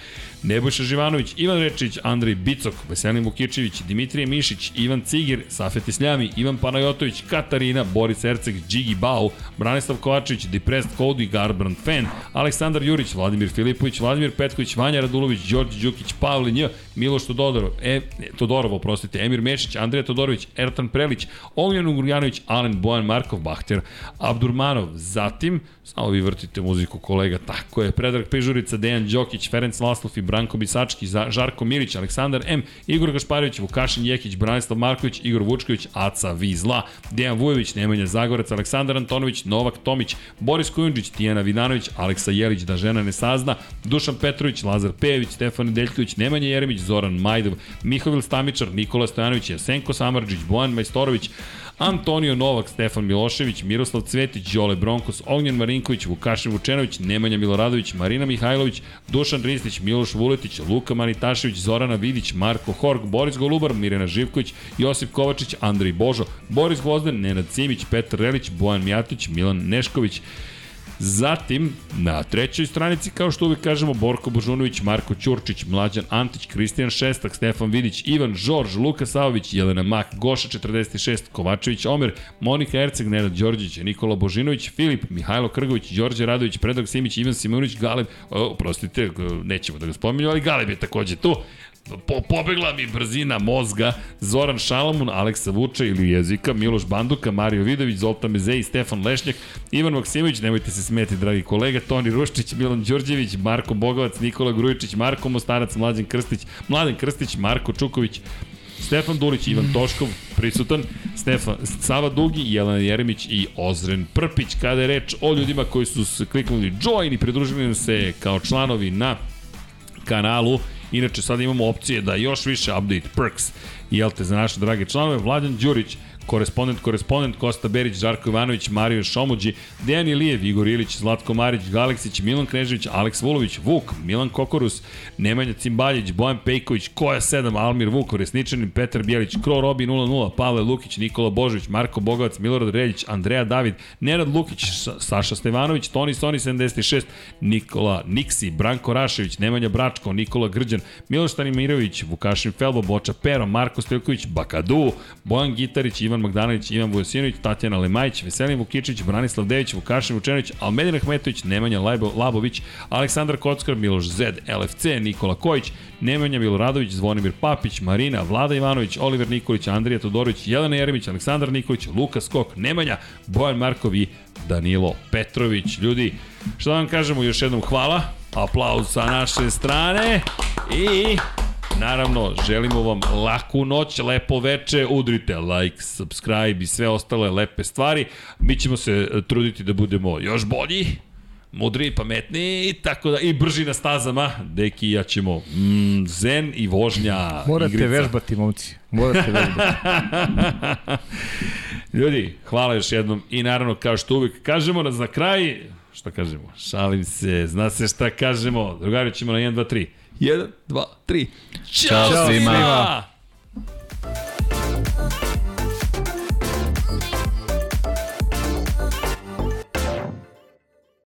Nebojša Živanović, Ivan Rečić, Andrej Bicok, Veselin Vukičević, Dimitrije Mišić, Ivan Cigir, Safet Isljami, Ivan Panajotović, Katarina, Boris Erceg, Džigi Bau, Branislav Kovačević, Depressed Cody, Garbrand Fan, Aleksandar Jurić, Vladimir Filipović, Vladimir Petković, Vanja Radulović, Đorđe Đukić, Pavle Nj, Miloš Todorov, e, Todorov, oprostite, Emir Mešić, Andreja Todorović, Ertan Prelić, Ognjan Ugurjanović, Alen Bojan Markov, Bahter, Abdurmanov, zatim, samo vi vrtite muziku kolega, tako je, Predrag Pežurica, Dejan Đokić, Ferenc Laslov i Branko Bisački, Žarko Milić, Aleksandar M, Igor Gašparović, Vukašin Jekić, Branislav Marković, Igor Vučković, Aca Vizla, Dejan Vujović, Nemanja Zagorac, Aleksandar Antonović, Novak Tomić, Boris Kujundžić, Tijana Vidanović, Aleksa Jelić, da žena ne sazna, Dušan Petrović, Lazar Pejević, Stefan Nedeljković, Nemanja Jeremić, Zoran Majdov, Mihovil Stamičar, Nikola Stojanović, Jasenko Samarđić, Bojan Majstorović, Antonio Novak, Stefan Milošević, Miroslav Cvetić, Đole Bronkos, Ognjen Marinković, Vukašin Vučenović, Nemanja Miloradović, Marina Mihajlović, Dušan Ristić, Miloš Vuletić, Luka Manitašević, Zorana Vidić, Marko Horg, Boris Golubar, Mirena Živković, Josip Kovačić, Andrej Božo, Boris Gvozden, Nenad Cimić, Petar Relić, Bojan Mijatović, Milan Nešković, Zatim, na trećoj stranici, kao što uvijek kažemo, Borko Božunović, Marko Ćurčić, Mlađan Antić, Kristijan Šestak, Stefan Vidić, Ivan Žorž, Luka Savović, Jelena Mak, Goša 46, Kovačević Omer, Monika Erceg, Nenad Đorđić, Nikola Božinović, Filip, Mihajlo Krgović, Đorđe Radović, Predrag Simić, Ivan Simonović, Galeb, o, prostite, nećemo da ga spominju, ali Galeb je takođe tu. Po, pobegla mi brzina mozga, Zoran Šalamun, Aleksa Vuča ili jezika, Miloš Banduka, Mario Vidović, Zoltan Mezej, Stefan Lešnjak, Ivan Maksimović, nemojte se smeti, dragi kolega, Toni Ruščić, Milan Đorđević, Marko Bogovac, Nikola Grujičić, Marko Mostarac, Mlađan Krstić, Mladen Krstić, Marko Čuković, Stefan Dulić, Ivan Toškov, prisutan, Stefan, Sava Dugi, Jelena Jeremić i Ozren Prpić. Kada je reč o ljudima koji su kliknuli join i pridružili se kao članovi na kanalu, Inače, sada imamo opcije da još više update perks, jel te, za naše drage članove. Vladan Đurić, korespondent, korespondent, Kosta Berić, Žarko Ivanović, Mario Šomuđi, Dejan Ilijev, Igor Ilić, Zlatko Marić, Galeksić, Milan Knežević, Aleks Vulović, Vuk, Milan Kokorus, Nemanja Cimbaljić, Bojan Pejković, Koja 7, Almir Vuk, Resničanin, Petar Bjelić, Kro Robi 00, Pavle Lukić, Nikola Božović, Marko Bogovac, Milorad Reljić, Andreja David, Nenad Lukić, Saša Stevanović, Toni Soni 76, Nikola Niksi, Branko Rašević, Nemanja Bračko, Nikola Grđan, Miloš Tanimirović, Vukašin Felbo, Boča Pero, Marko Stojković, Bakadu, Bojan Gitarić, Ivan Magdanović, Ivan Vujosinović, Tatjana Lemajić, Veselin Vukičić, Branislav Dević, Vukašin Vučenović, Almedin Ahmetović, Nemanja Lajbo, Labović, Aleksandar Kockar, Miloš Zed, LFC, Nikola Kojić, Nemanja Miloradović, Zvonimir Papić, Marina, Vlada Ivanović, Oliver Nikolić, Andrija Todorović, Jelena Jeremić, Aleksandar Nikolić, Luka Skok, Nemanja, Bojan Markov i Danilo Petrović. Ljudi, što da vam kažemo još jednom hvala, aplauz sa naše strane i Naravno, želimo vam laku noć, lepo veče, udrite like, subscribe i sve ostale lepe stvari. Mi ćemo se truditi da budemo još bolji, mudri, pametni, tako da i brži na stazama. Deki i ja ćemo mm, zen i vožnja Morate igrica. vežbati, momci. Morate vežbati. Ljudi, hvala još jednom i naravno kao što uvijek kažemo na za kraj, šta kažemo? Šalim se, zna se šta kažemo. Drugari ćemo na 1, 2, 3. 1, 2, 3. Ćao, Ćao svima. svima!